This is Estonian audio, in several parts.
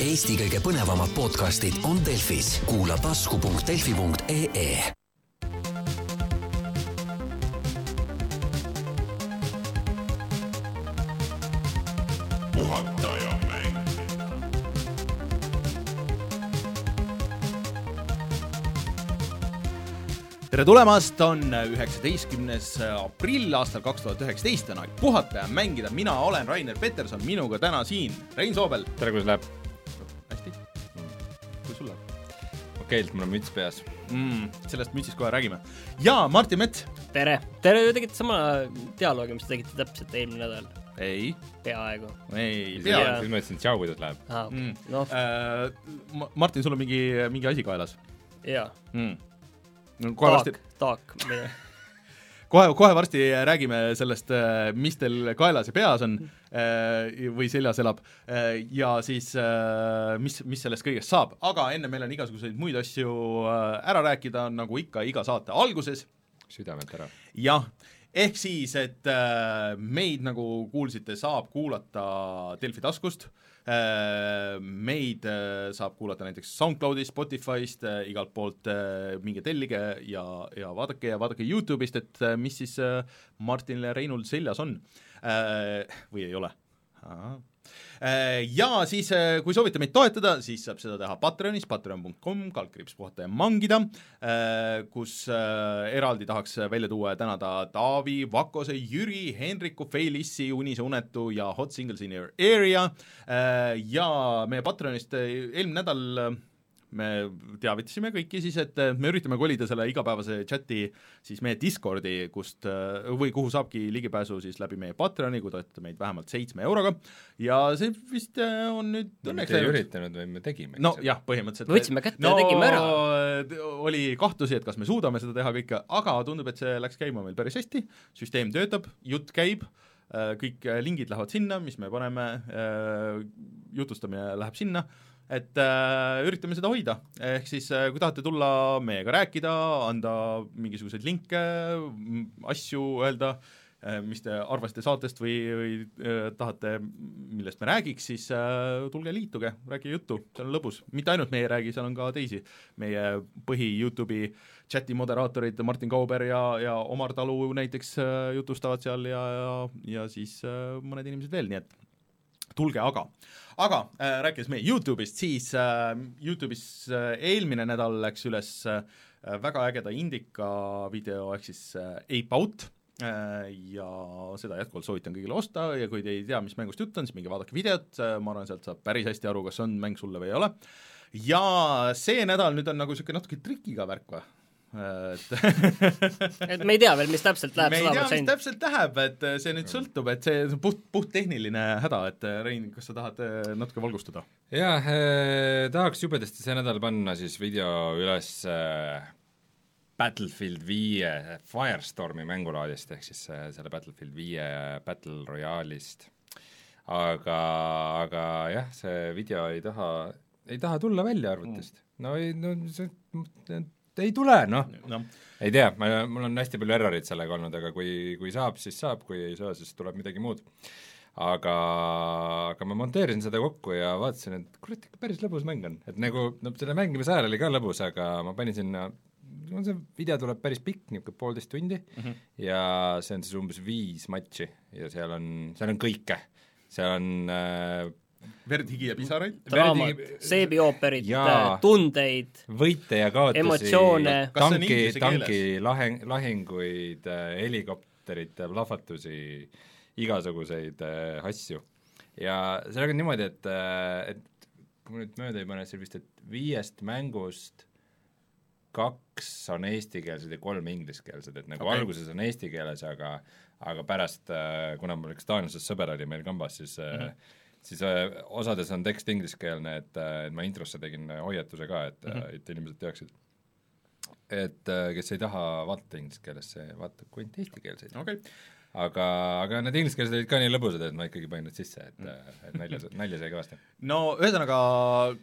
Eesti kõige põnevamad podcastid on Delfis, kuula tasku.delfi.ee puhataja mäng. tere tulemast, on üheksateistkümnes aprill aastal kaks tuhat üheksateist on aeg puhata ja mängida, mina olen Rainer Peterson, minuga täna siin Rein Soobel. tere, kuidas läheb? okeilt, mul on müts peas. mm,? sellest mütsist kohe räägime. ja Martin Mets. tere, te tegite sama dialoogi, mis te tegite täpselt eelmine nädal, ei, peaaegu ei siis ma ütlesin tšau, kuidas läheb. ah,. mm.. noh, Äh, Martin, sul on mingi, mingi asi kaelas jaa, mm.. no taak, taak, mida, kohe, kohe varsti räägime sellest, mis teil kaelas ja peas on äh, või seljas elab. Äh, ja siis äh, mis, mis sellest kõigest saab, aga enne meil on igasuguseid muid asju äh, ära rääkida, nagu ikka iga saate alguses. Südamelt ära. jah, ehk siis, et äh, meid, nagu kuulsite, saab kuulata Delfi taskust. äh,, meid äh, saab kuulata näiteks SoundCloudist, Spotify'st äh,, igalt poolt äh,, minge tellige ja, ja vaadake ja vaadake Youtube'ist, et äh, mis siis äh, Martinil ja Reinul seljas on äh, või ei ole. Ja siis, kui soovite meid toetada, siis saab seda teha Patreonis, patreon.com, kaldkriips puhata ja mangida, kus äh, eraldi tahaks välja tuua ja tänada Taavi, Vakose, Jüri, Hendriku, Feilissi, Unise Unetu ja Hot Singles in your area ja meie Patreonist äh, eelmine nädal äh, me teavitasime kõiki siis, et äh, me üritame kolida selle igapäevase chati siis meie Discordi, kust äh, või kuhu saabki ligipääsu siis läbi meie Patreoni, kui toetate meid vähemalt seitsme euroga ja see vist äh, on nüüd õnneks läinud üritanud, vaid me tegime. no jah, põhimõtteliselt Võtsime kätte ja tegime ära. oli kahtlusi, et kas me suudame seda teha kõike, aga tundub, et see läks käima meil päris hästi, süsteem töötab, jutt käib, kõik äh, lingid lähevad sinna, mis me paneme, jutustamine läheb sinna, et äh, üritame seda hoida, ehk siis äh, kui tahate tulla meiega rääkida, anda mingisuguseid linke, asju öelda äh,, mis te arvasite saatest või, või äh, tahate, millest me räägiks, siis äh, tulge liituge, rääkige juttu, see on lõbus, mitte ainult meie ei räägi, seal on ka teisi, meie põhi Youtube'i chati moderaatorid Martin Kauber ja, ja Omar Talu näiteks äh, jutustavad seal ja, ja, ja siis äh, mõned inimesed veel, nii et tulge aga, aga äh, rääkides meie Youtube'ist, siis äh, Youtube'is äh, eelmine nädal läks üles äh, väga ägeda indika video ehk siis äh, Ape Out äh, ja seda jätkuvalt soovitan kõigile osta ja kui te ei tea, mis mängust jutt on, siis minge vaadake videot äh,, ma arvan, sealt saab päris hästi aru, kas on mäng sulle või ei ole. ja see nädal nüüd on nagu niisugune natuke trikiga värk või? Et et me ei tea veel, mis täpselt läheb me ei sada tea, mis protsenti. täpselt läheb, et äh, see nüüd sõltub, et see on puht, puhttehniline häda, et äh, Rein, kas sa tahad äh, natuke valgustada? jaa äh,, tahaks jubedasti see nädal panna siis video üles äh, Battlefield viie Firestormi mängulaadist, ehk siis äh, selle Battlefield viie Battle Royale'ist. aga, aga jah, see video ei taha, ei taha tulla välja arvutist. no ei, no see, ei tule, noh. noh, ei tea, ma, mul on hästi palju erroreid sellega olnud, aga kui, kui saab, siis saab, kui ei saa, siis tuleb midagi muud. aga, aga ma monteerisin seda kokku ja vaatasin, et kurat, ikka päris lõbus mäng on, et nagu no selle mängimise ajal oli ka lõbus, aga ma panin sinna no see video tuleb päris pikk, niisugune poolteist tundi mm, -hmm. ja see on siis umbes viis matši ja seal on, seal on kõike. seal on äh, verd, higi ja pisaraid. draamat, seebiooperit tundeid, võite ja kaotusi, tanki, tanki laheng, lahinguid, helikopterite plahvatusi, igasuguseid äh, asju. ja sellega on niimoodi, et, et kui ma nüüd mööda ei pane, siis vist, et viiest mängust kaks on eestikeelsed ja kolm ingliskeelsed, et nagu okay. alguses on eesti keeles, aga aga pärast, kuna mul üks taanlasest sõber oli meil kambas, siis mm. -hmm siis äh, osades on tekst ingliskeelne, et, et ma introsse tegin äh, hoiatuse ka, et mm, Mhm. -hmm. et inimesed teaksid. et äh, kes ei taha vaadata inglise keeles, see vaatab ainult eestikeelseid. okei okay., aga, aga need ingliskeelsed olid ka nii lõbusad, et ma ikkagi panin need sisse, Mm. et, et nalja, nalja sai kõvasti. no ühesõnaga,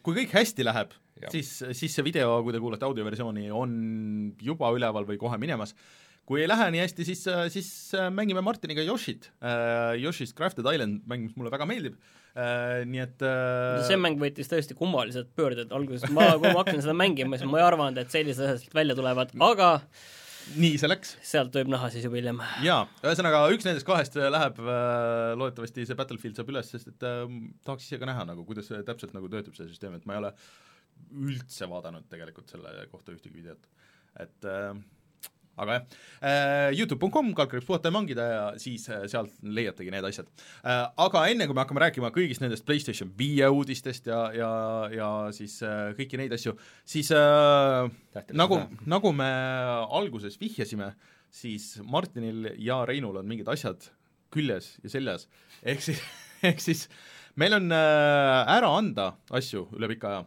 kui kõik hästi läheb, siis, siis see video, kui te kuulate audioversiooni, on juba üleval või kohe minemas. Kui ei lähe nii hästi, siis, siis äh, mängime Martiniga Yoshit uh,. Yoshi's Crafted Island, mäng, mis mulle väga meeldib uh,, nii et see mäng võttis tõesti kummalised pöörded alguses, ma, kui ma hakkasin seda mängima, siis ma ei arvanud, et sellised asjad välja tulevad, aga nii see läks. sealt võib näha siis juba hiljem. jaa, ühesõnaga üks nendest kahest läheb äh,, loodetavasti see Battlefield saab üles, sest et äh, tahaks ise ka näha nagu, kuidas see täpselt nagu töötab, see süsteem, et ma ei ole üldse vaadanud tegelikult selle kohta ühtegi videot. et äh, aga jah äh,, Youtube.com, kaldkriips puhata ja mangida ja siis äh, sealt leiategi need asjad. Äh,. Aga enne, kui me hakkame rääkima kõigist nendest PlayStation viie uudistest ja, ja, ja siis kõiki neid asju, siis äh, Tähtis nagu, nagu me alguses vihjasime, siis Martinil ja Reinul on mingid asjad küljes ja seljas, ehk siis, ehk siis meil on ära anda asju üle pika aja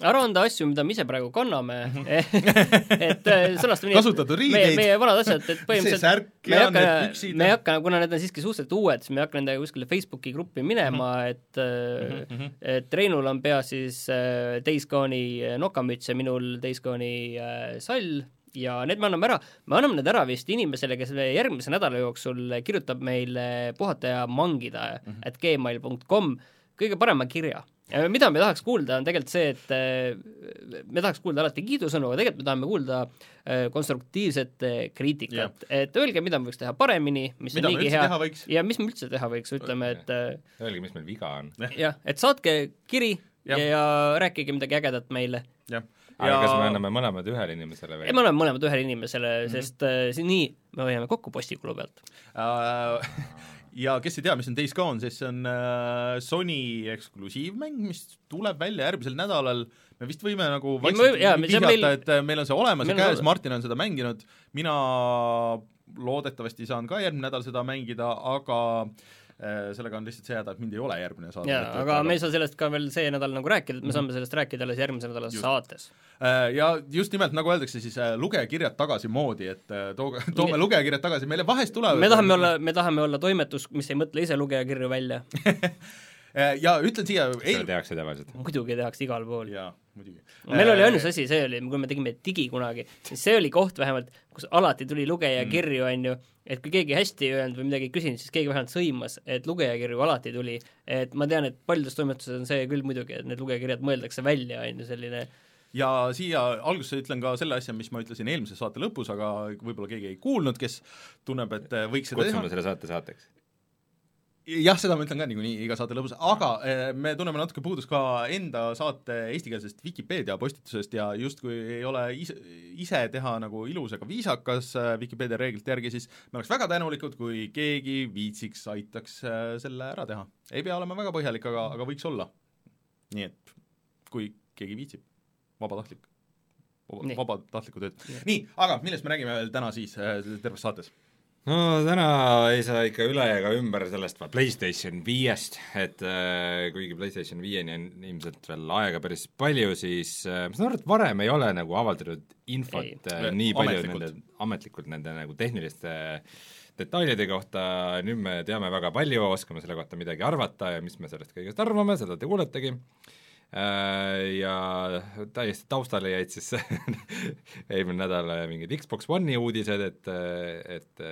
ära anda asju, mida me ise praegu kanname et äh, sõnastame nii, kasutatud riideid, meie, meie vanad asjad, et see särk ja need püksid. me ei hakka, kuna need on siiski suhteliselt uued, siis me ei hakka nendega kuskile Facebooki gruppi minema mm, -hmm. et mm -hmm. et Reinul on peas siis äh, Gone'i nokamüts ja minul äh, sall ja need me anname ära, me anname need ära vist inimesele, kes järgmise nädala jooksul kirjutab meile puhata ja mangida mm -hmm. at gmail.com kõige parema kirja mida me tahaks kuulda, on tegelikult see, et äh, me tahaks kuulda alati kiidusõnu, aga tegelikult me tahame kuulda äh, konstruktiivset äh, kriitikat, et öelge, mida me võiks teha paremini, mis mida on niigi hea ja mis me üldse teha võiks, ütleme, et öelge, mis meil viga on. jah, et saatke kiri ja, ja, ja rääkige midagi ägedat meile. jah aga ja... kas me anname mõlemad ühele inimesele või? ei, me anname mõlemad ühele inimesele mm, -hmm. sest äh, nii me hoiame kokku postikulu pealt uh, ja kes ei tea, mis on Days Gone, siis see on äh, Sony eksklusiivmäng, mis tuleb välja järgmisel nädalal, me vist võime nagu vaikselt vihjata meil..., et äh, meil on see olemas meil käes, Martin on seda mänginud, mina loodetavasti saan ka järgmine nädal seda mängida, aga äh, sellega on lihtsalt see häda, et mind ei ole järgmine saade. jaa, aga me ei saa sellest ka veel see nädal nagu rääkida, et me saame sellest rääkida alles järgmise nädala saates Äh, ja just nimelt, nagu öeldakse, siis äh, lugejakirjad tagasi moodi, et äh, tooge, toome lugejakirjad tagasi, meile vahest tulevad me tahame olla, me tahame olla toimetus, mis ei mõtle ise lugejakirju välja ja ütlen siia seda tehakse tavaliselt? muidugi tehakse igal pool. jaa, muidugi. meil oli ainus asi, see oli, kui me tegime digi kunagi, siis see oli koht vähemalt, kus alati tuli lugejakirju mm., on ju, et kui keegi hästi ei öelnud või midagi ei küsinud, siis keegi vähemalt sõimas, et lugejakirju alati tuli. et ma tean, et paljudes toimetustes on see küll muidugi, et need lugejakirjad mõeldakse välja, on ju, selline ja siia alguses ütlen ka selle asja, mis ma ütlesin eelmise saate lõpus, aga võib-olla keegi ei kuulnud, kes tunneb, et äh, võiks seda kutsume teha. selle saate saateks jah, seda ma ütlen ka niikuinii iga saate lõpus, aga äh, me tunneme natuke puudust ka enda saate eestikeelsest Vikipeedia postitusest ja justkui ei ole ise, ise teha nagu ilus ega viisakas äh, Vikipeedia reeglite järgi, siis me oleks väga tänulikud, kui keegi viitsiks, aitaks selle ära teha. ei pea olema väga põhjalik, aga, aga võiks olla. nii et kui keegi viitsib vabatahtlik, vabatahtlikku tööd. nii, aga millest me räägime veel täna siis terves saates? No täna ei saa ikka üle ega ümber sellest PlayStation viiest, et äh, kuigi PlayStation viieni on ilmselt veel aega päris palju, siis äh, ma saan aru, et varem ei ole nagu avaldatud infot ei, äh, nii palju ametlikult. nende, ametlikult nende nagu tehniliste detailide kohta, nüüd me teame väga palju, oskame selle kohta midagi arvata ja mis me sellest kõigest arvame, seda te kuuletegi. äh, ja täiesti taustale jäid siis eelmine nädal mingid Xbox One'i uudised, et, et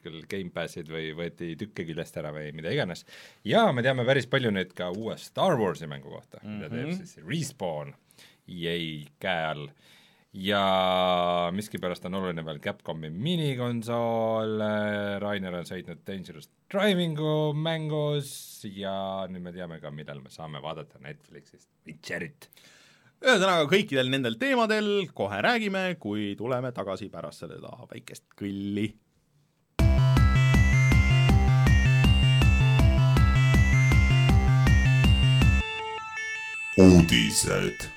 küll Gamepassid või võeti tükke küljest ära või mida iganes. ja me teame päris palju nüüd ka uue Star Warsi mängu kohta mm, -hmm. mida teeb mhm. siis Respawn EA käe all ja miskipärast on oluline veel Capcomi minikonsool, Rainer on sõitnud Dangerous Drivingu mängus ja nüüd me teame ka, millal me saame vaadata Netflixist Witcherit. ühesõnaga, kõikidel nendel teemadel kohe räägime, kui tuleme tagasi pärast seda väikest kõlli uudised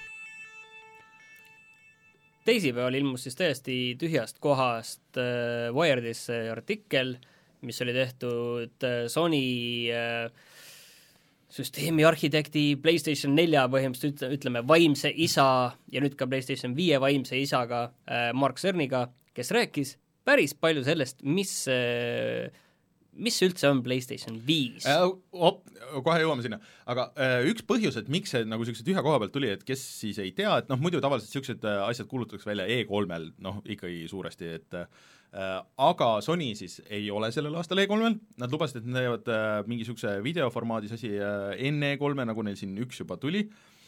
teisipäeval ilmus siis täiesti tühjast kohast äh, Wired'is artikkel, mis oli tehtud äh, Sony äh, süsteemi arhitekti, PlayStation nelja põhimõtteliselt ütleme, vaimse isa ja nüüd ka PlayStation viie vaimse isaga äh,, Mark Cerniga, kes rääkis päris palju sellest, mis äh, mis üldse on PlayStation viis? Äh,? kohe jõuame sinna, aga äh, üks põhjus, et miks see nagu niisuguse tühja koha pealt tuli, et kes siis ei tea, et noh, muidu tavaliselt niisugused äh, asjad kuulutatakse välja E3-l, noh ikkagi suuresti, et äh, aga Sony siis ei ole sellel aastal E3-l, nad lubasid, et nad teevad äh, mingi niisuguse videoformaadis asi äh, enne E3-e, nagu neil siin üks juba tuli. äh,,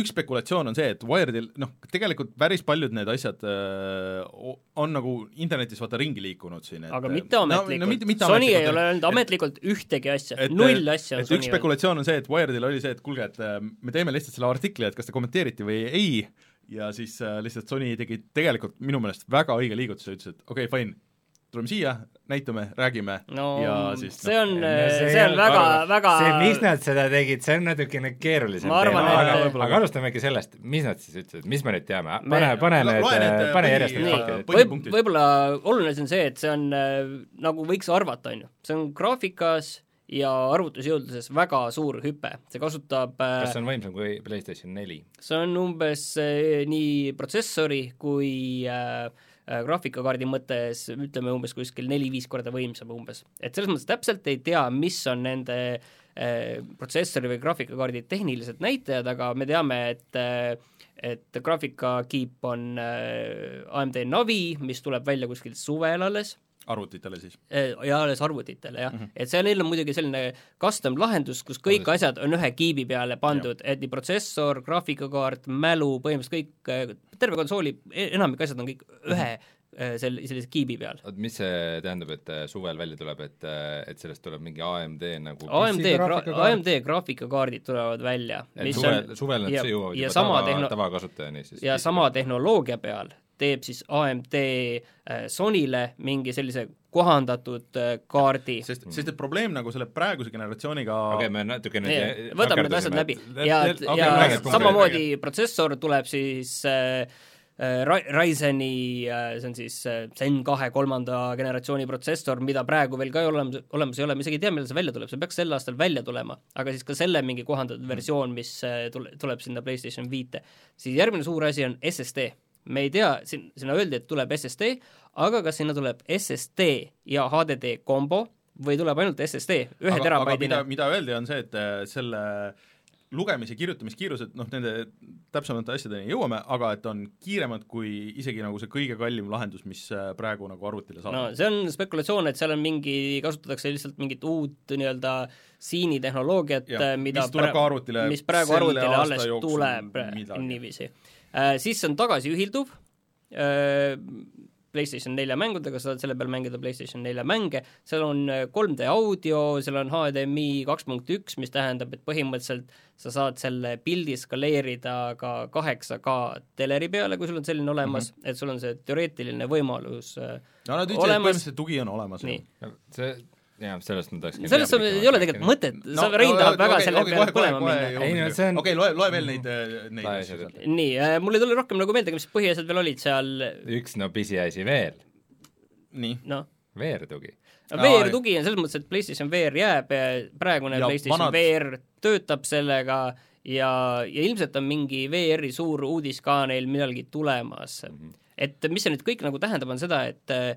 üks spekulatsioon on see, et Wiredil noh, tegelikult päris paljud need asjad äh, o- on nagu internetis vaata ringi liikunud siin, et aga mitte ametlikult no, no, mitte, mitte Sony ei ametlikult, ole öelnud et- ametlikult ühtegi asja, et- null asja on et Sony üks spekulatsioon on see, et Wiredil oli see, et kuulge, et äh, me teeme lihtsalt selle artikli, et kas ta kommenteeriti või ei, ja siis äh, lihtsalt Sony tegi tegelikult minu meelest väga õige liigutuse, ütles, et okei okay,, fine, tuleme siia, näitame, räägime no ja siis see on, No see on väga, väga see, miks nad seda tegid, see on natukene keerulisem Ma arvan, teema, et- aga, aga alustame äkki sellest, mis nad siis ütlesid, mis me nüüd teame, Me- pane, pane need need,, pane järjest need faktid. võib, võib-olla oluline on see, et see on äh, nagu võiks arvata, on ju, see on graafikas ja arvutusjõudluses väga suur hüpe, see kasutab äh, kas see on võimsam kui PlayStation neli? see on umbes äh, nii protsessori kui äh, äh, graafikakaardi mõttes ütleme umbes kuskil neli-viis korda võimsam umbes. et selles mõttes täpselt ei tea, mis on nende äh, protsessori või graafikakaardi tehnilised näitajad, aga me teame, et äh, et graafikakiip on äh, AMD Navi, mis tuleb välja kuskil suvel alles arvutitele siis. Eh, ja alles arvutitele jah mm, -hmm. et seal neil on muidugi selline custom lahendus, kus kõik Oodake. asjad on ühe kiibi peale pandud, et nii protsessor, graafikakaart, mälu, põhimõtteliselt kõik, terve konsooli e- enamik asjad on kõik ühe eh, sel-, sellise kiibi peal. oot, mis see tähendab, et äh, suvel välja tuleb, et, et sellest tuleb mingi AMD nagu AMD gra-? AMD graafikakaardid tulevad välja, et suvel on, suvel nad jõuavad juba tava tavakasutajani siis. ja sama tehnoloogia peal teeb siis AMD äh, Sonyle mingi sellise kohandatud äh, kaardi. Sest, sest et probleem nagu selle praeguse generatsiooniga okei, me natuke nüüd võtame need asjad läbi. Ja, okei, ja räägi, räägi, samamoodi protsessor tuleb siis äh, äh, Ry- Ryzeni äh,, see on siis Zen kahe kolmanda generatsiooni protsessor, mida praegu veel ka ei olemas, olemas ei ole, me isegi ei tea, millal see välja tuleb, see peaks sel aastal välja tulema, aga siis ka selle mingi kohandatud versioon, mis äh, tule-, tuleb sinna PlayStation viite. siis järgmine suur asi on SSD. Me ei tea, siin, sinna öeldi, et tuleb SSD, aga kas sinna tuleb SSD ja HDD kombo või tuleb ainult SSD ühe aga, terabaidine mida, mida öeldi, on see, et äh, selle lugemis- ja kirjutamiskiirused, noh nende täpsemate asjadeni jõuame, aga et on kiiremad kui isegi nagu see kõige kallim lahendus, mis äh, praegu nagu arvutile saab. No see on spekulatsioon, et seal on mingi, kasutatakse lihtsalt mingit uut nii-öelda siini tehnoloogiat Jah,, mida mis tuleb ka arvutile mis praegu arvutile alles tuleb niiviisi. äh,. Siis see on tagasiühilduv äh,, PlayStation nelja mängudega saad selle peal mängida PlayStation nelja mänge, seal on äh, 3D audio, seal on HDMI kaks punkt üks, mis tähendab, et põhimõtteliselt sa saad selle pildi skaleerida ka kaheksa K teleri peale, kui sul on selline olemas mm, -hmm. et sul on see teoreetiline võimalus äh, no nad ütlesid, et olemas- põhimõtteliselt tugi on olemas. nii. see, jah, sellest ma tahakski sellest on- ei ole tegelikult mõtet, sa, Rein tahab väga selle peale põlema minna. Ei, no see on- okei, loe, loe veel neid, neid seda. sealt. nii äh,, mul ei tule rohkem nagu meelde, mis põhiasjad veel olid seal, üks no pisiasi veel, nii, noh, veertugi. Aa, VR jah. tugi on selles mõttes, et PlayStation VR jääb, praegune Ja PlayStation vanad- VR töötab sellega ja, ja ilmselt on mingi VR-i suur uudis ka neil millalgi tulemas mm. -hmm. et mis see nüüd kõik nagu tähendab, on seda, et äh,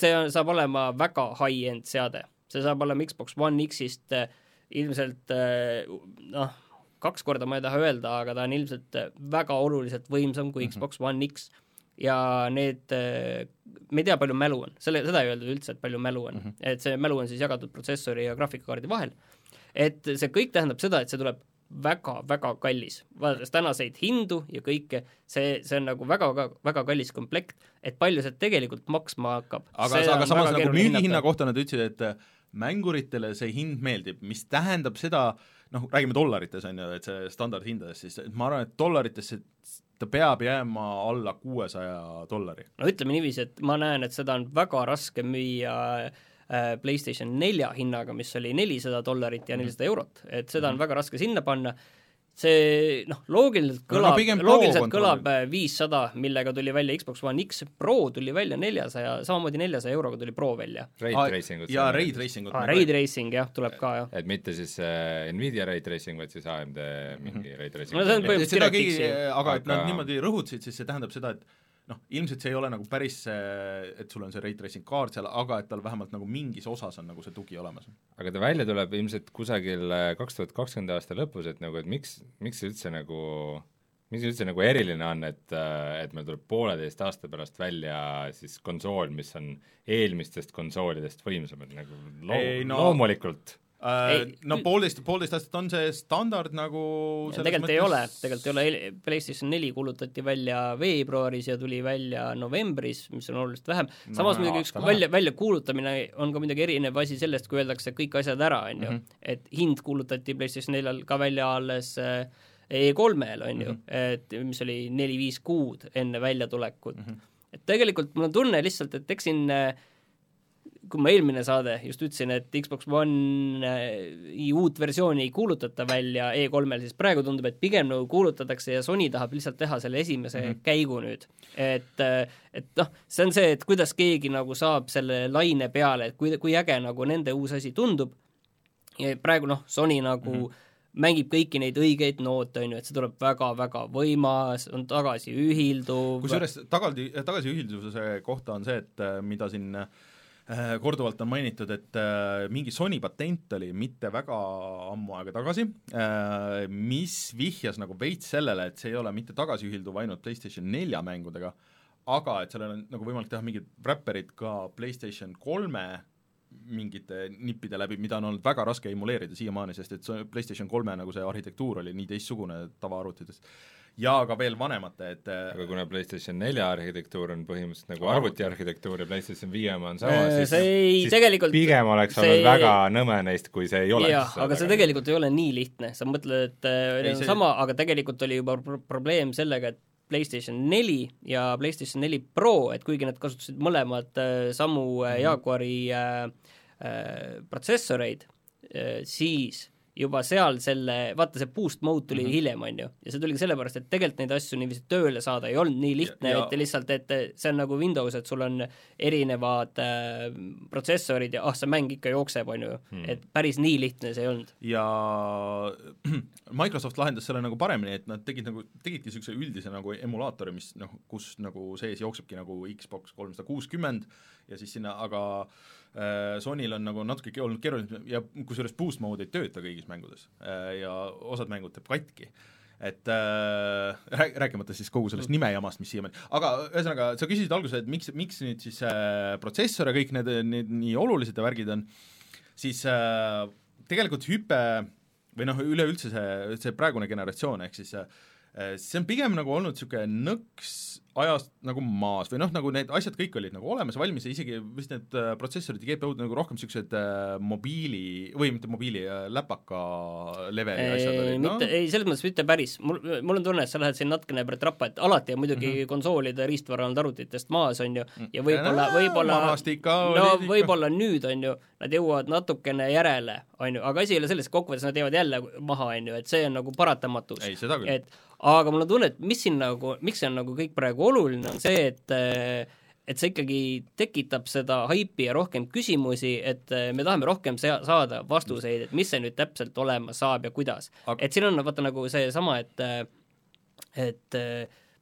see on, saab olema väga high-end seade, see saab olema Xbox One X-ist äh, ilmselt äh, noh, kaks korda ma ei taha öelda, aga ta on ilmselt äh, väga oluliselt võimsam kui Xbox One X. ja need, me ei tea, palju mälu on, selle, seda ei öeldud üldse, et palju mälu on. Mm, -hmm. et see mälu on siis jagatud protsessori ja graafikakaardi vahel. et see kõik tähendab seda, et see tuleb väga-väga kallis, vaadates tänaseid hindu ja kõike, see, see on nagu väga-väga kallis komplekt, et palju see tegelikult maksma hakkab. aga, aga samas nagu müügihinna kohta nad ütlesid, et äh, mänguritele see hind meeldib, mis tähendab seda, noh, räägime dollarites, on ju, et see standardhindades, siis et ma arvan, et dollaritesse ta peab jääma alla kuuesaja dollari. no ütleme niiviisi, et ma näen, et seda on väga raske müüa äh, PlayStation nelja hinnaga, mis oli nelisada dollarit ja nelisada eurot, et seda on väga raske sinna panna, see noh, loogiliselt kõlab pigem no,, loogiliselt kõlab viissada, millega tuli välja Xbox One X, Pro tuli välja neljasaja, samamoodi neljasaja euroga tuli Pro välja. Raid Aa, Tracingut ja Raid Racingut Ah, Raid Racing jah, tuleb ka jah. et mitte siis äh, Nvidia Raid Racing, vaid siis AMD mingi Raid Racing. No see on põhimõtteliselt seda keegi, aga et nad niimoodi rõhutasid, siis see tähendab seda, et noh, ilmselt see ei ole nagu päris see, et sul on see ray tracing kaart seal, aga et tal vähemalt nagu mingis osas on nagu see tugi olemas. aga ta välja tuleb ilmselt kusagil äh, kaks tuhat kakskümmend aasta lõpus, et nagu, et miks, miks see üldse nagu mis üldse nagu eriline on, et, äh, et meil tuleb pooleteist aasta pärast välja siis konsool, mis on eelmistest konsoolidest võimsam, et nagu loo-, no, loomulikult Äh, no poolteist, poolteist aastat on see standard nagu tegelikult mõttes... ei ole, tegelikult ei ole, PlayStation neli kuulutati välja veebruaris ja tuli välja novembris, mis on oluliselt vähem, samas no, muidugi üks välja, väljakuulutamine on ka muidugi erinev asi sellest, kui öeldakse kõik asjad ära, on ju, mhm. et hind kuulutati PlayStation neljal ka välja alles äh, E3-l, on ju, mhm. et mis oli neli-viis kuud enne väljatulekut mm. -hmm. et tegelikult mul on tunne lihtsalt, et eks siin äh, kui ma eelmine saade just ütlesin, et Xbox One'i uut versiooni ei kuulutata välja E3-l, siis praegu tundub, et pigem nagu kuulutatakse ja Sony tahab lihtsalt teha selle esimese mm -hmm. käigu nüüd. et, et noh, see on see, et kuidas keegi nagu saab selle laine peale, et kui, kui äge nagu nende uus asi tundub, ja praegu noh, Sony nagu mm -hmm mängib kõiki neid õigeid noote, on ju, et see tuleb väga-väga võimas, on tagasiühilduv kusjuures tagasi, tagasiühilduvuse kohta on see, et mida siin äh, Äh, korduvalt on mainitud, et äh, mingi Sony patent oli mitte väga ammu aega tagasi, äh, mis vihjas nagu veits sellele, et see ei ole mitte tagasiühilduv ainult PlayStation nelja mängudega, aga et sellel on nagu võimalik teha mingid räpperid ka PlayStation kolme mingite nippide läbi, mida on olnud väga raske emuleerida siiamaani, sest et PlayStation kolme nagu see arhitektuur oli nii teistsugune tavaarvutitest ja ka veel vanemate, et äh, aga kuna PlayStation nelja arhitektuur on põhimõtteliselt nagu arvuti arhitektuur ja PlayStation viie oma on sama, siis, ei, siis tegelikult pigem oleks see... olnud väga nõme neist, kui see ei oleks. aga see tegelikult ei ole nii lihtne, sa mõtled, et äh, ei, see... sama, aga tegelikult oli juba pro probleem sellega, et PlayStation neli ja PlayStation neli Pro, et kuigi nad kasutasid mõlemad äh, samu mm -hmm. Jaguari äh, äh, protsessoreid äh,, siis juba seal selle, vaata see boost mode tuli mm -hmm. hiljem, on ju, ja see tuligi sellepärast, et tegelikult neid asju niiviisi tööle saada ei olnud nii lihtne, et lihtsalt, et see on nagu Windows, et sul on erinevad äh, protsessorid ja ah, see mäng ikka jookseb, on ju mm., et päris nii lihtne see ei olnud. ja Microsoft lahendas selle nagu paremini, et nad tegid nagu, tegidki niisuguse üldise nagu emulaatori, mis noh, kus nagu sees jooksebki nagu Xbox kolmsada kuuskümmend ja siis sinna, aga äh, Sonyl on nagu natuke olnud keeruline ja kusjuures boost mode ei tööta kõigis mängudes äh, ja osad mängud teeb katki. Et äh, rääk-, rääkimata siis kogu sellest nimejamast, mis siiamaani, aga ühesõnaga, sa küsisid alguses, et miks, miks nüüd siis äh, protsessor ja kõik need, need nii olulised värgid on, siis äh, tegelikult hüpe või noh, üleüldse see, see praegune generatsioon, ehk siis äh, see on pigem nagu olnud niisugune nõks ajast nagu maas või noh, nagu need asjad kõik olid nagu olemas, valmis ja isegi vist need äh, protsessorid ja GPU-d nagu rohkem niisugused äh, mobiili, või mitte mobiili äh,, läpaka leveli asjad olid, noh. mitte, ei, selles mõttes mitte päris, mul, mul on tunne, et sa lähed siin natukene trappa, et alati on muidugi mm -hmm. konsoolide riistvara olnud arvutitest maas, on ju, ja võib-olla, võib-olla no võib-olla nüüd, on ju, nad jõuavad natukene järele, on ju, aga asi ei ole selles, kokkuvõttes nad jäävad jälle maha, on ju, et see on nagu paratamatus. et aga mul on tunne, et mis siin nagu, miks see on nagu kõik praegu oluline, on see, et et see ikkagi tekitab seda haipi ja rohkem küsimusi, et me tahame rohkem sea-, saada vastuseid, et mis see nüüd täpselt olema saab ja kuidas. Aga.... et siin on vaata nagu seesama, et et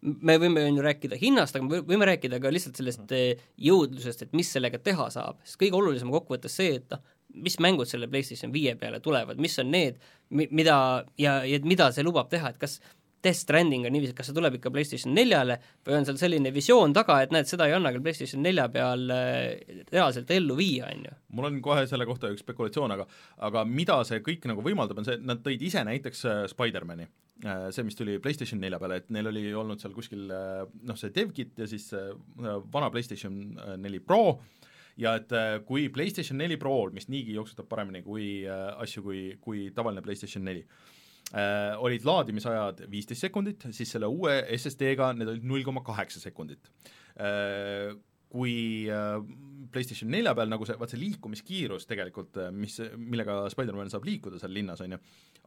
me võime ju rääkida hinnast, aga me võime rääkida ka lihtsalt sellest jõudlusest, et mis sellega teha saab, sest kõige olulisem kokkuvõttes see, et noh, mis mängud selle PlayStation viie peale tulevad, mis on need, mida ja, ja mida see lubab teha, et kas Death Stranding on niiviisi, et kas see tuleb ikka PlayStation neljale või on seal selline visioon taga, et näed, seda ei anna küll PlayStation nelja peal äh, reaalselt ellu viia, on ju? mul on kohe selle kohta üks spekulatsioon, aga aga mida see kõik nagu võimaldab, on see, et nad tõid ise näiteks äh, Spider-mani, äh, see, mis tuli PlayStation nelja peale, et neil oli olnud seal kuskil noh, see DevKit ja siis vana PlayStation neli Pro, ja et kui PlayStation neli Pro-l, mis niigi jooksutab paremini kui asju kui, kui tavaline PlayStation neli, äh, olid laadimisajad viisteist sekundit, siis selle uue SSD-ga need olid null koma kaheksa sekundit. Äh, kui äh, PlayStation nelja peal nagu see, vaat see liikumiskiirus tegelikult, äh, mis, millega Spider-man saab liikuda seal linnas, on ju,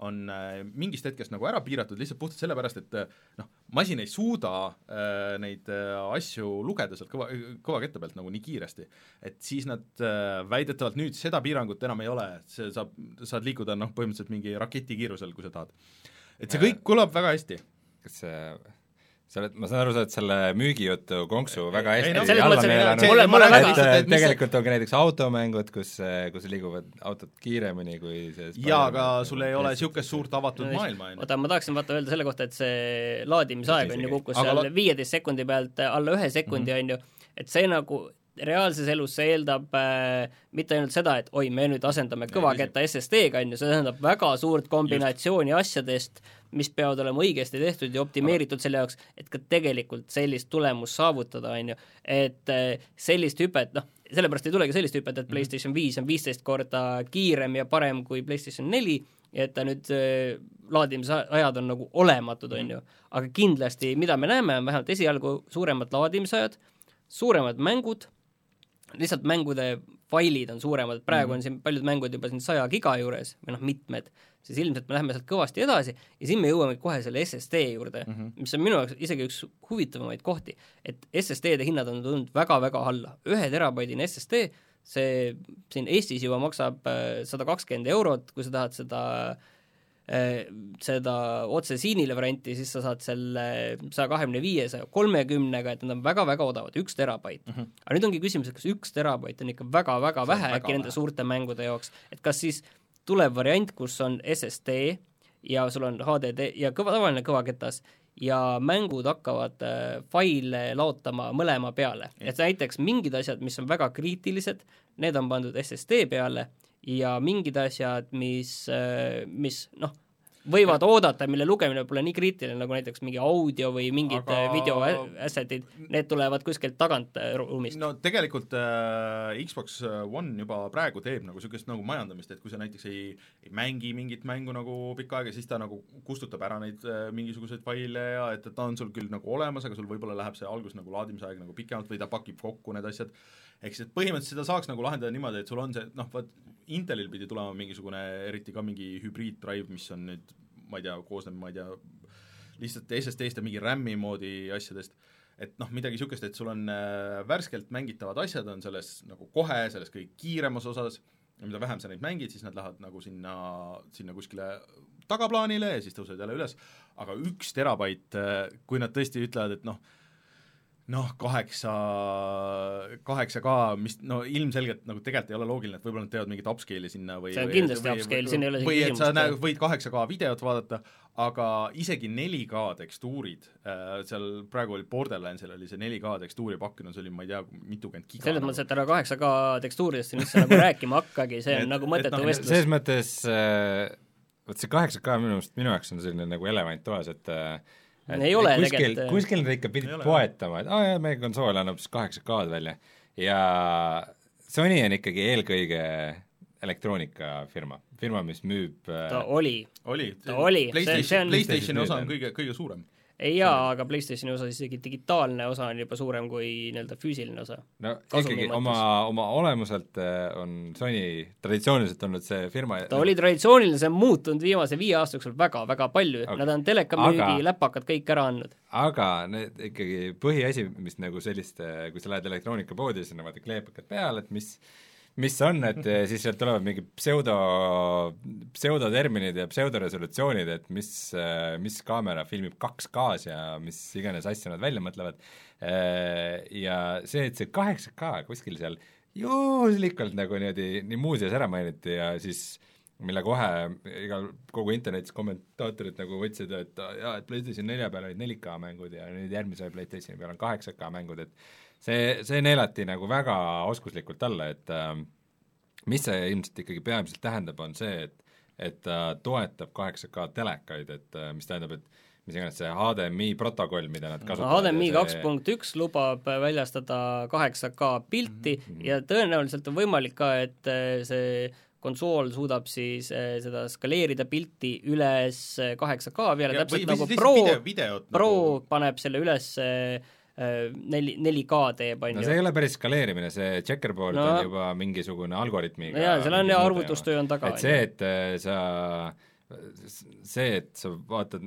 on äh, mingist hetkest nagu ära piiratud lihtsalt puhtalt sellepärast, et noh, masin ei suuda äh, neid asju lugeda sealt kõva, kõvakette pealt nagu nii kiiresti. et siis nad äh, väidetavalt nüüd seda piirangut enam ei ole, et see saab, saad liikuda noh, põhimõtteliselt mingi raketi kiirusel, kui sa tahad. et see kõik kõlab väga hästi. kas see sa oled, ma saan aru, sa oled selle müügijutu konksu väga ei, hästi no selles alla et neelanud see- mulle- mulle et väga- äh, et mis see- tegelikult on ka näiteks automängud, kus, kus liiguvad autod kiiremini kui see jaa, aga sul ei ole niisugust suurt avatud No maailma, on ju. oota, ma tahaksin vaata öelda selle kohta, et see laadimisaeg on ju kukkus Aga seal viieteist sekundi pealt alla ühe sekundi, on ju, et see nagu reaalses elus see eeldab äh, mitte ainult seda, et oi, me nüüd asendame kõvaketta SSD-ga, on ju, see tähendab väga suurt kombinatsiooni asjadest, mis peavad olema õigesti tehtud ja optimeeritud selle jaoks, et ka tegelikult sellist tulemust saavutada, on ju. et äh, sellist hüpet, noh, sellepärast ei tulegi sellist hüpet, et PlayStation viis on viisteist korda kiirem ja parem kui PlayStation neli ja et ta nüüd äh, laadimisajad on nagu olematud, on ju, aga kindlasti, mida me näeme, on vähemalt esialgu suuremad laadimisajad, suuremad mängud, lihtsalt mängude failid on suuremad, praegu on siin paljud mängud juba siin saja giga juures või noh, mitmed, siis ilmselt me läheme sealt kõvasti edasi ja siin me jõuame kohe selle SSD juurde mm, -hmm. mis on minu jaoks isegi üks huvitavamaid kohti, et SSD-de hinnad on tulnud väga-väga alla, ühe terabaidine SSD, see siin Eestis juba maksab sada kakskümmend eurot, kui sa tahad seda äh, seda otse siinile varianti, siis sa saad selle saja kahekümne viie, saja kolmekümnega, et nad on väga-väga odavad, üks terabait mm. -hmm. aga nüüd ongi küsimus, et kas üks terabait on ikka väga-väga vähe väga äkki nende suurte mängude jaoks, et kas siis tuleb variant, kus on SSD ja sul on HDD ja kõva, tavaline kõvaketas ja mängud hakkavad äh, faile laotama mõlema peale, et näiteks mingid asjad, mis on väga kriitilised, need on pandud SSD peale ja mingid asjad, mis, mis noh, võivad oodata, mille lugemine pole nii kriitiline, nagu näiteks mingi audio või mingid Aga- aga... video asset'id, need tulevad kuskilt tagant äh, ruumist no.. tegelikult äh, Xbox One juba praegu teeb nagu niisugust nagu majandamist, et kui sa näiteks ei, ei mängi mingit mängu nagu pikka aega, siis ta nagu kustutab ära neid äh, mingisuguseid faile ja et, et ta on sul küll nagu olemas, aga sul võib-olla läheb see algus nagu laadimisaeg nagu pikemalt või ta pakib kokku need asjad, ehk siis et põhimõtteliselt seda saaks nagu lahendada niimoodi, et sul on see noh, vaat Intelil pidi tulema mingisugune eriti ka mingi hübriiddrive, mis on nüüd ma ei tea, koosneb, ma ei tea, lihtsalt SSD-st ja mingi RAM-i moodi asjadest. Et noh, midagi niisugust, et sul on äh, värskelt mängitavad asjad on selles nagu kohe, selles kõige kiiremas osas. Ja mida vähem sa neid mängid, siis nad lähevad nagu sinna, sinna kuskile tagaplaanile ja siis tõusevad jälle üles, aga üks terabait, kui nad tõesti ütlevad, et noh, noh, kaheksa, kaheksa K, mis no ilmselgelt nagu tegelikult ei ole loogiline, et võib-olla nad teevad mingit upscale'i sinna või See on kindlasti või- upscale, siin ei ole või et sa küsimust, näe, jah. võid kaheksa K videot vaadata, aga isegi 4K tekstuurid äh,, seal praegu oli Borderlandsil oli see 4K tekstuuri pakkunud, see oli ma ei tea, mitukümmend giga selles mõttes, et ära kaheksa K tekstuuridest siin üldse nagu rääkima hakkagi, see Et- on nagu et mõttetu noh, vestlus selles. mõttes äh, vot see kaheksa K minu meelest, minu jaoks on selline nagu elevant toas, et äh, Ei ole kuskil tegelikult,, kuskil nad ikka pidid poetama, et aa jaa, meie konsool annab siis kaheksa K-d välja ja Sony on ikkagi eelkõige elektroonikafirma, firma, mis müüb äh, ta oli, oli, Ta oli, see- see PlayStation, on- PlayStationi osa on. kõige, kõige suurem. Ei jaa, aga PlayStationi osas isegi digitaalne osa on juba suurem kui nii-öelda füüsiline osa. no ikkagi mõttes. oma, oma olemuselt äh, on Sony traditsiooniliselt olnud see firma ta oli traditsiooniline, see on muutunud viimase viie aasta jooksul väga-väga palju okay., nad on telekamüügi aga- läpakad kõik ära andnud. aga need ikkagi põhiasi, mis nagu selliste, kui sa lähed elektroonikapoodi, siis on vaata kleepakad peal, et mis mis on, et eh, siis sealt tulevad mingi pseudo, pseudoterminid ja pseudoresolutsioonid, et mis, mis kaamera filmib 2K-s ja mis iganes asju nad välja mõtlevad, ja see, et see 8K kuskil seal juhuslikult nagu niimoodi nii muuseas ära mainiti ja siis mille kohe igal, kogu internetis kommentaatorid nagu võtsid, et jaa, et PlayStation nelja peal olid 4K mängud ja nüüd järgmise PlayStationi peal on 8K mängud, et see, see neelati nagu väga oskuslikult alla, et äh, mis see ilmselt ikkagi peamiselt tähendab, on see, et et ta toetab 8K telekaid, et äh, mis tähendab, et mis iganes see HDMI protokoll, mida nad kasutavad HDMI kaks punkt üks lubab väljastada kaheksa K pilti Mhm. ja tõenäoliselt on võimalik ka, et eh, see konsool suudab siis eh, seda skaleerida pilti üles kaheksa K peale, täpselt nagu Pro, Pro nagu paneb selle üles eh, neli, neli K teeb, on no ju. see ei ole päris skaleerimine, see checkerboard no, No- on juba mingisugune algoritmiga no jaa, seal on mingi ja muu arvutustöö on taga, et see, et äh, sa, see, et sa vaatad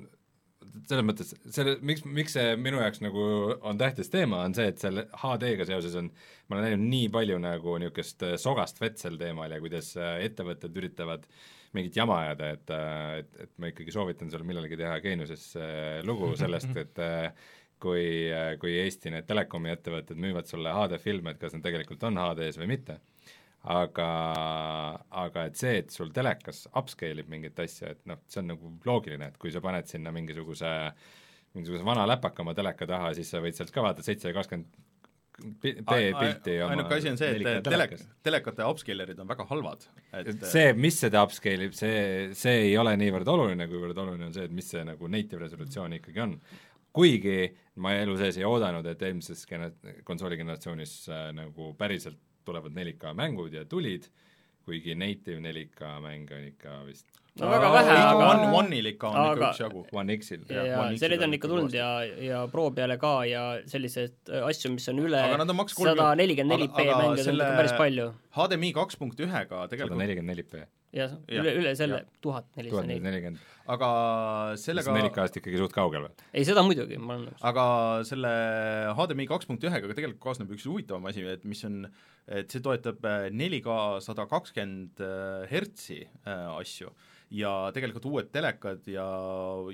selles mõttes, selle, miks, miks see minu jaoks nagu on tähtis teema, on see, et selle HD-ga seoses on ma olen näinud nii palju nagu niisugust äh, sogast vett sel teemal ja kuidas äh, ettevõtted üritavad mingit jama ajada, et, et, et ma ikkagi soovitan sulle millalgi teha Geeniuses äh, lugu sellest, et äh, kui, kui Eesti need telekomi ettevõtted müüvad sulle HD-filme, et kas need tegelikult on HD-s või mitte. aga, aga et see, et sul telekas upscale ib mingit asja, et noh, see on nagu loogiline, et kui sa paned sinna mingisuguse mingisuguse vana läpaka oma teleka taha, siis sa võid sealt ka vaadata seitsesada kakskümmend B-pilti oma ainuke asi on see, et 4K telek- telekate upscalerid on väga halvad, et see, mis seda upscale ib, see, see ei ole niivõrd oluline, kuivõrd oluline on see, et mis see nagu native resolutsioon ikkagi on. Kuigi ma elu sees ei oodanud, et eelmises gene-, konsooli generatsioonis äh, nagu päriselt tulevad 4K mängud ja tulid, kuigi native 4K mänge on ikka vist no väga vähe, aga One, One'il ikka on ikka aga- üksjagu. One X-il. ja, ja One selliseid on ikka ikka tulnud ja, ja Pro peale ka ja selliseid äh, asju, mis on üle sada 30 nelikümmend neli aga mänge, seda on ikka päris palju. HDMI kaks punkt ühega sada tegelikult, nelikümmend neli P, jah, Jah, üle, üle selle tuhat nelisada neli. nelikümmend, aga sellega 4K-st ikkagi suht kaugel veel. ei, seda muidugi, ma olen nõus. aga selle HDMI kaks punkt ühega ka tegelikult kaasneb üks huvitavam asi, et mis on, et see toetab 4K sada kakskümmend hertsi äh, asju ja tegelikult uued telekad ja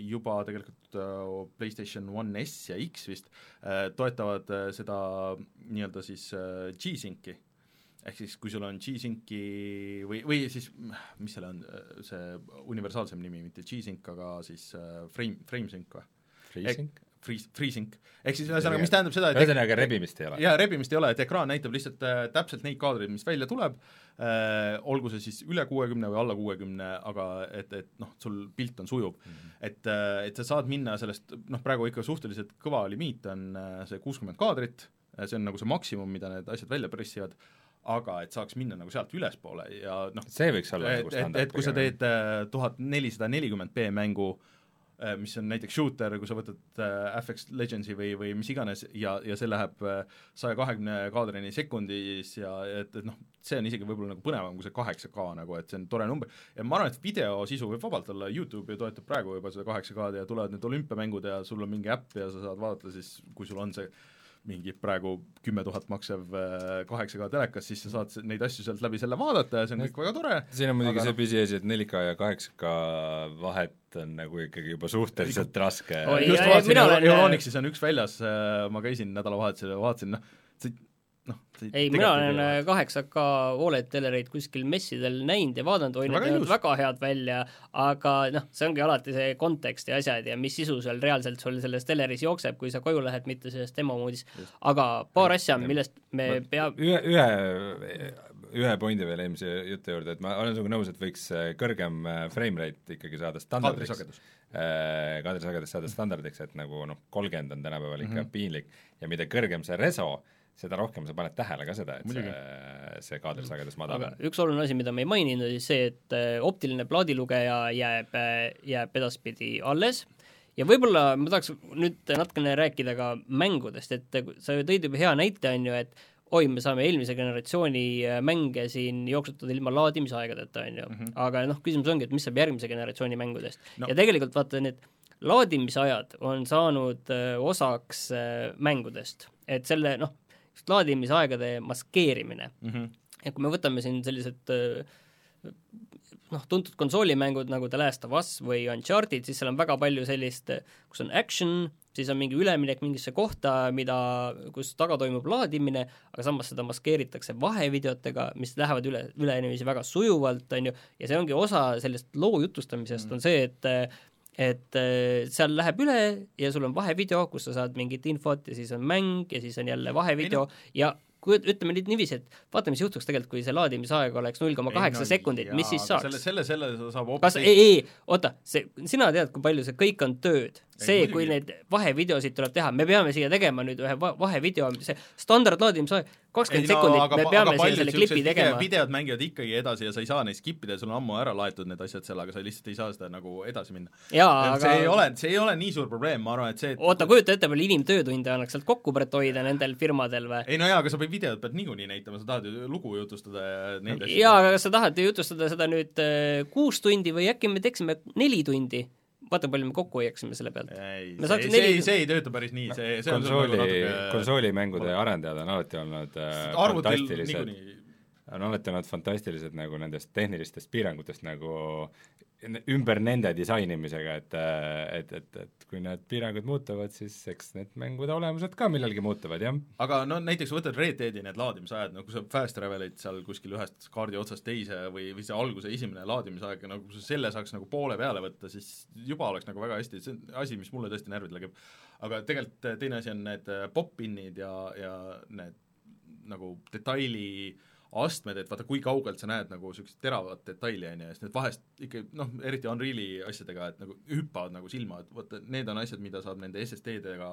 juba tegelikult äh, PlayStation One S ja X vist äh, toetavad äh, seda nii-öelda siis äh, G-Synci ehk siis kui sul on G-Synci või, või siis mis selle on, see universaalsem nimi, mitte G-Sync, aga siis äh, frame, FrameSync või? Freezing? Free, FreeSync. ehk siis ühesõnaga, mis tähendab seda, et ühesõnaga rebimist ei ole. jaa, rebimist ei ole, et ekraan näitab lihtsalt äh, täpselt neid kaadreid, mis välja tuleb äh,, olgu see siis üle kuuekümne või alla kuuekümne, aga et, et noh, sul pilt on sujuv mm. -hmm. et äh,, et sa saad minna sellest, noh praegu ikka suhteliselt kõva limiit on äh, see kuuskümmend kaadrit, see on nagu see maksimum, mida need asjad välja pressivad, aga et saaks minna nagu sealt ülespoole ja noh, see võiks olla nagu, standard et kui sa teed äh, tuhat nelisada nelikümmend B mängu, mis on näiteks shooter, kui sa võtad äh, FX Legendsi või, või mis iganes ja, ja see läheb saja kahekümne kaadrini sekundis ja et, et noh, see on isegi võib-olla nagu põnevam kui see kaheksa K nagu, et see on tore number. Ja ma arvan, et videosisu võib vabalt olla, Youtube ju toetab praegu juba seda kaheksa K-d ja tulevad need olümpiamängud ja sul on mingi äpp ja sa saad vaadata siis, kui sul on see mingi praegu kümme tuhat maksev kaheksa K telekas, siis sa saad neid asju sealt läbi selle vaadata ja see on kõik väga tore. Siin on muidugi aga see noh- pisiasi, et 4K ja 8K vahet on nagu ikkagi juba suhteliselt raske. Oi, just vaatasin olen- Euronixis on üks väljas, ma käisin nädalavahetusel ja vaatasin, noh, see noh, ei, mina olen äh, kaheksa K Oled telereid kuskil messidel näinud ja vaadanud, oi, need näevad väga head välja, aga noh, see ongi alati see kontekst ja asjad ja mis sisu seal reaalselt sul selles teleris jookseb, kui sa koju lähed, mitte selles demo moodis. aga paar asja, millest me pea-, ühe, ühe, ühe pointi veel eelmise jutu juurde, et ma olen sinuga nõus, et võiks äh, kõrgem äh, frame rate ikkagi saada standardiks. kaadrisagedus. saada standardiks, et nagu noh, kolmkümmend on tänapäeval ikka mm. -hmm. piinlik ja mida kõrgem see reso, seda rohkem sa paned tähele ka seda, et Muidugi. see, see kaadrisagedus madal aga on. üks oluline asi, mida me ei maininud, oli see, et äh, optiline plaadilugeja jääb, jääb edaspidi alles ja võib-olla ma tahaks nüüd natukene rääkida ka mängudest, et äh, sa ju tõid juba hea näite, on ju, et oi, me saame eelmise generatsiooni äh, mänge siin jooksutada ilma laadimisaegadeta, on ju, aga noh, küsimus ongi, et mis saab järgmise generatsiooni mängudest No. ja tegelikult vaata, need laadimisajad on saanud äh, osaks äh, mängudest, et selle noh, laadimisaegade maskeerimine Mhm. ja kui me võtame siin sellised äh, noh, tuntud konsoolimängud nagu The Last of Us või Uncharted, siis seal on väga palju sellist, kus on action, siis on mingi üleminek mingisse kohta, mida, kus taga toimub laadimine, aga samas seda maskeeritakse vahevideotega, mis lähevad üle, üleniiviisi väga sujuvalt, on ju, ja see ongi osa sellest loo jutustamisest, on see, et et äh, seal läheb üle ja sul on vahevideo, kus sa saad mingit infot ja siis on mäng ja siis on jälle vahevideo ja kui ütleme nüüd niiviisi, et vaata, mis juhtuks tegelikult, kui see laadimisaeg oleks null koma kaheksa sekundit, mis siis saaks selle,? selle, selle saab hoopis kas, ei, ei, oota, see, sina tead, kui palju see kõik on tööd. See, kui neid vahevideosid tuleb teha, me peame siia tegema nüüd ühe va- vahevideo, see standardlaadimisaeg, kakskümmend sekundit, me peame siia selle klipi tegema. videod mängivad ikkagi edasi ja sa ei saa neid skip ida, sul on ammu ära laetud need asjad seal, aga sa lihtsalt ei saa seda nagu edasi minna. jaa, see ei aga ole, see ei ole nii suur probleem, ma arvan, et see, et oota, kujuta ette, palju inimtöötunde annaks sealt kokku praegu hoida nendel firmadel või? ei no jaa, aga sa pead videot pead niikuinii näitama, sa tahad ju lugu jutustada ja neid asju. jaa, aga kas sa tahad jutustada seda nüüd äh, kuus tundi või äkki me teeksime neli tundi? vaata, palju me kokku hoiaksime selle pealt. ei, Me see, saaks see, neli- ei, see ei tööta päris nii, see, see on sul konsooli natuke konsoolimängude arendajad on alati olnud äh, arvutil fantastilised niikuinii on alati olnud fantastilised nagu nendest tehnilistest piirangutest nagu ümber nende disainimisega, et et, et, et kui need piirangud muutuvad, siis eks need mängude olemused ka millalgi muutuvad, jah. aga no näiteks võtad Red Deadi need laadimisajad, no kui sa fast travel'id seal kuskil ühest kaardi otsast teise või, või see alguse esimene laadimisaeg, no kui sa selle saaks nagu poole peale võtta, siis juba oleks nagu väga hästi, see on asi, mis mulle tõesti närvidele käib. aga tegelikult teine asi on need pop-in'id ja, ja need nagu detaili äh, astmed, et vaata, kui kaugelt sa näed nagu niisugust teravat detaili, on ju, ja siis need vahest ikka noh, eriti Unreali asjadega, et nagu hüppavad nagu silma, et vaata, need on asjad, mida saab nende SSD-dega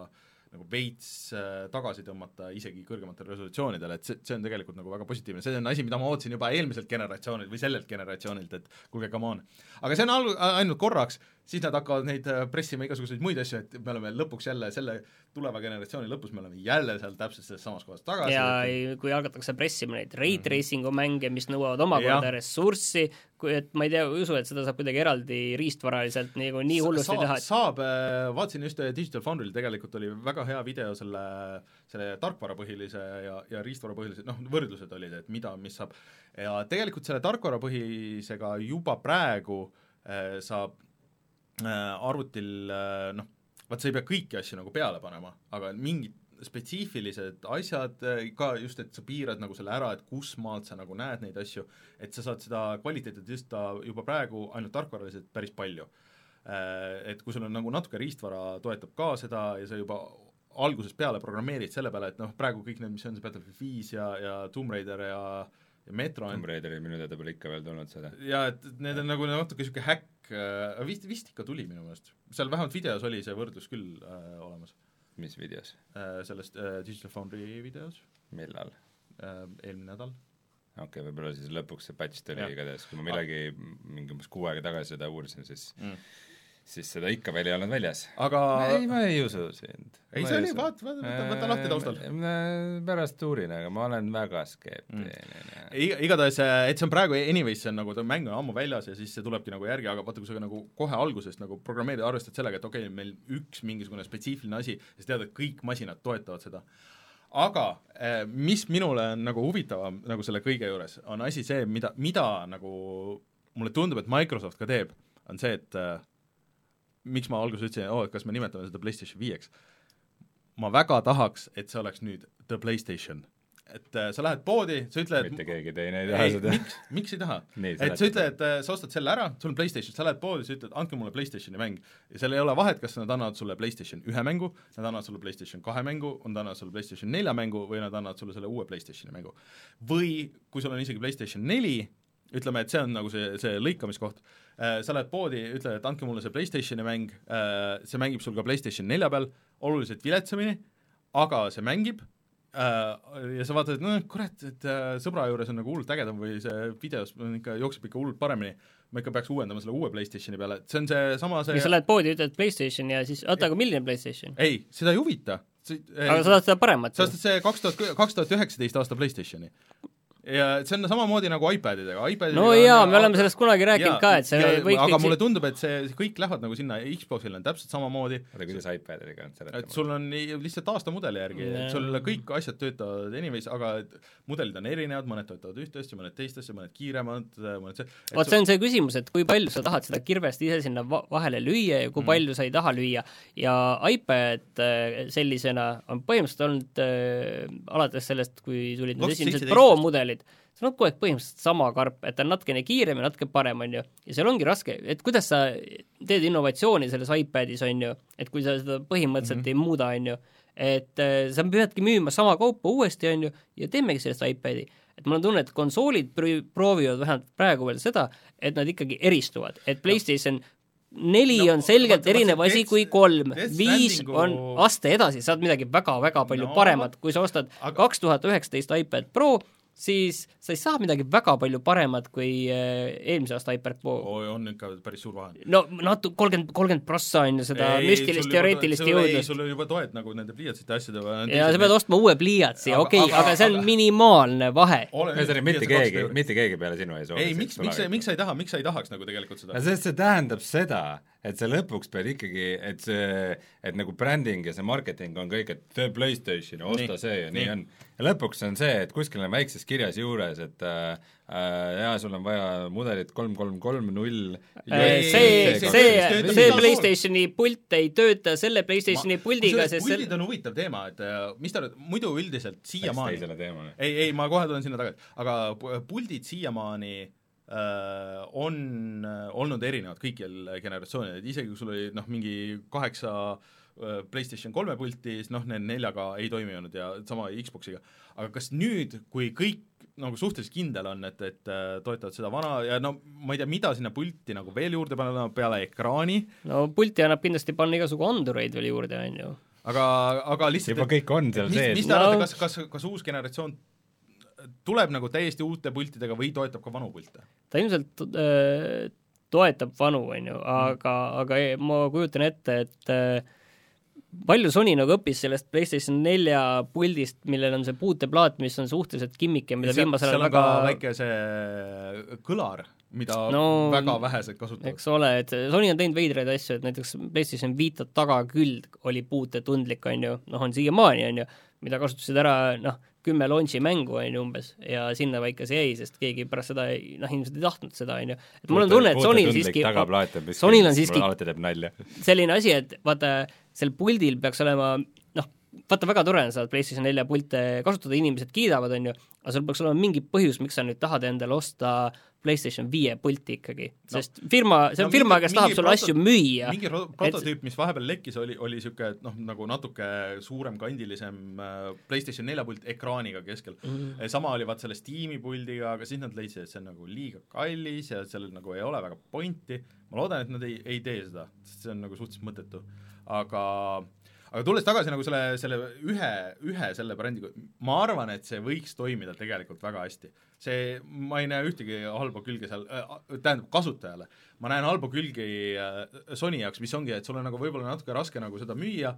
nagu veits äh, tagasi tõmmata isegi kõrgematele resolutsioonidele, et see, see on tegelikult nagu väga positiivne, see on asi, mida ma ootasin juba eelmiselt generatsioonilt või sellelt generatsioonilt, et kuulge, come on. aga see on al-, ainult korraks, siis nad hakkavad neid äh, pressima igasuguseid muid asju, et me oleme lõpuks jälle selle tuleva generatsiooni lõpus, me oleme jälle seal täpselt selles samas kohas tagasi. ja et... kui hakatakse pressima neid rate mhm. racing'u mänge, mis nõuavad omakorda ressurssi, kui et ma ei tea, ei usu, et seda saab kuidagi eraldi riistvaraliselt nagu nii hullusti teha et.... saab, äh, vaatasin just Digital Foundry'l tegelikult oli väga hea video selle, selle tarkvarapõhilise ja, ja riistvarapõhilise, noh, võrdlused olid, et mida, mis saab, ja tegelikult selle tarkvarapõhisega juba praegu äh, saab arvutil äh, noh, vaat sa ei pea kõiki asju nagu peale panema, aga mingid spetsiifilised asjad äh, ka just, et sa piirad nagu selle ära, et kus maalt sa nagu näed neid asju, et sa saad seda kvaliteeti tõsta juba praegu ainult tarkvaraliselt päris palju. Et kui sul on nagu natuke riistvara toetab ka seda ja sa juba algusest peale programmeerid selle peale, et noh, praegu kõik need, mis on see Battlefield viis ja, ja Tomb Raider ja ja Metro on Tomb Raideri minu teada pole ikka veel tulnud seda. jaa, et need on nagu natuke niisugune häkk äh,, vist, vist ikka tuli minu meelest. seal vähemalt videos oli see võrdlus küll äh, olemas. mis videos äh,? Sellest äh, Digital Foundry videos. millal äh,? Eelmine nädal. okei okay,, võib-olla siis lõpuks see patch tuli igatahes, kui ma millegi mingi umbes kuu aega tagasi seda uurisin, siis mm siis seda ikka veel ei olnud väljas. aga ei, ma ei usu sind. ei, see oli, vaata, vaata, võta, võta lahti taustal. pärast uurin, aga ma olen väga skeptiline mm.. iga, igatahes, et see on praegu anyways, see on nagu, ta mäng on ammu väljas ja siis see tulebki nagu järgi, aga vaata, kui sa nagu kohe algusest nagu programmeerid, arvestad sellega, et okei okay,, meil üks mingisugune spetsiifiline asi, siis tead, et kõik masinad toetavad seda aga eh, mis minule on nagu huvitavam nagu selle kõige juures, on asi see, mida, mida nagu mulle tundub, et Microsoft ka teeb, on see, et äh, miks ma alguses ütlesin, oo, et kas me nimetame seda PlayStation viieks, ma väga tahaks, et see oleks nüüd The PlayStation. et äh, sa lähed poodi, sa ütled mitte keegi teine ei taha ei, seda. miks, miks ei taha? et sa ütled, et äh, sa ostad selle ära, sul on PlayStation, sa lähed poodi, sa ütled, andke mulle PlayStationi mäng. ja seal ei ole vahet, kas nad annavad sulle PlayStation ühe mängu, nad annavad sulle PlayStation kahe mängu, nad annavad sulle PlayStation nelja mängu või nad annavad sulle selle uue PlayStationi mängu. või kui sul on isegi PlayStation neli, ütleme, et see on nagu see, see lõikamiskoht, Äh, sa lähed poodi, ütled, et andke mulle see PlayStationi mäng, äh, see mängib sul ka PlayStation nelja peal, oluliselt viletsamini, aga see mängib, äh, ja sa vaatad, et noh, kurat, et sõbra juures on nagu hullult ägedam või see videos on ikka, jookseb ikka hullult paremini, ma ikka peaks uuendama selle uue PlayStationi peale, et see on seesama see ja sa lähed poodi, ütled PlayStation ja siis oota, aga milline PlayStation? ei, seda ei huvita. aga sa tahad seda paremat? sa ostad see kaks tuhat, kaks tuhat üheksateist aasta PlayStationi ja see on samamoodi nagu iPadidega, iPadidega no jaa, me oleme sellest kunagi rääkinud ja, ka, et see ja, võiks aga mulle tundub, et see kõik lähevad nagu sinna, Xboxil on täpselt samamoodi. Oota, kuidas iPadidega on seletama? et sul on lihtsalt aastamudeli järgi, et sul kõik asjad töötavad anyways, aga mudelid on erinevad, mõned töötavad ühte asja, mõned teist asja, mõned kiiremad, mõned see vot see on see küsimus, et kui palju sa tahad seda kirvest ise sinna va vahele lüüa ja kui mm. palju sa ei taha lüüa. Ja iPad äh, sellisena on põhimõtteliselt olnud äh, alates sellest, kui tulid need esimesed Pro mudelid, see on kogu aeg põhimõtteliselt sama karp, et ta on natukene kiirem ja natuke parem, on ju. ja seal ongi raske, et kuidas sa teed innovatsiooni selles iPadis, on ju, et kui sa seda põhimõtteliselt mm -hmm. ei muuda, on ju, et äh, sa peadki müüma sama kaupa uuesti, on ju, ja teemegi sellest iPadi. et mul on tunne, et konsoolid proovivad vähemalt praegu veel seda, et nad ikkagi eristuvad, et PlayStation neli no, on selgelt vaata, erinev asi kui kolm, viis on aste edasi, saad midagi väga-väga palju no, paremat, kui sa ostad kaks tuhat üheksateist iPad Pro, siis sa ei saa midagi väga palju paremat kui äh, eelmise aasta iPad Pro oh,. on ikka päris suur vahe. no natu-, kolmkümmend, kolmkümmend prossa on ju seda ei, müstilist teoreetilist jõudu. sul on juba toed nagu nende pliiatsite asjade vahel. ja sa pead ostma uue pliiatsi, okei aga see on aga, minimaalne vahe. ühesõnaga, mitte keegi, mitte keegi peale sinu ei soovi. ei, miks, miks sa, miks sa ei taha, miks sa ei tahaks nagu tegelikult seda? sest see tähendab seda, et sa lõpuks pead ikkagi, et see, et nagu bränding ja see marketing on kõik, et tee PlayStation, osta nii, see ja nii, nii. on. ja lõpuks on see, et kuskil on väikses kirjas juures, et äh, äh, jaa, sul on vaja mudelit kolm, kolm, kolm, null. See, see- see, see- see PlayStationi pult ei tööta selle PlayStationi puldiga, sest puldid sel- on huvitav teema, et äh, mis ta nüüd, muidu üldiselt siiamaani ei, ei, ma kohe tulen sinna tagasi, aga pu- puldid siiamaani äh, on äh, olnud erinevad kõikjal generatsioonidel, isegi kui sul oli noh, mingi kaheksa äh, PlayStation kolme pulti, siis noh, need neljaga ei toiminud ja sama Xboxiga. aga kas nüüd, kui kõik nagu suhteliselt kindel on, et, et äh, toetavad seda vana ja no ma ei tea, mida sinna pulti nagu veel juurde panna peale ekraani, no pulti annab kindlasti panna igasugu andureid veel juurde, on ju. aga, aga lihtsalt juba kõik on seal mis, mis sees te arvate No-, kas, kas, kas uus generatsioon tuleb nagu täiesti uute pultidega või toetab ka vanu pilte? ta ilmselt äh, toetab vanu, on ju, aga, aga ei- ma kujutan ette, et äh, palju Sony nagu õppis sellest PlayStation nelja puldist, millel on see puuteplaat, mis on suhteliselt kimmike, mida viimasel seal ajal väga väike see kõlar, mida no, väga vähesed kasutavad. eks ole, et Sony on teinud veidraid asju, et näiteks PlayStation Vita tagaküld oli puutetundlik, on ju, noh, on siiamaani, on ju, mida kasutasid ära noh, kümme launch'i mängu, on ju umbes, ja sinna paika see jäi, sest keegi pärast seda ei, noh, ilmselt ei tahtnud seda, on ju. et mul on tunne, et Sonyl siiski, Sonyl on siiski selline asi, et vaata, sel puldil peaks olema vaata, väga tore on seda PlayStation nelja pilte kasutada, inimesed kiidavad, on ju, aga sul peaks olema mingi põhjus, miks sa nüüd tahad endale osta PlayStation viie pulti ikkagi no., sest firma, see on no, firma, kes tahab sulle asju müüa. mingi prototüüp, mis vahepeal lekkis, oli, oli niisugune noh, nagu natuke suuremkandilisem äh, PlayStation nelja pult ekraaniga keskel mm. sama oli vaat selle Steam'i puldiga, aga siis nad leidsid, et see on nagu liiga kallis ja sellel nagu ei ole väga pointi, ma loodan, et nad ei, ei tee seda, sest see on nagu suhteliselt mõttetu. aga aga tulles tagasi nagu selle, selle ühe, ühe selle brändiga, ma arvan, et see võiks toimida tegelikult väga hästi. see, ma ei näe ühtegi halba külge seal äh,, tähendab kasutajale, ma näen halba külgi äh, Sony jaoks, mis ongi, et sul on nagu võib-olla natuke raske nagu seda müüa,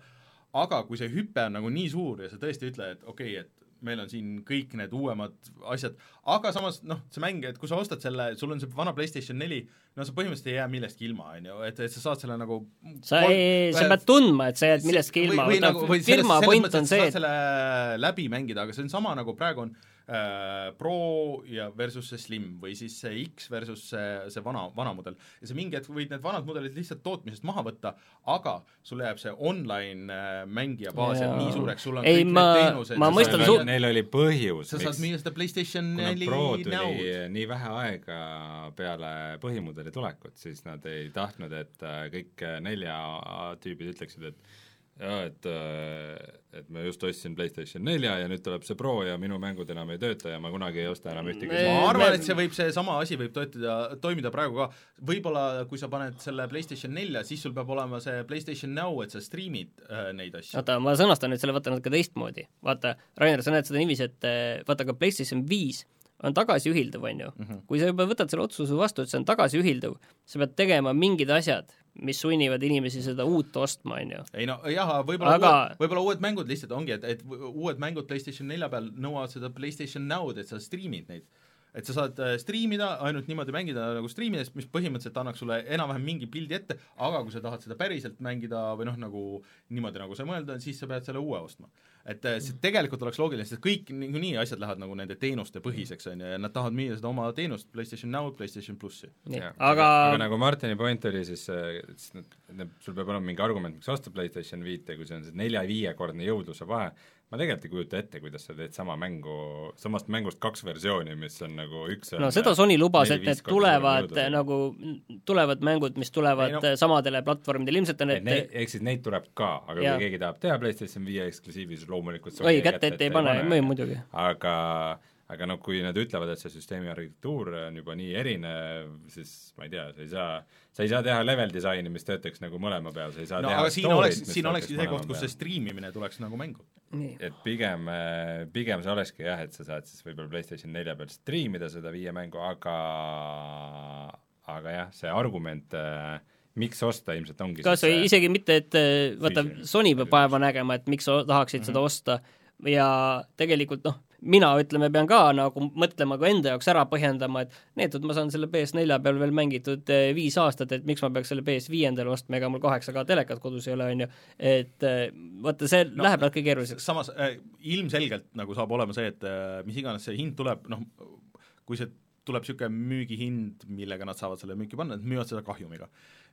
aga kui see hüpe on nagu nii suur ja sa tõesti ütled, et okei okay,, et meil on siin kõik need uuemad asjad, aga samas noh, see mäng, et kui sa ostad selle, sul on see vana PlayStation neli, no sa põhimõtteliselt ei jää millestki ilma, on ju, et, et sa saad selle nagu sa ei, sa pead tundma, et sa jääd millestki ilma, nagu, firma point on see, et selle läbi mängida, aga see on sama nagu praegu on äh, Pro ja versus see Slim või siis see X versus see, see vana, vana mudel. ja sa mingi hetk võid need vanad mudelid lihtsalt tootmisest maha võtta, aga sul jääb see online äh, mängija baas jääb nii suureks, sul on ei, kõik ma, need teenused. ma mõistan su-. Neil oli põhjus, sa saad müüa seda PlayStation neli näud. nii vähe aega peale põhimudeli tulekut, siis nad ei tahtnud, et kõik nelja tüübid ütleksid, et jaa, et, et ma just ostsin PlayStation nelja ja nüüd tuleb see Pro ja minu mängud enam ei tööta ja ma kunagi ei osta enam ühtegi ma arvan, et see võib, seesama asi võib töötada, toimida praegu ka, võib-olla kui sa paned selle PlayStation nelja, siis sul peab olema see PlayStation Now, et sa striimid äh, neid asju. oota, ma sõnastan nüüd selle vaata natuke teistmoodi. vaata, Rainer, sa näed seda niiviisi, et vaata ka PlayStation viis on tagasiühilduv, on ju mm. -hmm. kui sa juba võtad selle otsuse vastu, et see on tagasiühilduv, sa pead tegema mingid asjad, mis sunnivad inimesi seda uut ostma, on ju. ei no jah, võib-olla Aga... uued, võib-olla uued mängud lihtsalt ongi, et, et uued mängud PlayStation nelja peal nõuavad seda PlayStation Now'd, et sa striimid neid. et sa saad striimida, ainult niimoodi mängida nagu striimidest, mis põhimõtteliselt annaks sulle enam-vähem mingi pildi ette, aga kui sa tahad seda päriselt mängida või noh, nagu niimoodi, nagu sa mõelda, siis sa pead selle uue ostma. Et see tegelikult oleks loogiline, sest kõik niikuinii asjad lähevad nagu nende teenuste põhiseks, on ju, ja nad tahavad müüa seda oma teenust, PlayStation Now'd, PlayStation plussi. aga aga, aga nagu Martini point oli siis, siis sul peab olema mingi argument, miks osta PlayStation viite, kui see on see nelja-viiekordne jõudluse vahe, ma tegelikult ei kujuta ette, kuidas sa teed sama mängu, samast mängust kaks versiooni, mis on nagu üks no seda Sony lubas, et need tulevad nagu, tulevad mängud, mis tulevad ei, no, samadele platvormidele, ilmselt on need ehk siis neid tuleb ka, aga ja. kui keegi tahab teha PlayStation viie eksklusiivi, siis loomulikult oi, kätte ette ei pane, muidugi. aga aga noh, kui nad ütlevad, et see süsteemi arhitektuur on juba nii erinev, siis ma ei tea, sa ei saa, sa ei saa teha level disaini, mis töötaks nagu mõlema peal, sa ei saa no, teha aga siin oleks, siin olekski see koht, kus see striimimine tuleks nagu mängu. et pigem, pigem see olekski jah, et sa saad siis võib-olla PlayStation nelja peal striimida seda viie mängu, aga aga jah, see argument äh, miks osta ilmselt ongi kas või isegi mitte, et vaata, Sony peab vaeva nägema, et miks sa tahaksid mm -hmm. seda osta ja tegelikult noh, mina, ütleme, pean ka nagu mõtlema ka enda jaoks ära põhjendama, et neetud, ma saan selle PS4 peal veel mängitud eh, viis aastat, et miks ma peaks selle PS5 ostma, ega mul 8K telekat kodus ei ole, on ju, et eh, vaata, see no, läheb natuke keeruliseks. samas äh, ilmselgelt nagu saab olema see, et äh, mis iganes see hind tuleb, noh, kui see tuleb niisugune müügihind, millega nad saavad selle müüki panna, nad müüvad seda kahjumiga.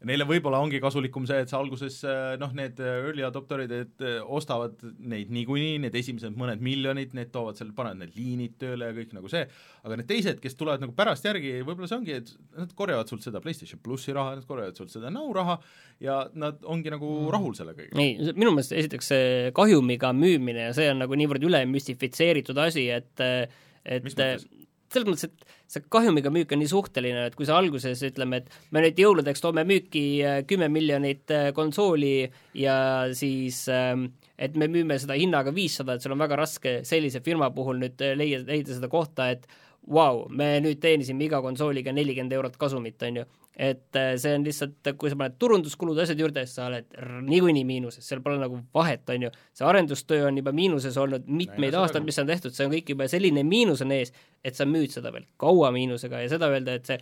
Neile võib-olla ongi kasulikum see, et sa alguses noh, need early adopterid, et ostavad neid niikuinii, need esimesed mõned miljonid, need toovad selle, panevad need liinid tööle ja kõik nagu see, aga need teised, kes tulevad nagu pärast järgi, võib-olla see ongi, et nad korjavad sult seda PlayStation plussi raha, nad korjavad sult seda Now raha ja nad ongi nagu mm. rahul selle kõigega. ei, minu meelest esiteks see kahjumiga müümine ja see on nagu niivõrd üle müstifitseeritud asi, et et mis mõttes? Selles mõttes, et see kahjumiga müük on nii suhteline, et kui sa alguses ütleme, et me nüüd jõuludeks toome müüki äh, kümme miljonit äh, konsooli ja siis ähm, et me müüme seda hinnaga viissada, et sul on väga raske sellise firma puhul nüüd äh, leia, leida seda kohta, et vau wow,, me nüüd teenisime iga konsooliga nelikümmend eurot kasumit, on ju et äh, see on lihtsalt, kui sa paned turunduskulud, asjad juurde, siis sa oled niikuinii miinuses, seal pole nagu vahet, on ju. see arendustöö on juba miinuses olnud mitmeid no, aastaid, mis on tehtud, see on kõik juba selline miinus on ees, et sa müüd seda veel kaua miinusega ja seda öelda, et see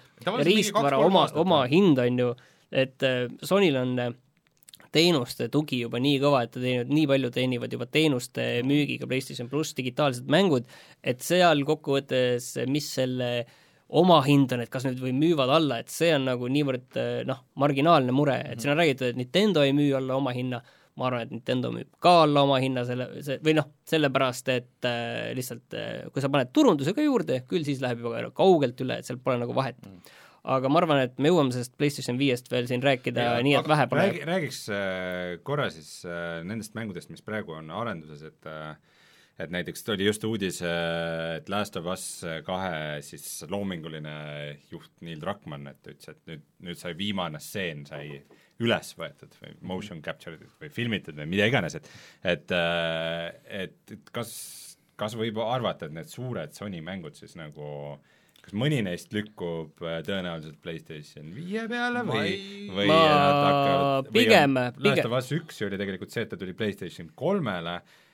riistvara oma, oma hind on ju, et äh, Sonyl on äh, teenuste tugi juba nii kõva, et ta teenivad, nii palju teenivad juba teenuste müügiga PlayStation pluss digitaalsed mängud, et seal kokkuvõttes, mis selle äh, omahind on, et kas need või müüvad alla, et see on nagu niivõrd eh, noh, marginaalne mure, et siin on räägitud, et Nintendo ei müü alla oma hinna, ma arvan, et Nintendo müüb ka alla oma hinna selle, see, või noh, sellepärast, et äh, lihtsalt äh, kui sa paned turunduse ka juurde, küll siis läheb juba kaugelt üle, et seal pole nagu vahet. Mm. aga ma arvan, et me jõuame sellest PlayStation viiest veel siin rääkida ja, nii, et vähe pole. räägi, räägiks korra siis nendest mängudest, mis praegu on arenduses, et äh, et näiteks oli just uudis, et Last of Us kahe siis loominguline juht Neil Druckmann, et ütles, et nüüd, nüüd sai viimane stseen sai üles võetud või motion captured või filmitud või mida iganes, et et, et, et kas, kas võib arvata, et need suured Sony mängud siis nagu kas mõni neist lükkub tõenäoliselt PlayStation viie peale või, või ma nad hakkavad pigem, pigem Last of Us üks oli tegelikult see, et ta tuli PlayStation kolmele Äh,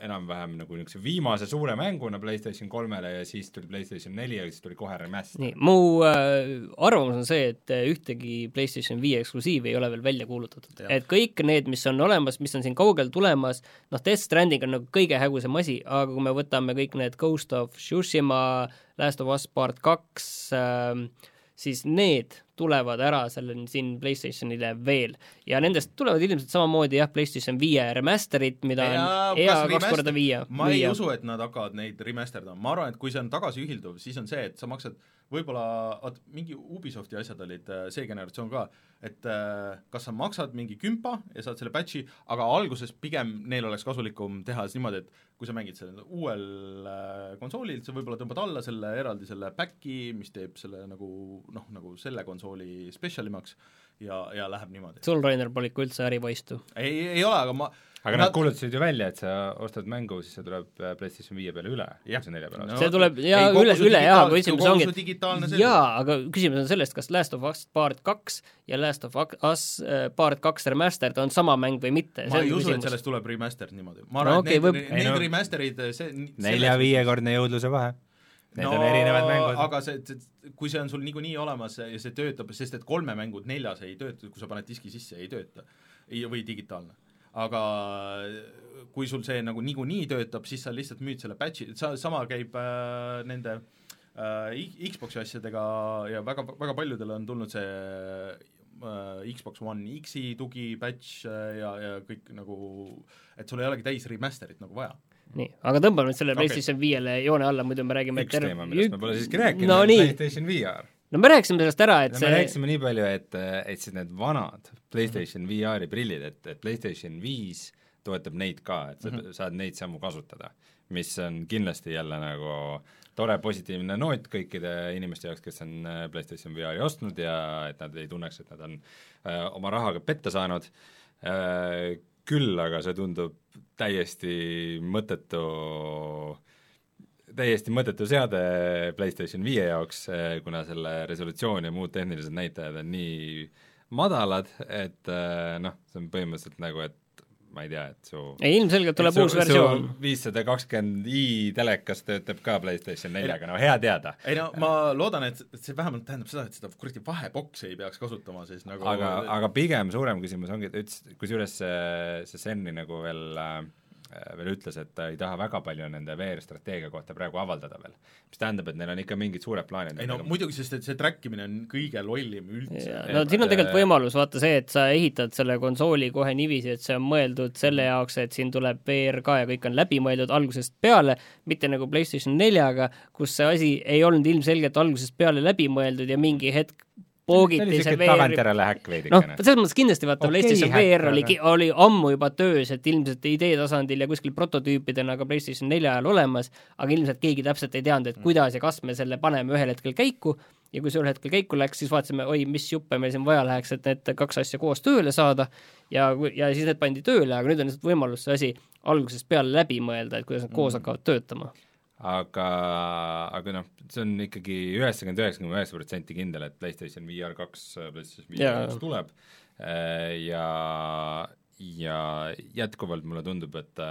enam-vähem nagu niisuguse viimase suure mänguna PlayStation kolmele ja siis tuli PlayStation neli ja siis tuli kohe remaster. nii, mu äh, arvamus on see, et äh, ühtegi PlayStation viie eksklusiivi ei ole veel välja kuulutatud. et kõik need, mis on olemas, mis on siin kaugel tulemas, noh, Death Stranding on nagu kõige hägusam asi, aga kui me võtame kõik need Ghost of Tsushima, Last of Us Part kaks äh,, siis need tulevad ära sellel siin PlayStationile veel ja nendest tulevad ilmselt samamoodi jah, PlayStation viie remaster'id, mida ja on hea kaks korda viia. ma ei viia. usu, et nad hakkavad neid remasterdama, ma arvan, et kui see on tagasiühilduv, siis on see, et sa maksad võib-olla, vaat mingi Ubisofti asjad olid äh, see generatsioon ka, et äh, kas sa maksad mingi kümpa ja saad selle patch'i, aga alguses pigem neil oleks kasulikum teha siis niimoodi, et kui sa mängid sellel uuel äh, konsoolil, sa võib-olla tõmbad alla selle eraldi selle back'i, mis teeb selle nagu noh, nagu selle konsooli spetsialimaks ja, ja läheb niimoodi. sul, Rainer, pole ikka üldse ärivaistu? ei, ei ole, aga ma aga nad, nad kuulutasid ju välja, et sa ostad mängu, siis see tuleb äh, PlayStation viie peale üle, see nelja peale no,. see tuleb jaa, üle, üle jaa, aga küsimus ongi, jaa, aga küsimus on sellest, kas Last of Us Part kaks ja Last of Us äh, Part kaks Remastered on sama mäng või mitte. ma ei usu, et sellest tuleb remastered niimoodi. ma arvan no,, okay, et need, võib... need no, remasterid, see nelja-viiekordne jõudluse vahe. Need no, on erinevad mängud. aga see, see, kui see on sul niikuinii olemas ja see töötab, sest et kolme mängud neljas ei tööta, kui sa paned diski sisse, ei tööta. või digitaalne aga kui sul see nagu niikuinii töötab, siis sa lihtsalt müüd selle patch'i, sa, sama käib äh, nende äh, Xbox'i asjadega ja väga, väga paljudele on tulnud see äh, Xbox One X-i tugi, patch äh, ja, ja kõik nagu, et sul ei olegi täis remaster'it nagu vaja. Nii, aga tõmbame nüüd selle okay. PlayStation viiele joone alla, muidu me räägime üks teema, millest me pole siiski rääkinud no,, on PlayStation VR no me rääkisime sellest ära, et no, see me rääkisime nii palju, et, et siis need vanad PlayStation VR-i prillid, et, et PlayStation viis toetab neid ka, et sa mm -hmm. saad neid samu kasutada, mis on kindlasti jälle nagu tore positiivne noot kõikide inimeste jaoks, kes on äh, PlayStation VR-i ostnud ja et nad ei tunneks, et nad on äh, oma rahaga petta saanud, äh, küll aga see tundub täiesti mõttetu täiesti mõttetu seade PlayStation viie jaoks, eh, kuna selle resolutsioon ja muud tehnilised näitajad on nii madalad, et eh, noh, see on põhimõtteliselt nagu, et ma ei tea, et su ei, ilmselgelt tuleb su, uus versioon. viissada kakskümmend i telekas töötab ka PlayStation neljaga, no hea teada. ei no ma loodan, et see vähemalt tähendab seda, et seda kuradi vaheboksi ei peaks kasutama siis nagu aga, aga pigem suurem küsimus ongi, ta ütles, kusjuures see, see Seni nagu veel Äh, veel ütles, et ta ei taha väga palju nende VR-strateegia kohta praegu avaldada veel. mis tähendab, et neil on ikka mingid suured plaanid. ei no muidugi, sest et see track imine on kõige lollim üldse. no siin on tegelikult võimalus, vaata see, et sa ehitad selle konsooli kohe niiviisi, et see on mõeldud selle jaoks, et siin tuleb VR ka ja kõik on läbi mõeldud algusest peale, mitte nagu PlayStation neljaga, kus see asi ei olnud ilmselgelt algusest peale läbi mõeldud ja mingi hetk poogiti see VR tagantjärele häkk veidikene. noh, selles mõttes kindlasti vaata okay, PlayStation VR oli, oli ammu juba töös, et ilmselt idee tasandil ja kuskil prototüüpidena ka PlayStation nelja ajal olemas, aga ilmselt keegi täpselt ei teadnud, et mm. kuidas ja kas me selle paneme ühel hetkel käiku ja kui see ühel hetkel käiku läks, siis vaatasime, oi, mis juppe meil siin vaja läheks, et need kaks asja koos tööle saada ja, ja siis need pandi tööle, aga nüüd on lihtsalt võimalus see asi algusest peale läbi mõelda, et kuidas nad koos mm. hakkavad töötama aga, aga noh, see on ikkagi üheksakümmend üheksa koma üheksa protsenti kindel, et PlayStation VR kaks, PlayStation VR kaks tuleb. Äh, ja, ja jätkuvalt mulle tundub, et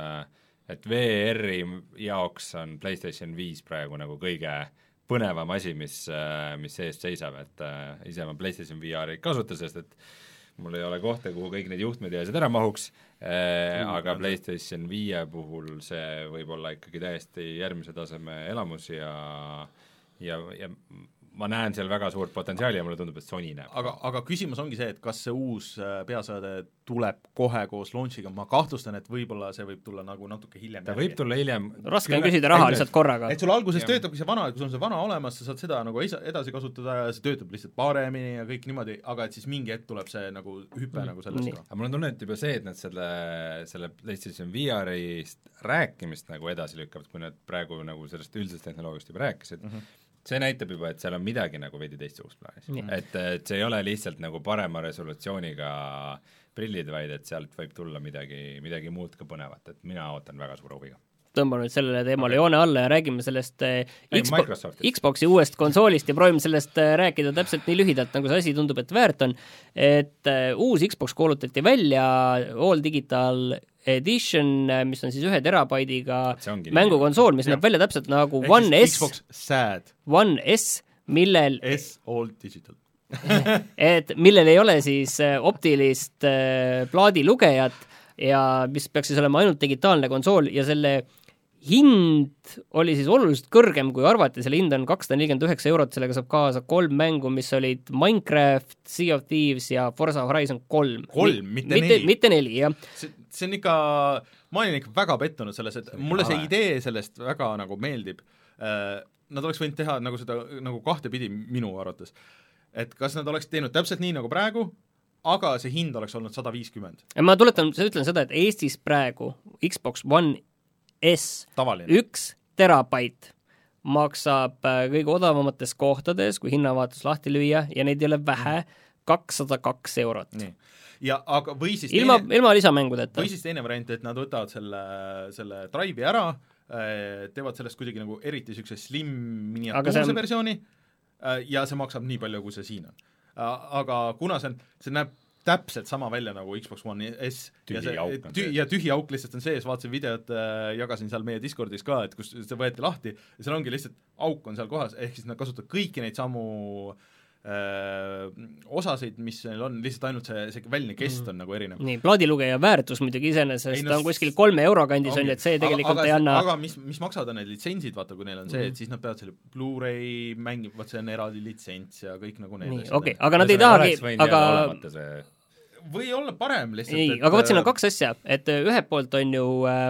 et VR-i jaoks on PlayStation viis praegu nagu kõige põnevam asi, mis, mis ees seisab, et äh, ise ma PlayStation VR-i ei kasuta, sest et mul ei ole kohta, kuhu kõik need juhtmed ja asjad ära mahuks äh,, aga PlayStation viie puhul see võib olla ikkagi täiesti järgmise taseme elamus ja ja, ja ma näen seal väga suurt potentsiaali ja mulle tundub, et Sony näeb. aga, aga küsimus ongi see, et kas see uus äh, peaseade tuleb kohe koos launch'iga, ma kahtlustan, et võib-olla see võib tulla nagu natuke hiljem ta järgi. võib tulla hiljem raske on küsida raha lihtsalt korraga. et sul alguses ja. töötabki see vana, kui sul on see vana olemas, sa saad seda nagu edasi kasutada ja see töötab lihtsalt paremini ja kõik niimoodi, aga et siis mingi hetk tuleb see nagu hüpe mm. nagu sellest ka. aga mul on tunne, et juba see, et nad selle, selle PlayStation VR-ist rääkimist nagu edasi lükkavad, kui nad praegu nagu sellest üldisest tehnoloogiast juba rääkisid mm, -hmm see näitab juba, et seal on midagi nagu veidi teistsugust plaanis et, et see ei ole lihtsalt nagu parema resolutsiooniga prillid, vaid et sealt võib tulla midagi, midagi muud ka põnevat, et mina ootan väga suure huviga tõmbame nüüd sellele teemale okay. joone alla ja räägime sellest eh, Xbox, Xboxi uuest konsoolist ja proovime sellest eh, rääkida täpselt nii lühidalt, nagu see asi tundub, et väärt on. et uh, uus Xbox kuulutati välja, All Digital Edition, mis on siis ühe terabaidiga mängukonsool, mis näeb välja täpselt nagu Ehk One S, One S, millel S All Digital et millel ei ole siis optilist äh, plaadilugejat ja mis peaks siis olema ainult digitaalne konsool ja selle hind oli siis oluliselt kõrgem, kui arvati, selle hind on kakssada nelikümmend üheksa eurot, sellega saab kaasa kolm mängu, mis olid Minecraft, Sea of Thieves ja Forza Horizon kolm. kolm, mitte neli? mitte neli, jah. See, on ikka, ma olin ikka väga pettunud selles, et mulle see idee sellest väga nagu meeldib. Äh, nad oleks võinud teha nagu seda nagu kahtepidi minu arvates. et kas nad oleks teinud täpselt nii nagu praegu, aga see hind oleks olnud sada viiskümmend. ma tuletan, ütlen seda, et Eestis praegu Xbox One S, üks terabait maksab äh, kõige odavamates kohtades, kui hinnavaatus lahti lüüa, ja neid ei ole vähe, kakssada kaks eurot. Ja aga, või siis ilma, ilma lisamängudeta. või siis teine variant, et nad võtavad selle, selle Drive'i ära, äh, teevad sellest kuidagi nagu eriti niisuguse slim miniatuurse on... versiooni äh, ja see maksab nii palju, kui see siin on. aga kuna see on, see näeb täpselt sama välja nagu Xbox One S. tühi see, auk on tühi, see. ja tühi auk lihtsalt on sees, vaatasin videot äh,, jagasin seal meie Discordis ka, et kus see võeti lahti ja seal ongi lihtsalt auk on seal kohas, ehk siis nad kasutavad kõiki neid samu äh, osasid, mis neil on, lihtsalt ainult see, see väline kest mm. on nagu erinev. nii, plaadilugeja väärtus muidugi iseenesest no, on kuskil kolme euro kandis, on ju, et see tegelikult aga, aga, ei anna aga mis, mis maksavad need litsentsid, vaata, kui neil on see mm., et siis nad peavad selle Blu-ray mängima, vot see on eraldi litsents ja kõik nagu need nii, okei okay,, aga nad ei tahagi, aga või olla parem lihtsalt. ei, aga vot siin on äh, kaks asja, et äh, ühelt poolt on ju äh,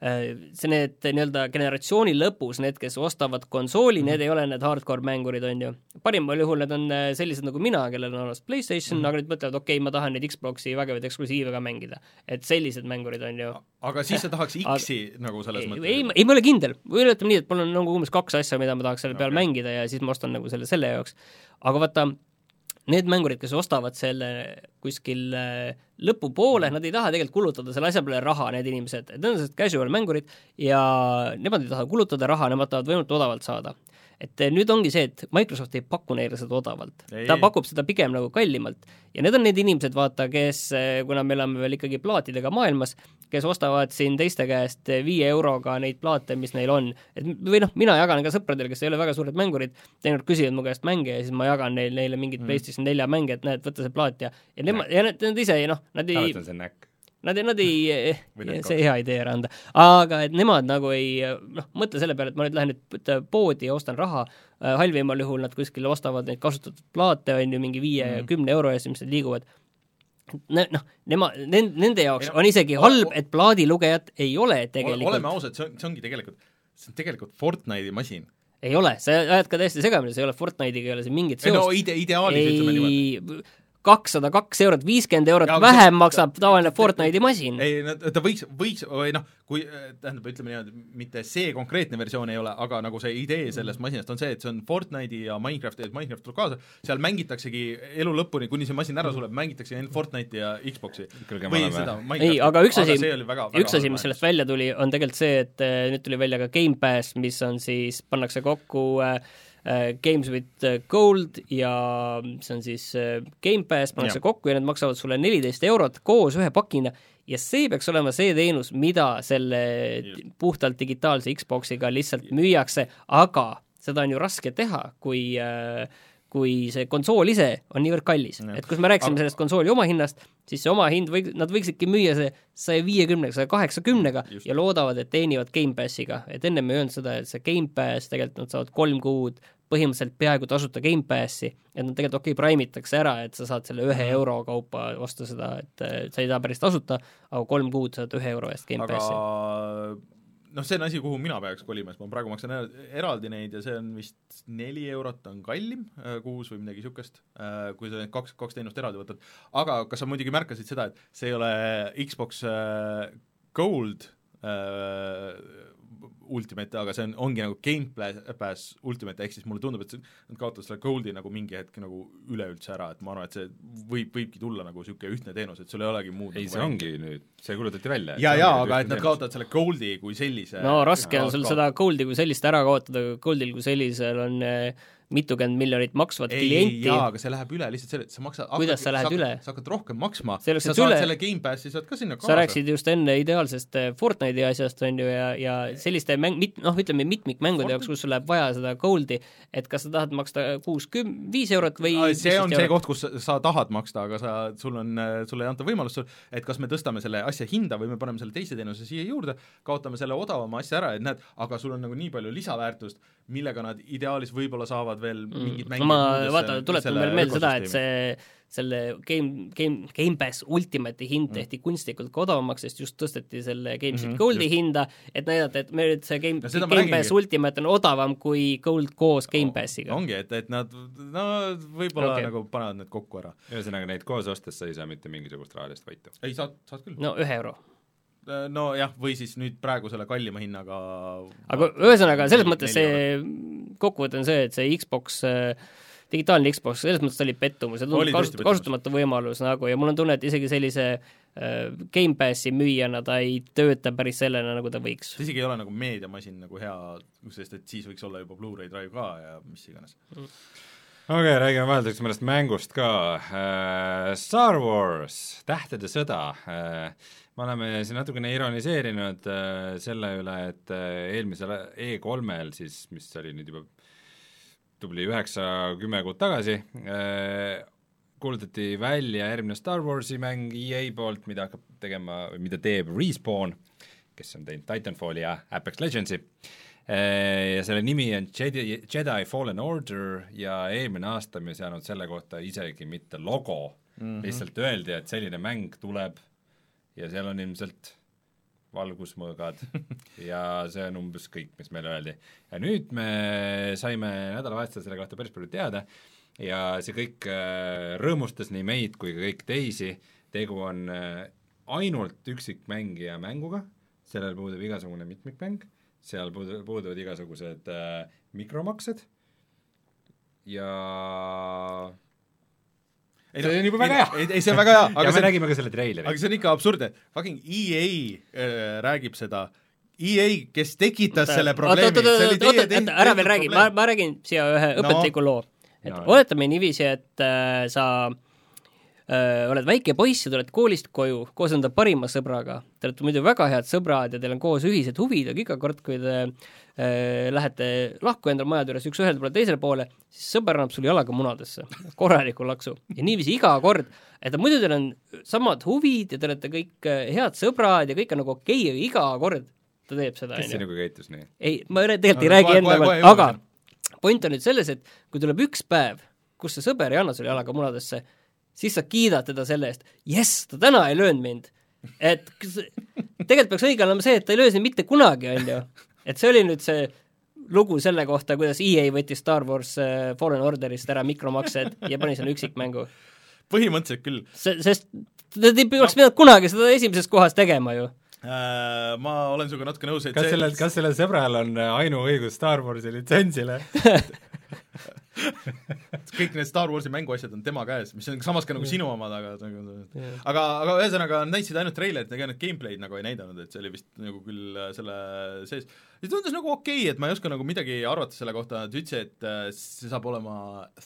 äh, see need nii-öelda generatsiooni lõpus, need, kes ostavad konsooli mm, -hmm. need ei ole need hardcore mängurid, on ju. parimal juhul need on sellised nagu mina, kellel on olemas PlayStation mm, -hmm. aga nüüd mõtlevad, okei okay,, ma tahan neid Xbox'i vägevaid eksklusiive ka mängida. et sellised mängurid on ju. aga siis sa tahaks X-i aga, nagu selles ei, mõttes? ei, ei, ma ei ole kindel, või ütleme nii, et mul on nagu umbes kaks asja, mida ma tahaks selle peal okay. mängida ja siis ma ostan nagu selle selle jaoks. aga vaata, need mängurid, kes ostavad selle kuskil äh, lõpupoole, nad ei taha tegelikult kulutada selle asja peale raha, need inimesed, need on sellised casual mängurid ja nemad ei taha kulutada raha, nemad tahavad võimalikult odavalt saada. Et eh, nüüd ongi see, et Microsoft ei paku neile seda odavalt. Ta pakub seda pigem nagu kallimalt. ja need on need inimesed, vaata, kes, eh, kuna me elame veel ikkagi plaatidega maailmas, kes ostavad siin teiste käest eh, viie euroga neid plaate, mis neil on. et või noh, mina jagan ka sõpradele, kes ei ole väga suured mängurid, teinekord küsivad mu käest mänge ja siis ma jagan neil, neile mingit mm. PlayStation nelja mänge, et näed, võta see plaat ja ja nemad, ja nad, nad ise noh, nad ei alati on see näkk. Nad, nad ei need, see hea idee ära anda, aga et nemad nagu ei noh, mõtle selle peale, et ma nüüd lähen nüüd poodi ja ostan raha, halvimal juhul nad kuskil ostavad neid kasutatud plaate, on ju, mingi viie ja Mhm. kümne euro eest, mis need liiguvad. Ne- noh, nema, nende jaoks Ei no, on isegi halb, et plaadilugejat ei ole oleme tegelikult, ausad, see on, see ongi tegelikult, see on tegelikult Fortnite'i masin. ei ole, sa ajad ka täiesti segamini, see ei ole Fortnite'iga ei ole see mingit ei no seost, ide-, ideaalis ütleme niimoodi. Kakssada kaks eurot, viiskümmend eurot aga vähem see- maksab tavaline Fortnite'i masin. ei, no ta võiks, võiks või noh, kui tähendab, ütleme niimoodi, mitte see konkreetne versioon ei ole, aga nagu see idee sellest masinast on see, et see on Fortnite'i ja Minecrafti, et Minecraft tuleb kaasa, seal mängitaksegi elu lõpuni, kuni see masin ära sureb, mängitakse ainult Fortnite'i ja Xbox'i. Või seda ei, aga üks asi, üks asi, mis sellest välja tuli, on tegelikult see, et äh, nüüd tuli välja ka Gamepass, mis on siis, pannakse kokku äh, Games with äh, Gold ja see on siis äh, Gamepass, pannakse kokku ja need maksavad sulle neliteist eurot koos ühe pakina. Ja see peaks olema see teenus, mida selle Just. puhtalt digitaalse Xboxiga lihtsalt müüakse, aga seda on ju raske teha, kui äh, kui see konsool ise on niivõrd kallis. Et kus me rääkisime Aga- sellest konsooli omahinnast, siis see omahind või nad võiksidki müüa see saja viiekümnega, saja kaheksakümnega ja loodavad, et teenivad Gamepassiga, et ennem ei öelnud seda, et see Gamepass tegelikult nad saavad kolm kuud põhimõtteliselt peaaegu tasuta Gamepassi, et nad tegelikult okei okay,, prime itakse ära, et sa saad selle ühe Mhm. euro kaupa osta seda, et äh, sa ei saa päris tasuta, aga kolm kuud saad ühe euro eest aga Gamepassi. noh, see on asi, kuhu mina peaks kolima, sest ma praegu maksan er- eraldi neid ja see on vist neli eurot on kallim äh, kuus või midagi niisugust, kui sa need kaks, kaks teenust eraldi võtad. aga kas sa muidugi märkasid seda, et see ei ole Xbox äh, Gold äh, Ultimate, aga see on, ongi nagu Gamepass Ultimate, ehk siis mulle tundub, et see, nad kaotavad selle Goldi nagu mingi hetk nagu üleüldse ära, et ma arvan, et see võib, võibki tulla nagu niisugune ühtne teenus, et sul ei olegi muud ei, nagu see ongi nüüd, see kuulutati välja. ja, ja aga et nad kaotavad selle Goldi kui sellise no raske on sul seda Goldi kui sellist ära kaotada, Goldil kui sellisel on äh, mitukümmend miljonit maksvat ei, klienti. jaa, aga see läheb üle lihtsalt selle, et sa maksad Kuidas sa lähed hakkad, üle? sa hakkad rohkem maksma, sa saad üle- selle Gamepassi saad ka sinna sa rääkisid just enne ideaalsest äh, Fortnite'i asjast, on ju, ja, ja selliste mäng-, mit-, noh, ütleme mitmikmängude jaoks, kus sul läheb vaja seda gold'i, et kas sa tahad maksta kuus küm-, viis eurot või see on see koht, kus sa, sa tahad maksta, aga sa, sul on, sulle ei anta võimalust, et kas me tõstame selle asja hinda või me paneme selle teise teenuse siia juurde, kaotame selle odavama asja ära, et näed, aga sul on nagu nii palju lisaväärtust, millega nad ideaalis võib-olla saavad veel mingid mm. ma vaata, tuletan veel meelde seda, et see selle Game, Game, Gamepass Ultimate'i hind tehti mm. kunstlikult ka odavamaks, sest just tõsteti selle Games mm -hmm, Goldi just. hinda, et näidata, et me nüüd see Game, no, Gamepass Ultimate on odavam kui Gold koos Gamepassiga no,. ongi, et, et nad no võib-olla okay. nagu panevad need kokku ära. ühesõnaga, neid koos ostes sa ei saa mitte mingisugust rahalist võitu? ei, saad, saad küll. no ühe euro nojah, või siis nüüd praegu selle kallima hinnaga aga ühesõnaga, selles mõttes see kokkuvõte on see, et see Xbox digitaalne Xbox, selles mõttes oli pettumus ja tundub kasut-, kasutamatu võimalus nagu ja mul on tunne, et isegi sellise äh, Gamepassi müüjana ta ei tööta päris sellena, nagu ta võiks. ta isegi ei ole nagu meediamasin nagu hea, sest et siis võiks olla juba Blu-ray drive ka ja mis iganes. Mm. Okei okay,, räägime vahelduseks mõnest mängust ka. Uh,. Star Wars, Tähtede sõda. Uh,, me oleme siin natukene ironiseerinud uh, selle üle, et uh, eelmisel E3-l siis, mis oli nüüd juba tubli üheksa-kümme kuud tagasi uh,, kuulutati välja järgmine Star Warsi mäng EA poolt, mida hakkab tegema, mida teeb Respawn, kes on teinud Titanfalli ja Apex Legendsi ja selle nimi on Jedi, Jedi Fallen Order ja eelmine aasta me ei saanud selle kohta isegi mitte logo mm, -hmm. lihtsalt öeldi, et selline mäng tuleb ja seal on ilmselt valgusmõõgad. Ja see on umbes kõik, mis meile öeldi. ja nüüd me saime nädalavahetusel selle kohta päris palju teada. Ja see kõik äh, rõõmustas nii meid kui ka kõiki teisi, tegu on äh, ainult üksikmängija mänguga, sellel puudub igasugune mitmikmäng. Seal puudu-, puuduvad igasugused äh, mikromaksed. Ja ei, see on juba väga hea. ei, ei see on väga hea, aga ja me see, nägime ka selle treileri. aga see on ikka absurdne, fucking EA äh, räägib seda EA, kes tekitas selle probleemi, oota, see oli oota, teie oota, tehtud ära veel räägi, ma, ma räägin siia ühe No. õpetliku loo. et No. oletame niiviisi, et äh, sa äh, oled väike poiss ja tuled koolist koju koos enda parima sõbraga, te olete muidu väga head sõbrad ja teil on koos ühised huvid, aga iga kord, kui te äh, lähete lahku endale majade juures üks ühele poole teisele poole, siis sõber annab sulle jalaga munadesse, korraliku laksu. ja niiviisi iga kord, et muidu teil on samad huvid ja te olete kõik äh, head sõbrad ja kõik on nagu okei okay,, aga iga kord ta teeb seda, kes onju. sinuga käitus nii? ei, ma ei- tegelikult ei No, räägi enda pealt, aga point on nüüd selles, et kui tuleb üks päev, kus see sõber ei anna sulle jalaga munadesse, siis sa kiidad teda selle eest, jess, ta täna ei löönud mind. et tegelikult peaks õige olema see, et ta ei löö sind mitte kunagi, on ju. et see oli nüüd see lugu selle kohta, kuidas EA võttis Star Wars äh, Fallen Orderist ära mikromaksed ja pani selle üksikmängu. põhimõtteliselt küll see, sest ta ei oleks pidanud kunagi seda esimeses kohas tegema ju. äh,. ma olen sinuga natuke nõus, et kas sellel, kas sellel sõbral on ainuõigus Star Warsi litsentsile? kõik need Star Warsi mänguasjad on tema käes, mis on samas ka nagu sinu omad, aga nagu aga, aga ühesõnaga näitasid ainult treilerit, ega nad gameplay'd nagu ei näidanud, et see oli vist nagu küll äh, selle sees. ja tundus nagu okei okay,, et ma ei oska nagu midagi arvata selle kohta, nad ütlesid, et äh, see saab olema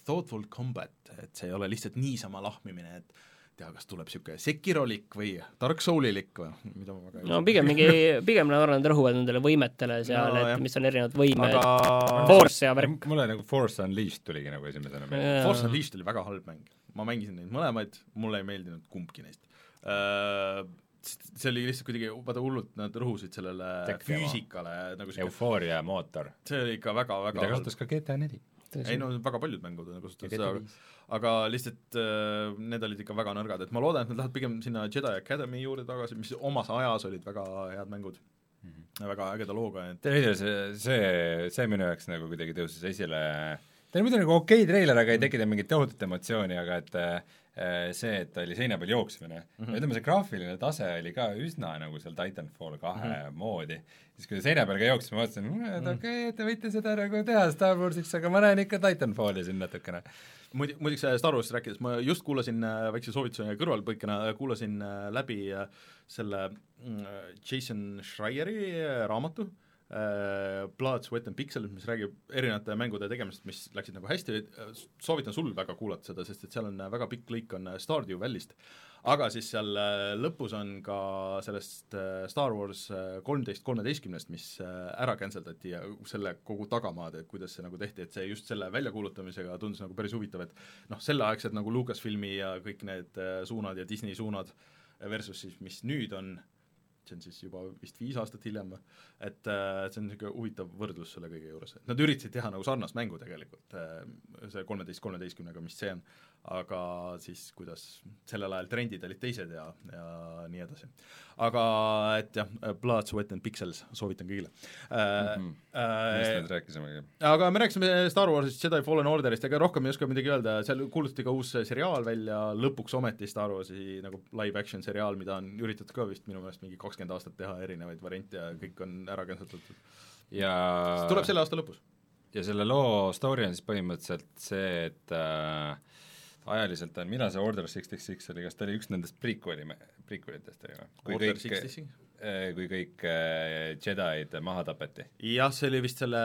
thoughtful combat, et see ei ole lihtsalt niisama lahmimine, et tea, kas tuleb niisugune Sekirolik või Dark Soulilik või mida ma väga ei no pigem mingi, pigem ma arvan, nad rõhuvad nendele võimetele seal No no,, jah. et mis on erinevad võimed aga aga..., Force ja värk. mulle nagu Force Unleashed tuligi nagu esimesena meelde. Force Unleashed oli väga halb mäng, ma mängisin neid mõlemaid, mulle ei meeldinud kumbki neist uh,. see oli lihtsalt kuidagi, vaata hullult nad rõhusid sellele Tekkima. füüsikale nagu siuke, eufooria mootor, see oli ikka väga-väga mida kasutas ka GTA neli. ei no väga paljud mängud on kasutanud seda GTA, aga lihtsalt äh, need olid ikka väga nõrgad, et ma loodan, et nad lähevad pigem sinna Jedi Academy juurde tagasi, mis omas ajas olid väga head mängud mm. -hmm. väga ägeda looga, et treiler, see, see, see minu jaoks nagu kuidagi tõusis esile, ta oli muidu nagu okei treiler, aga ei tekita mingit tohutut emotsiooni, aga et äh, see, et ta oli seina peal jooksmine mm, -hmm. ütleme see graafiline tase oli ka üsna nagu seal Titanfall kahe mm -hmm. moodi, siis kui ta seina peal ka jooksis, ma mõtlesin, et okei okay,, te võite seda nagu teha Star Warsiks, aga ma näen ikka Titanfalli siin natukene. muide, muideks äh, Star Warsist rääkides, ma just kuulasin äh, väikse soovituse kõrvalpõikena, kuulasin äh, läbi äh, selle mm, Jason Schreieri äh, raamatu äh, Blood, Sweat and Pixels, mis räägib erinevate mängude tegemisest, mis läksid nagu hästi, soovitan sul väga kuulata seda, sest et seal on äh, väga pikk lõik on äh, Stardew Valley'st. Aga siis seal äh, lõpus on ka sellest äh, Star Wars kolmteist kolmeteistkümnest, mis äh, ära canceldati ja selle kogu tagamaad, et kuidas see nagu tehti, et see just selle väljakuulutamisega tundus nagu päris huvitav, et noh, selleaegsed nagu Lucasfilmi ja kõik need äh, suunad ja Disney suunad versus siis, mis nüüd on, see on siis juba vist viis aastat hiljem, et äh, see on niisugune huvitav võrdlus selle kõige juures, et nad üritasid teha nagu sarnast mängu tegelikult, see kolmeteist kolmeteistkümnega, mis see on, aga siis kuidas sellel ajal trendid olid teised ja, ja nii edasi. aga et jah, Blood, Sweat and Pixels soovitan kõigile äh, Mhm. äh, millest me rääkisimegi. aga me rääkisime Star Warsist, Jedi Fallen Orderist, ega rohkem ei oska midagi öelda, seal kuulutati ka uus seriaal välja, lõpuks ometi Star Warsi nagu live action seriaal, mida on üritatud ka vist minu meelest mingi kakskümmend aastat teha, erinevaid variante ja kõik on ära cancelatud. ja tuleb selle aasta lõpus. ja selle loo story on siis põhimõtteliselt see, et äh, ajaliselt on, millal see Order sixty six oli, kas ta oli üks nendest prequel'i, prequel'itest oli või? kui Order kõik, 66? kui kõik äh, Jedi'd maha tapeti. jah, see oli vist selle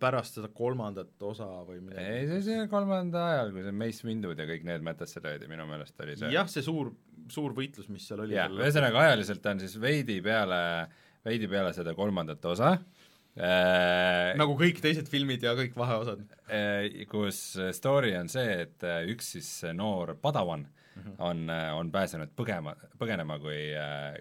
pärast seda kolmandat osa või ei, midagi. see, see kolmanda ajal, kui see Mace Windud ja kõik need mätasse löödi, minu meelest oli see jah, see suur, suur võitlus, mis seal oli. jah, ühesõnaga ajaliselt on siis veidi peale, veidi peale seda kolmandat osa äh, nagu kõik teised filmid ja kõik vaheosad. Eh, kus story on see, et eh, üks siis noor padawan mm -hmm. on, on pääsenud põgema, põgenema, kui,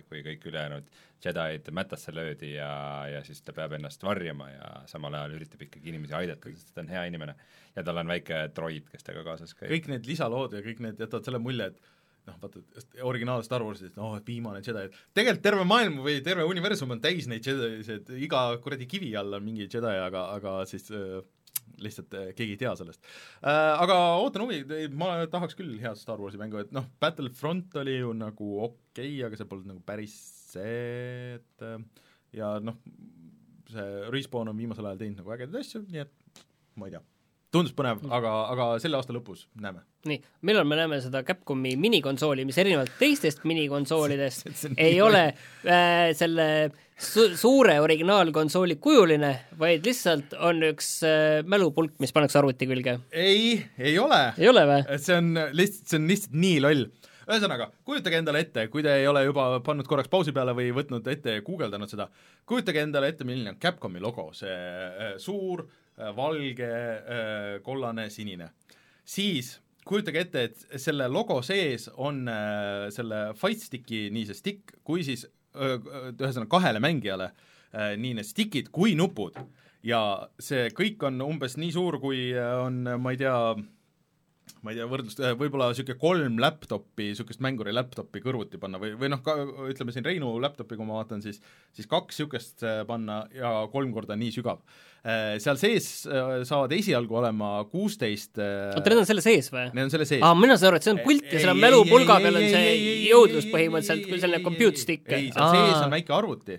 kui kõik ülejäänud Jedi'd mätasse löödi ja, ja siis ta peab ennast varjama ja samal ajal üritab ikkagi inimesi aidata, sest ta on hea inimene. ja tal on väike droid, kes temaga kaasas käib. kõik need lisalood ja kõik need jätavad selle mulje, et noh, vaata, originaal Star Warsis, et noh, et viimane Jedi, tegelikult terve maailm või terve universum on täis neid Jedisid, iga kuradi kivi all on mingi Jedi, aga, aga siis äh, lihtsalt äh, keegi ei tea sellest äh,. Aga ootan huvi, ma tahaks küll head Star Warsi mängu, et noh, Battlefront oli ju nagu okei okay,, aga see polnud nagu päris see, et äh, ja noh, see Respawn on viimasel ajal teinud nagu ägedaid asju, nii et ma ei tea, tundus põnev, aga, aga selle aasta lõpus näeme. nii, millal me näeme seda Capcomi minikonsooli, mis erinevalt teistest minikonsoolidest ei ole äh, selle su suure originaalkonsooli kujuline, vaid lihtsalt on üks äh, mälupulk, mis pannakse arvuti külge. ei, ei ole. ei ole või? see on lihtsalt, see on lihtsalt nii loll. ühesõnaga, kujutage endale ette, kui te ei ole juba pannud korraks pausi peale või võtnud ette ja guugeldanud seda, kujutage endale ette, milline on Capcomi logo, see äh, suur äh, valge äh, kollane sinine. siis kujutage ette, et selle logo sees on äh, selle fight stick'i nii see stick kui siis ühesõnaga kahele mängijale äh, nii need stick'id kui nupud ja see kõik on umbes nii suur, kui äh, on, ma ei tea, ma ei tea, võrdlust, võib-olla niisugune kolm laptopi, niisugust mänguri laptopi kõrvuti panna või, või noh, ka ütleme siin Reinu laptopi, kui ma vaatan, siis siis kaks niisugust äh, panna ja kolm korda nii sügav. Seal sees äh, saavad esialgu olema kuusteist oota, need on selle sees või? Need on selle sees. aa, mina saan aru, et see on pult ja selle ei, mälupulga peal on see jõudlus põhimõtteliselt, kui selline compute stick. ei, seal sees on väike arvuti,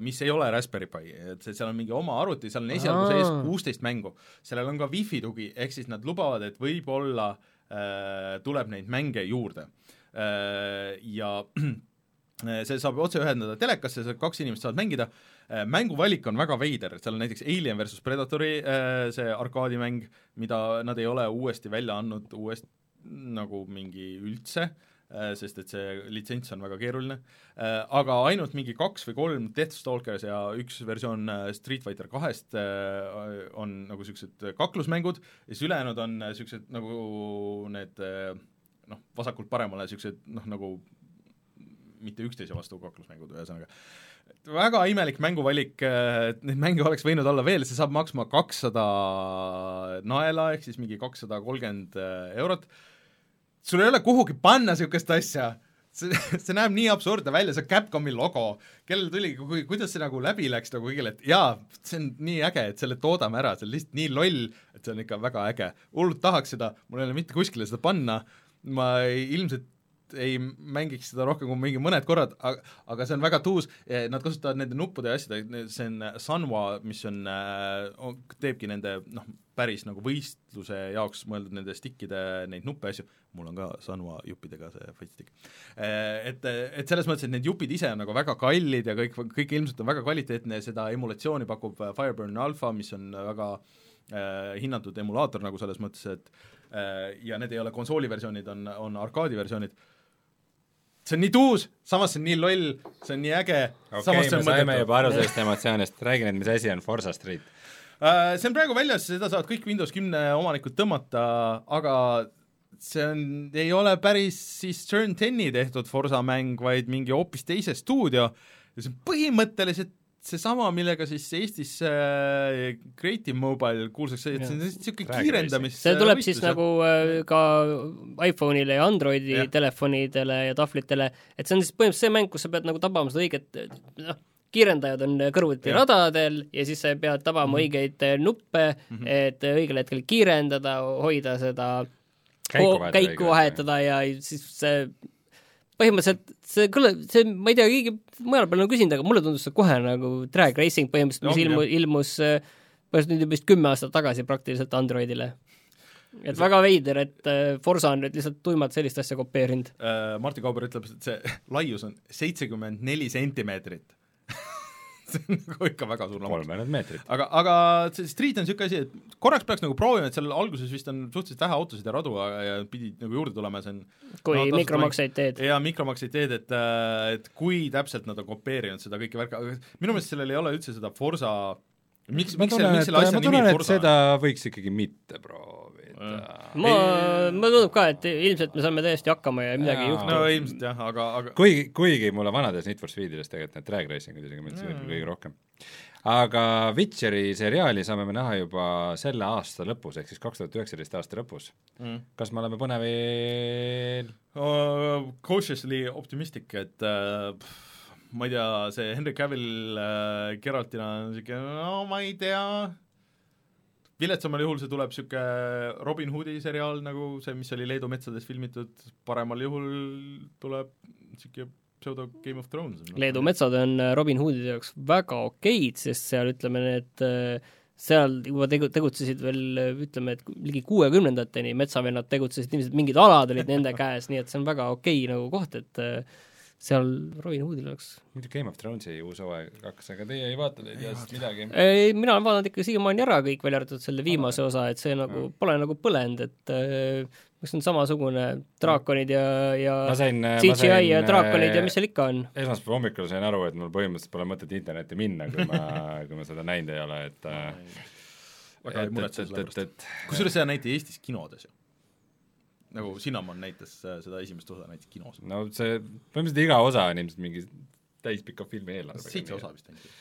mis ei ole Raspberry Pi, et see, seal on mingi oma arvuti, seal on esialgu sees kuusteist mängu. sellel on ka wifi tugi, ehk siis nad lubavad, et võib-olla äh, tuleb neid mänge juurde äh,. Ja see saab otse ühendada telekasse, kaks inimest saavad mängida, mänguvalik on väga veider, seal on näiteks Alien versus Predatori äh, see arkaadimäng, mida nad ei ole uuesti välja andnud uuest nagu mingi üldse, sest et see litsents on väga keeruline, aga ainult mingi kaks või kolm Deathstalkers ja üks versioon äh, Street Fighter kahest äh, on nagu niisugused kaklusmängud. Ja siis ülejäänud on niisugused nagu need äh, noh, vasakult paremale niisugused noh, nagu mitte üksteise vastu kaklusmängud, ühesõnaga. väga imelik mänguvalik, neid mänge oleks võinud olla veel, see saab maksma kakssada naela, ehk siis mingi kakssada kolmkümmend eurot, sul ei ole kuhugi panna niisugust asja, see, see näeb nii absurdne välja, see Capcomi logo, kellel tuli, kui, kuidas see nagu läbi läks nagu kõigile, et jaa, see on nii äge, et selle toodame ära, see on lihtsalt nii loll, et see on ikka väga äge. hullult tahaks seda, mul ei ole mitte kuskile seda panna, ma ilmselt ei mängiks seda rohkem kui mingi mõned korrad, aga, aga see on väga tuus, nad kasutavad nende nuppude ja asjade, see on Sanwa, mis on, on, teebki nende noh, päris nagu võistluse jaoks mõeldud nende stickide neid nuppe ja asju, mul on ka Sanwa juppidega see fight stick. Et, et selles mõttes, et need jupid ise on nagu väga kallid ja kõik, kõik ilmselt on väga kvaliteetne ja seda emulatsiooni pakub Fireburn Alpha, mis on väga äh, hinnatud emulaator nagu selles mõttes, et äh, ja need ei ole konsooli versioonid, on, on arkaadi versioonid see on nii tuus, samas see on nii loll, see on nii äge okay,, me saime mõttetu. juba aru sellest emotsioonist, räägi nüüd, mis asi on Forsa Street. Uh, see on praegu väljas, seda saavad kõik Windows kümne omanikud tõmmata, aga see on, ei ole päris siis Turn teni tehtud Forsa mäng, vaid mingi hoopis teise stuudio ja see on põhimõtteliselt seesama, millega siis Eestis äh, Creative Mobile kuulsaks sai, et see on niisugune kiirendamis see tuleb siis nagu äh, ka iPhone'ile ja Androidi Jah. telefonidele ja tahvlitele, et see on siis põhimõtteliselt see mäng, kus sa pead nagu tabama seda õiget noh, kiirendajad on kõrvuti Jah. radadel ja siis sa pead tabama mm -hmm. õigeid äh, nuppe mm, -hmm. et õigel hetkel kiirendada, hoida seda Käiku vahetada käiku vahetada ja siis see põhimõtteliselt see kõle, see, ma ei tea, keegi mujal pole nagu küsinud, aga mulle tundus see kohe nagu drag racing põhimõtteliselt, mis ilmu, ilmus äh, põhimõtteliselt nüüd vist kümme aastat tagasi praktiliselt Androidile. et väga veider, et äh, Forsa on nüüd lihtsalt tuimalt sellist asja kopeerinud. uh, Martti Kauber ütleb, et see laius on seitsekümmend neli sentimeetrit see on nagu ikka väga suur lammas. kolmveerand meetrit. aga, aga see Street on niisugune asi, et korraks peaks nagu proovima, et seal alguses vist on suhteliselt vähe autosid ja radu ja, ja pidi nagu juurde tulema, see on kui No, mikromakseid teed. ja mikromakseid teed, et, äh, et kui täpselt nad on kopeerinud seda kõike värka, aga minu meelest sellel ei ole üldse seda Forsa miks, miks selle, miks selle asja nimi Forsa seda võiks ikkagi mitte proovida. Ma, mulle tundub ka, et ilmselt me saame täiesti hakkama ja midagi ei juhtu. no ilmselt jah, aga, aga kuigi, kuigi mulle vanades Need for Speedides tegelikult need drag racing'ud isegi meeldisid Mm. võib-olla kõige rohkem. aga Witcheri seriaali saame me näha juba selle aasta lõpus, ehk siis kaks tuhat üheksateist aasta lõpus. mm. kas me oleme põnevil uh, cautiously optimistic, et uh, pff, ma ei tea, see Henry Cavill uh, Geraltina on niisugune, no ma ei tea, viletsamal juhul see tuleb niisugune Robin Hoodi seriaal nagu see, mis oli Leedu metsades filmitud, paremal juhul tuleb niisugune pseudo Game of Thrones. Leedu metsad on äh, Robin Hoodide jaoks väga okeid, sest seal ütleme, need äh, seal juba tegu-, tegutsesid veel ütleme, et ligi kuuekümnendateni metsavennad tegutsesid, ilmselt mingid alad olid nende käes, nii et see on väga okei okay, nagu koht, et äh, seal Robin Hoodil oleks muidu Game of Thronesi uus hooaeg hakkas, aga teie ei vaata, te ei tea sest midagi. ei, mina olen vaadanud ikka siiamaani ära kõik, välja arvatud selle viimase osa, et see nagu mm. pole nagu põlenud, et äh, mis on samasugune draakonid ja, ja ma sain, CGI sain ja draakonid ja mis seal ikka on. esmaspäeva hommikul sain aru, et mul põhimõtteliselt pole mõtet internetti minna, kui ma, kui ma seda näinud ei ole, et väga ei muretse selle pärast. kusjuures seda näiti Eestis kinodes ju nagu Cinnamon näitas äh, seda esimest osa näiteks kinos. no see, põhimõtteliselt iga osa on ilmselt mingi täispika filmi eelarve. seitse osa vist ainult.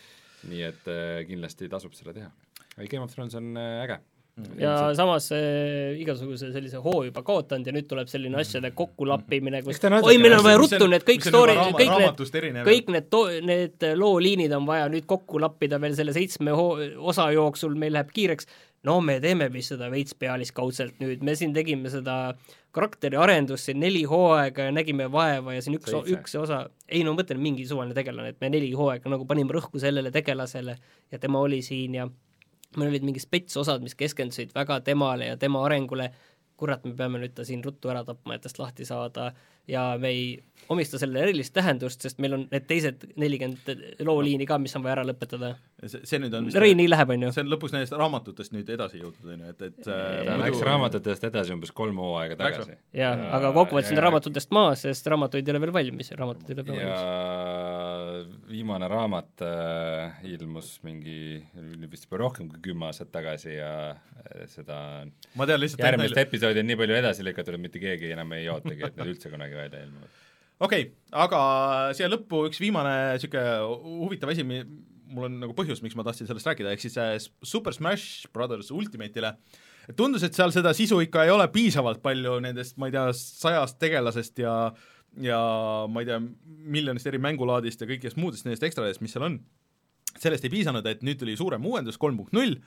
nii et äh, kindlasti tasub seda teha. Game of Thrones on äh, äge mm. ja Ilmselt. samas äh, igasuguse sellise hoo juba kaotanud ja nüüd tuleb selline asjade kokkulappimine, kus oi, meil on vaja ruttu need kõik story, kõik need, kõik need to-, need looliinid on vaja nüüd kokku lappida veel selle seitsme hoo-, osa jooksul, meil läheb kiireks, no me teeme vist seda veits pealiskaudselt nüüd, me siin tegime seda karakteriarendust siin neli hooaega ja nägime vaeva ja siin üks, üks osa, ei no ma mõtlen, mingi suvaline tegelane, et me neli hooaega nagu panime rõhku sellele tegelasele ja tema oli siin ja meil olid mingid spetsosad, mis keskendusid väga temale ja tema arengule, kurat, me peame nüüd ta siin ruttu ära tapma, et tast lahti saada ja me ei omista sellele erilist tähendust, sest meil on need teised nelikümmend looliini ka, mis on vaja ära lõpetada. see, see nüüd on Rein nii läheb, on ju? see on lõpuks nendest raamatutest nüüd edasi jõudnud, on ju, et, et äh, ta muidu... läks raamatutest edasi umbes kolm hooaega tagasi. jah, aga kokkuvõttes on ta raamatutest maas, sest raamatud ei ole veel valmis, raamatud ei ole veel valmis. ja viimane raamat äh, ilmus mingi, vist juba rohkem kui kümme aastat tagasi ja äh, seda ma tean lihtsalt järgmist episoodi on nii palju edasi lükatud, et mitte keegi enam ei ootagi, et need üldse kunagi välja ilmuvad okei okay,, aga siia lõppu üks viimane niisugune huvitav asi, mul on nagu põhjus, miks ma tahtsin sellest rääkida, ehk siis äh, Super Smash Brothers Ultimate'ile. Tundus, et seal seda sisu ikka ei ole piisavalt palju nendest, ma ei tea, sajast tegelasest ja ja ma ei tea, miljonist eri mängulaadist ja kõigist muudest nendest ekstradest, mis seal on, sellest ei piisanud, et nüüd tuli suurem uuendus, kolm punkt null,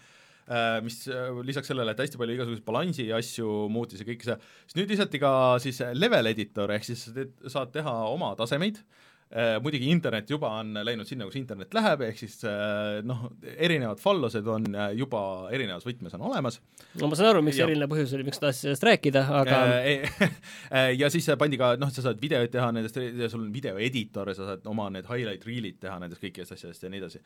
mis äh, lisaks sellele, et hästi palju igasuguseid balansi asju muutis ja kõike see, siis nüüd lisati ka siis level editor, ehk siis saad teha oma tasemeid. äh,, Äh, muidugi internet juba on läinud sinna, kus internet läheb, ehk siis äh, noh, erinevad fallosed on äh, juba erinevas võtmes on olemas. no ma saan aru, miks ja. eriline põhjus oli, miks tahtsid sellest rääkida, aga ja siis pandi ka, noh, sa saad videoid teha nendest, sul on videoeditor ja sa saad oma need highlight reel'id teha nendest kõikidest asjadest ja nii edasi.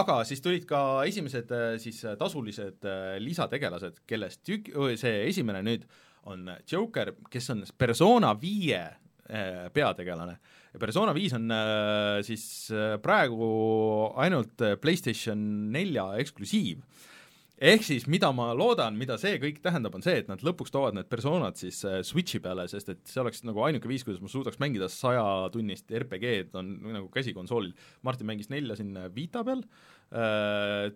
aga siis tulid ka esimesed siis tasulised lisategelased, kellest ük-, see esimene nüüd on Joker, kes on persona viie peategelane ja Persona viis on äh, siis äh, praegu ainult äh, PlayStation nelja eksklusiiv. ehk siis mida ma loodan, mida see kõik tähendab, on see, et nad lõpuks toovad need personad siis Switchi peale, sest et see oleks nagu ainuke viis, kuidas ma suudaks mängida sajatunnist RPG-d, on nagu käsikonsoolil. Martin mängis nelja siin Vita peal,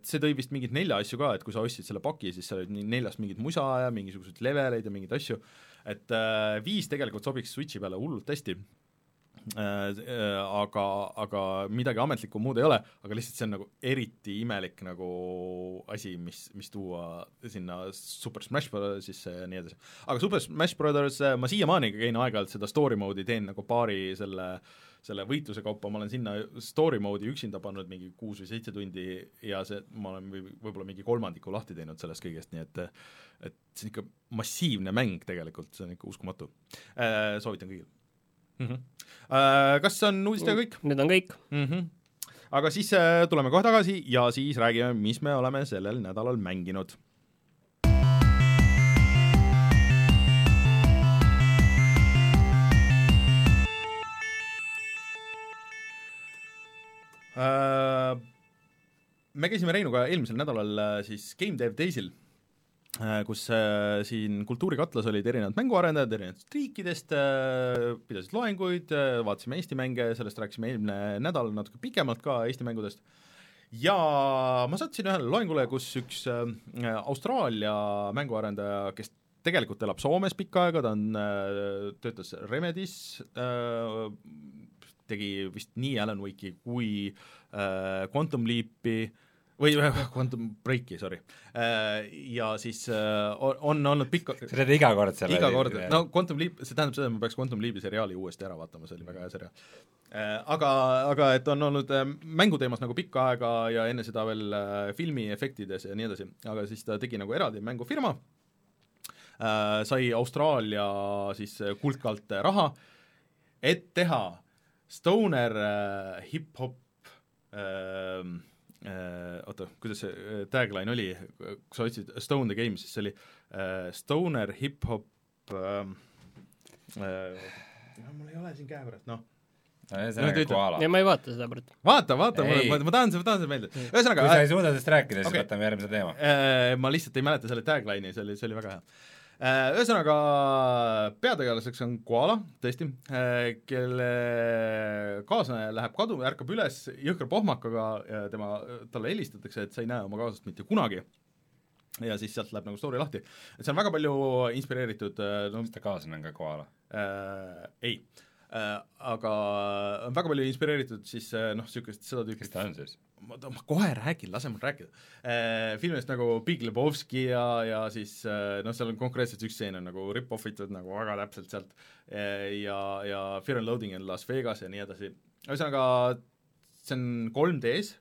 see tõi vist mingeid nelja asju ka, et kui sa ostsid selle paki, siis seal oli neljast mingit musa ja mingisuguseid leveleid ja mingeid asju, et viis tegelikult sobiks Switchi peale hullult hästi aga, aga midagi ametlikku muud ei ole, aga lihtsalt see on nagu eriti imelik nagu asi, mis, mis tuua sinna Super Smash Brothersisse ja nii edasi. aga Super Smash Brothers, äh, ma siiamaani käin aeg-ajalt seda story mode'i, teen nagu paari selle selle võitluse kaupa, ma olen sinna story mode'i üksinda pannud mingi kuus või seitse tundi ja see, ma olen või, võib-olla mingi kolmandiku lahti teinud sellest kõigest, nii et et see on ikka massiivne mäng tegelikult, see on ikka uskumatu äh,. Soovitan kõigile mm. -hmm. Kas on uudistega kõik? Need on kõik mm. -hmm. aga siis äh, tuleme kohe tagasi ja siis räägime, mis me oleme sellel nädalal mänginud Uh, me käisime Reinuga eelmisel nädalal siis Game Dev Daysil Äh, kus äh, siin Kultuurikatlas olid erinevad mänguarendajad erinevatest riikidest äh,, pidasid loenguid äh,, vaatasime Eesti mänge, sellest rääkisime eelmine nädal natuke pikemalt ka Eesti mängudest, ja ma sattusin ühele loengule, kus üks äh, Austraalia mänguarendaja, kes tegelikult elab Soomes pikka aega, ta on äh,, töötas Remedis äh,, tegi vist nii Alan Wake'i kui äh, Quantum Leapi äh,, või Quantum Breaki, sorry. Äh, ja siis äh, on olnud pikka sa teed iga kord selle iga kord, no Quantum Leap, see tähendab seda, et ma peaks Quantum Leapi seriaali uuesti ära vaatama, see oli väga hea seriaal. Äh, aga, aga et on olnud mänguteemas nagu pikka aega ja enne seda veel filmiefektides ja nii edasi, aga siis ta tegi nagu eraldi mängufirma sai Austraalia siis kuldkalt äh, raha, et teha stoner äh, hip-hop äh, oota, kuidas see äh, tagline oli, kui sa otsid Stone the Game, siis see oli äh, stoner hip-hop äh, äh, no mul ei ole siin käepärast, noh No, ühesõnaga ütle- koala ja. ma ei vaata seda praegu. vaata, vaata, ma, Ei. ma, tahan seda, ma tahan seda meelde. kui ühesõnaga sa ei suuda sellest rääkida, siis Okei. võtame järgmise teema. äh, ma lihtsalt ei mäleta selle tagline'i, see oli, see oli väga hea äh,. Ühesõnaga peategelaseks on koala, tõesti äh,, kelle kaaslane läheb kaduma, ärkab üles jõhkra pohmakaga ja tema, talle helistatakse, et sa ei näe oma kaaslast mitte kunagi. ja siis sealt läheb nagu story lahti. et see on väga palju inspireeritud äh, no, kas ta kaaslane on ka koala? äh, ei äh,, aga on väga palju inspireeritud siis äh, noh, niisugust seda tüüpi kes ta on siis? ma, ma kohe räägin, lase mul rääkida eh,. filmidest nagu Big Lebowski ja, ja siis noh, seal on konkreetselt üks stseen on nagu rip-off itud nagu väga täpselt sealt ja, ja Fear and Loading in Las Vegas ja nii edasi. ühesõnaga, see on 3D-s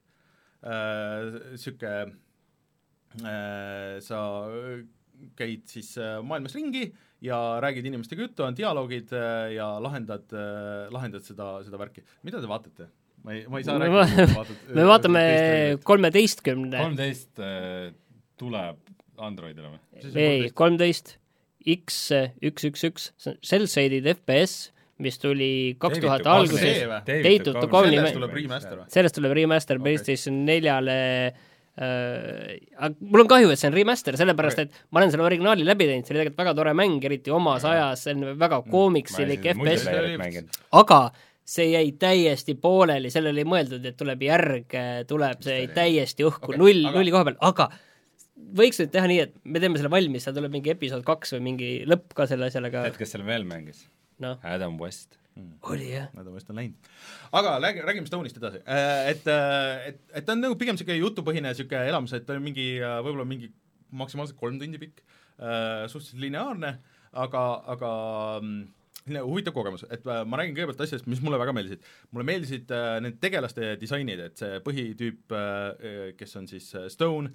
eh,, niisugune sa käid siis maailmas ringi ja räägid inimestega juttu, on dialoogid eh, ja lahendad, lahendad seda, seda värki. mida te vaatate? ma ei, ma ei saa Me rääkida va-, me vaatame kolmeteistkümne, kolmteist äh, tuleb Androidile või? ei, kolmteist X üks, üks, üks, cell-shaded FPS, mis tuli kaks tuhat alguses See? David Duchovny sellest me- tuleb remaster või? sellest tuleb remaster Okei. PlayStation neljale äh, aga mul on kahju, et see on remaster, sellepärast et ma olen selle originaali läbi teinud, see oli tegelikult väga tore mäng, eriti omas ajas, see on väga koomiksilik FPS, aga see jäi täiesti pooleli, sellele ei mõeldud, et tuleb järg, tuleb, see jäi täiesti õhku okay,, null aga- nulli koha peal, aga võiks nüüd teha nii, et me teeme selle valmis, seal tuleb mingi episood kaks või mingi lõpp ka selle asjaga. Tead, kes seal veel mängis? noh, Adam West. Oli jah. Nad on vist on läinud. aga räägi, räägime Stone'ist edasi. Et, et, et ta on nagu pigem niisugune jutupõhine niisugune elamus, et ta on mingi, võib-olla mingi maksimaalselt kolm tundi pikk, suhteliselt lineaarne, aga, aga mm, huvitav kogemus, et äh, ma räägin kõigepealt asjadest, mis mulle väga meeldisid. mulle meeldisid äh, need tegelaste disainid, et see põhitüüp äh,, kes on siis äh, Stone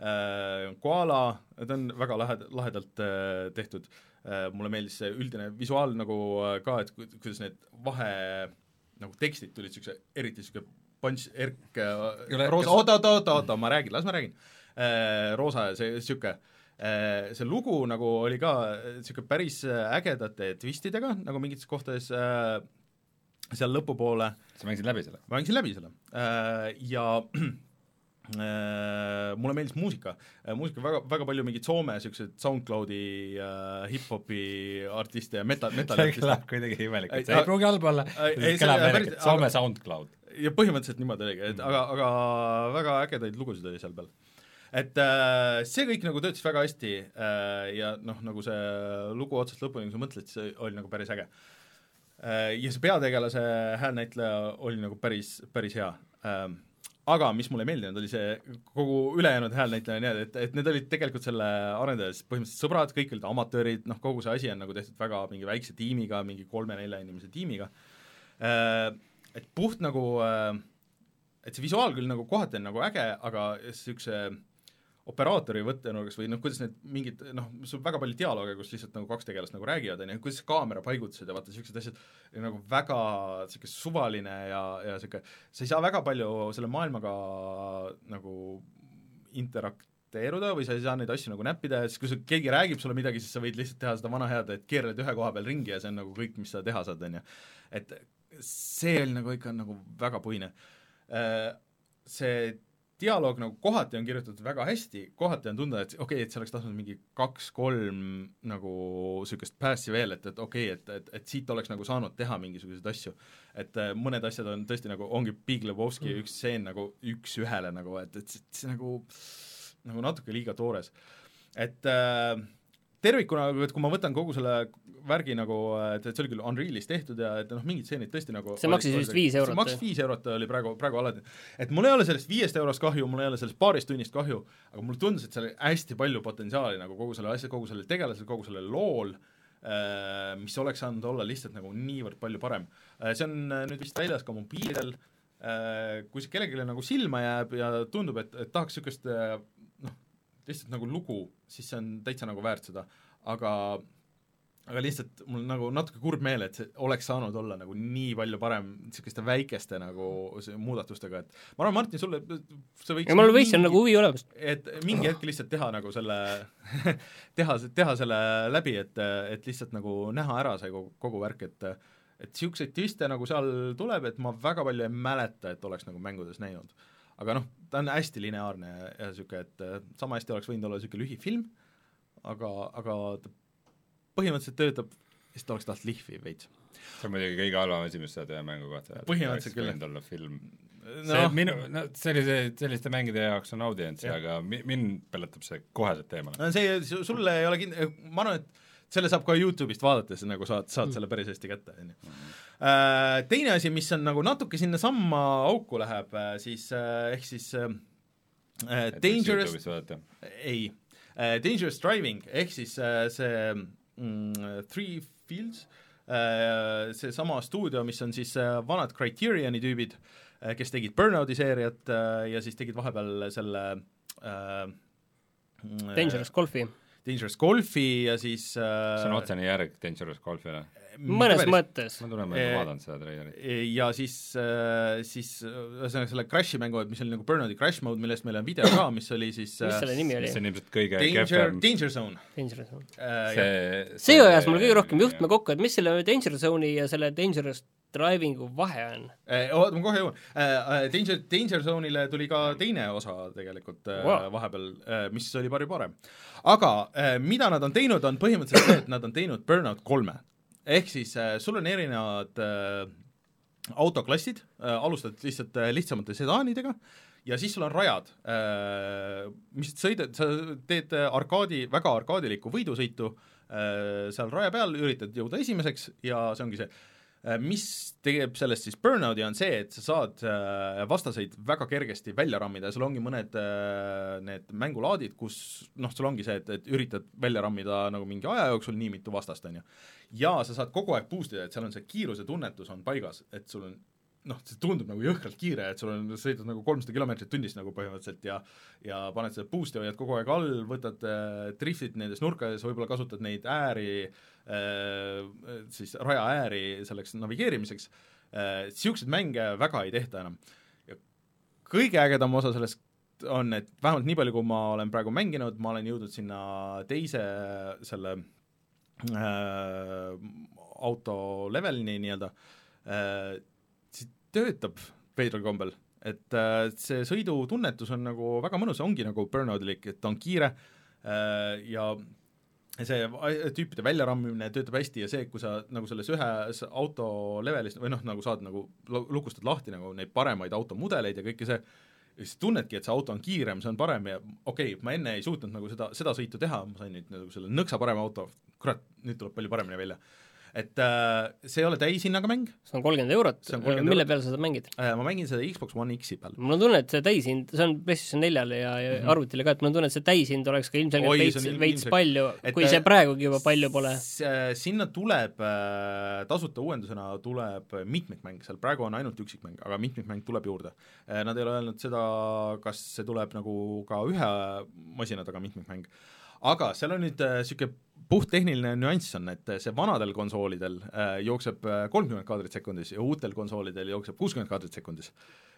äh,, Koala, ta on väga lahe, lahedalt äh, tehtud äh,, mulle meeldis see üldine visuaal nagu äh, ka, et ku- kuidas need vahe nagu tekstid tulid niisuguse, eriti niisugune punch, erk äh, roosa, oota, oota, oota, oota, ma räägin, las ma räägin äh,. roosa see niisugune äh, see lugu nagu oli ka niisugune päris äh, ägedate twistidega nagu mingites kohtades äh, seal lõpupoole sa mängisid läbi selle? ma mängisin läbi selle äh, ja äh, mulle meeldis muusika äh,, muusika väga, väga palju mingeid Soome niisuguseid SoundCloudi äh, hip-hopi artiste ja meta, see metalli artiste kõlab kuidagi Ei, imelikult, see ei pruugi halb olla, kõlab imelikult, Soome aga- SoundCloud. ja põhimõtteliselt niimoodi oligi, et aga, aga väga ägedaid lugusid oli seal peal. et äh, see kõik nagu töötas väga hästi äh, ja noh, nagu see lugu otsast lõpuni, kui sa mõtled, see oli nagu päris äge äh,. ja see peategelase häälnäitleja oli nagu päris, päris hea ähm, aga mis mulle ei meeldinud, oli see kogu ülejäänud häälnäitleja ja nii edasi, et, et need olid tegelikult selle arendajast põhimõtteliselt sõbrad, kõik olid amatöörid, noh kogu see asi on nagu tehtud väga mingi väikse tiimiga, mingi kolme-nelja inimese tiimiga. Äh,, et puht nagu äh, et see visuaal küll nagu kohati on nagu äge, aga niisuguse operaatori võttenurgas või noh, kuidas need mingid noh, sul väga palju dialoogi, kus lihtsalt nagu kaks tegelast nagu räägivad, on ju, kuidas kaamera paigutused ja vaata niisugused asjad nagu väga niisugune suvaline ja, ja niisugune, sa ei saa väga palju selle maailmaga nagu interakteeruda või sa ei saa neid asju nagu näppida ja siis, kui sul keegi räägib sulle midagi, siis sa võid lihtsalt teha seda vana head, et keerled ühe koha peal ringi ja see on nagu kõik, mis sa teha saad, on ju. et see oli nagu ikka nagu väga puine Äh, see dialoog nagu kohati on kirjutatud väga hästi, kohati on tunda, et okei okay,, et see oleks tahtnud mingi kaks-kolm nagu niisugust päässi veel, et, et okei okay,, et, et, et siit oleks nagu saanud teha mingisuguseid asju. et äh, mõned asjad on tõesti nagu, ongi Big Lebowski mm. üks stseen nagu üks-ühele nagu, et, et see, see nagu nagu natuke liiga toores. et äh, tervikuna, et kui ma võtan kogu selle värgi nagu, et, see oli küll Unrealis tehtud ja et noh, mingid stseenid tõesti nagu See maksis vist viis eurot, see maksis viis eurot oli praegu, praegu alati. et mul ei ole sellest viiest eurost kahju, mul ei ole sellest paarist tunnist kahju, aga mulle tundus, et seal oli hästi palju potentsiaali nagu kogu selle asja, kogu sellel tegelasel, kogu sellel lool äh, mis oleks saanud olla lihtsalt nagu niivõrd palju parem äh,. See on äh, nüüd vist väljas ka mobiilidel kui see kellelegi nagu silma jääb ja tundub, et, et tahaks niisugust noh, lihtsalt nagu lugu, siis see on täitsa nagu väärt seda, aga aga lihtsalt mul nagu natuke kurb meel, et see oleks saanud olla nagu nii palju parem niisuguste väikeste nagu muudatustega, et ma arvan, Martin, sulle sa võiks ja mul võiks on nagu huvi olemas. et mingi hetk lihtsalt teha nagu selle teha, teha selle läbi, et, et lihtsalt nagu näha ära see kogu, kogu värk, et et niisuguseid twiste nagu seal tuleb, et ma väga palju ei mäleta, et oleks nagu mängudes näinud. aga noh, ta on hästi lineaarne ja niisugune, et sama hästi oleks võinud olla niisugune lühifilm, aga, aga ta põhimõtteliselt töötab, siis ta oleks tahtnud lihvi veits. see on muidugi kõige halvam asi, mis saad ühe mängu kohta. Põhimõtteliselt küll. võinud olla film no, see minu, no sellise, selliste mängide jaoks on audients, aga mi-, mind pelletab see koheselt eemale. no see, sulle ei ole kind-, ma arvan, et selle saab ka Youtube'ist vaadates nagu saad, saad selle päris hästi kätte, on ju. Äh, Teine asi, mis on nagu natuke sinnasamma auku läheb, siis äh, ehk siis äh, Dangerous, ei, Dangerous Driving ehk siis see mm, Three Fields, seesama stuudio, mis on siis vanad Criterioni tüübid, kes tegid Burnouti seeriat ja siis tegid vahepeal selle äh, Dangerous Golfi. Dangerous Golfi ja siis äh, see on otsene järg Dangerous Golfile? Mõnes päris. mõttes. ma tunnen, ma ei vaadanud seda treilerit. ja siis, siis ühesõnaga selle Crashi mängu, mis oli nagu Burnouti Crash Mode, millest meil on video ka, mis oli siis mis selle nimi oli? mis on ilmselt kõige Danger, kehvem Danger Zone. Danger Zone. see, see ajas mul kõige rohkem juhtme kokku, et mis selle Danger Zone'i ja selle Dangerous Driving'u vahe on? oota, ma kohe jõuan. Danger, Danger Zone'ile tuli ka teine osa tegelikult wow. vahepeal, mis oli palju parem. aga mida nad on teinud, on põhimõtteliselt see, et nad on teinud Burnout kolme ehk siis äh, sul on erinevad äh, autoklassid äh,, alustad lihtsalt lihtsamate sedaanidega ja siis sul on rajad mis sõidad, sa teed arkaadi, väga arkaadilikku võidusõitu seal raja peal, üritad jõuda esimeseks ja see ongi see mis teeb sellest siis burnout'i, on see, et sa saad äh, vastaseid väga kergesti välja rammida ja sul ongi mõned äh, need mängulaadid, kus noh, sul ongi see, et, et üritad välja rammida nagu mingi aja jooksul nii mitu vastast, on ju. ja sa saad kogu aeg boost ida, et seal on see kiiruse tunnetus on paigas, et sul on noh, see tundub nagu jõhkralt kiire, et sul on, sõidad nagu kolmsada kilomeetrit tunnis nagu põhimõtteliselt ja ja paned seda boost'i, hoiad kogu aeg all, võtad äh, driftid nendes nurkades, võib-olla kasutad neid ääri äh,, siis raja ääri selleks navigeerimiseks äh,, niisuguseid mänge väga ei tehta enam. ja kõige ägedam osa sellest on, et vähemalt nii palju, kui ma olen praegu mänginud, ma olen jõudnud sinna teise selle äh, auto levelini nii-öelda äh,, töötab veidral kombel, et äh, see sõidutunnetus on nagu väga mõnus, ongi nagu burnout'ilik, et ta on kiire äh, ja see tüüpide väljarammimine töötab hästi ja see, kui sa nagu selles ühes auto levelis või noh, nagu saad nagu, lukustad lahti nagu neid paremaid automudeleid ja kõike see, siis tunnedki, et see auto on kiirem, see on parem ja okei okay,, ma enne ei suutnud nagu seda, seda sõitu teha, ma sain nüüd nagu selle nõksa parema auto, kurat, nüüd tuleb palju paremini välja et äh, see ei ole täishinnaga mäng. see on kolmkümmend eurot, mille peal sa seda mängid äh,? ma mängin seda Xbox One X-i peal. mul on tunne, et see täishind, see on PlayStation neljale ja, ja mm -hmm. arvutile ka, et mul on tunne, et see täishind oleks ka ilmselgelt veits, veits palju, kui see äh, praegugi juba palju pole. sinna tuleb äh,, tasuta uuendusena tuleb mitmikmäng, seal praegu on ainult üksikmäng, aga mitmikmäng tuleb juurde äh,. Nad ei ole öelnud seda, kas see tuleb nagu ka ühe masina taga mitmikmäng, aga seal on nüüd niisugune äh, puhttehniline nüanss on, et see vanadel konsoolidel äh, jookseb äh, kolmkümmend kaadrit sekundis ja uutel konsoolidel jookseb kuuskümmend kaadrit sekundis.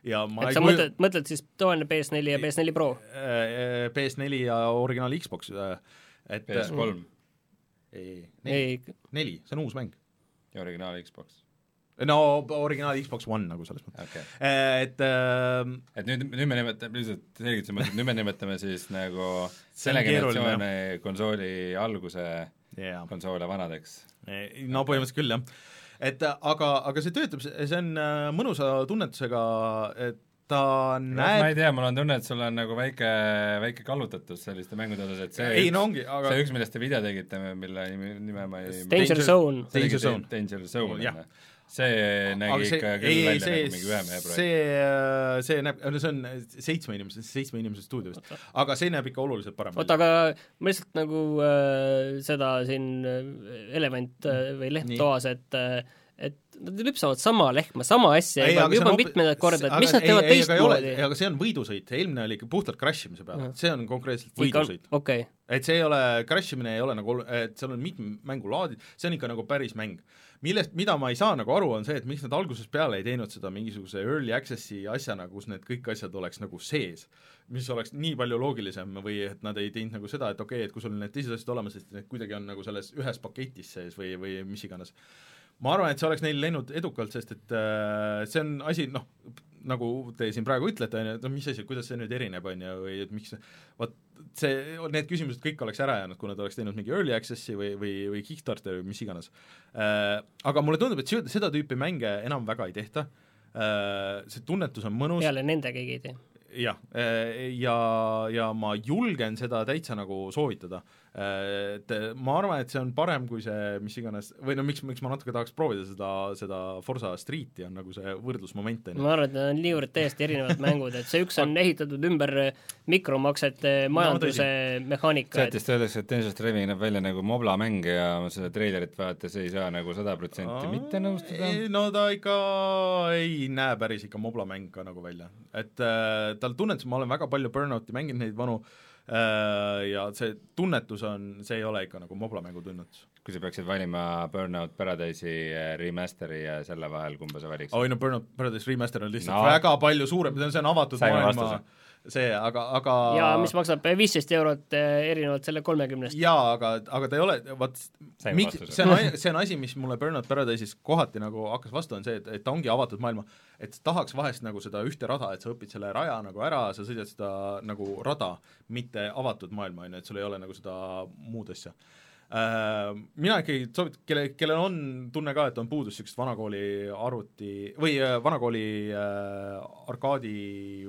ja ma et sa kuju... mõtled, mõtled siis tavaline PS4 ja PS4 Pro äh,? äh PS4 ja originaal Xbox äh,, et PS3 ei, neli, neli, see on uus mäng. ja originaal Xbox no originaal Xbox One nagu selles mõttes okay.. et äh, et nüüd, nüüd me nimetame, lihtsalt selgituseks nüüd me nimetame siis nagu selle generatsiooni konsooli alguse yeah. konsoole vanadeks. no põhimõtteliselt küll, jah. et aga, aga see töötab, see on äh, mõnusa tunnetusega, et ta näeb ma ei tea, mul on tunne, et sul on nagu väike, väike kallutatus selliste mängude osas, et see ei no ongi, aga see üks, millest te video tegite, mille nime, nime ma ei Danger Zone. Danger Zone. Danger Zone, jah see nägi see, ikka ei, küll ei, välja see, nagu mingi ühe mehe projekt. see, see näeb, no see on seitsme inimese, seitsme inimese stuudio vist, aga see näeb ikka oluliselt parem oota, aga ma lihtsalt nagu äh, seda siin äh, elevant äh, või leht toas, et äh, et nad lüpsavad sama lehma, sama asja Ei, juba, juba on hoopis- mitmendat korda, aga et mis nad teevad teistmoodi? aga see on võidusõit, eelmine oli ikka puhtalt crash imise peale see on konkreetselt võidusõit. okei, et see ei ole, crash imine ei ole nagu, et seal on mitme mängulaadid, see on ikka nagu päris mäng. millest, mida ma ei saa nagu aru, on see, et miks nad algusest peale ei teinud seda mingisuguse early access'i asjana, kus need kõik asjad oleks nagu sees. mis oleks nii palju loogilisem või et nad ei teinud nagu seda, et okei okay,, et kui sul need teised asjad olemas, et need kuidagi on nagu selles ühes paketis sees või, või mis iganes ma arvan, et see oleks neil läinud edukalt, sest et äh, see on asi, noh, nagu te siin praegu ütlete, on ju, et no mis asi, kuidas see nüüd erineb, on ju, või et miks vot see, need küsimused kõik oleks ära jäänud, kui nad oleks teinud mingi early access'i või, või, või Kickstarteri või mis iganes äh,. Aga mulle tundub, et seda tüüpi mänge enam väga ei tehta äh,, see tunnetus on mõnus, peale nende keegi ei tee. jah, ja, ja ma julgen seda täitsa nagu soovitada. Et ma arvan, et see on parem kui see mis iganes, või no miks, miks ma natuke tahaks proovida seda, seda Forsa Streeti on nagu see võrdlusmoment, on ju. ma arvan, et need on niivõrd täiesti erinevad mängud, et see üks on ehitatud ümber mikromaksete majanduse mehaanika, et sealt öeldakse, et Dangerous Driving näeb välja nagu Mobla mäng ja seda treilerit vaadates ei saa nagu sada protsenti mitte nõustuda. no ta ikka ei näe päris ikka Mobla mäng ka nagu välja, et äh, tal tunnetus, ma olen väga palju Burnouti mänginud neid vanu äh, ja see tunnetus on, see ei ole ikka nagu Mobla mängu tunnetus. kui sa peaksid valima Burnout Paradise'i äh, remaster'i ja selle vahel, kumba sa valiksid? oi no Burnout Paradise Remaster on lihtsalt No. väga palju suurem, see on avatud maailma vastuse. see, aga, aga ja mis maksab viisteist eurot eh, erinevalt selle kolmekümnest. jaa, aga, aga ta ei ole, vot Saime miks, see on, see on asi, mis mulle Burnout Paradise'is kohati nagu hakkas vastu, on see, et, et ta ongi avatud maailma, et tahaks vahest nagu seda ühte rada, et sa õpid selle raja nagu ära, sa sõidad seda nagu rada, mitte avatud maailma, on ju, et sul ei ole nagu seda muud asja mina ikkagi soovitan, kelle, kellel on tunne ka, et on puudus niisugust vanakooli arvuti või äh, vanakooli äh, arkaadi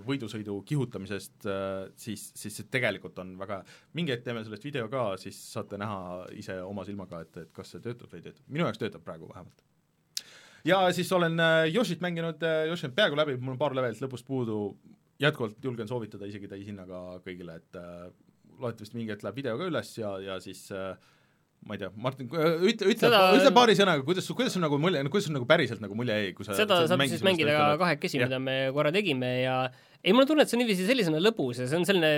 võidusõidu kihutamisest äh,, siis, siis see tegelikult on väga mingi hetk teeme sellest video ka, siis saate näha ise oma silmaga, et, et kas see töötab või ei tööta. minu jaoks töötab praegu vähemalt. ja siis olen äh, Yoshit mänginud, Yoshi on peaaegu läbi, mul on paar levelit lõpust puudu, jätkuvalt julgen soovitada isegi täishinnaga kõigile, et äh, loodetavasti mingi hetk läheb video ka üles ja, ja siis äh, ma ei tea, Martin, ütle, ütle Seda-, ütle paari sõnaga, kuidas, kuidas sul nagu mulje, kuidas sul nagu päriselt nagu mulje jäi, kui sa seda sa saab siis mängida ka kahekesi, mida me korra tegime ja ei, mul on tunne, et see on niiviisi sellisena lõbus ja see on selline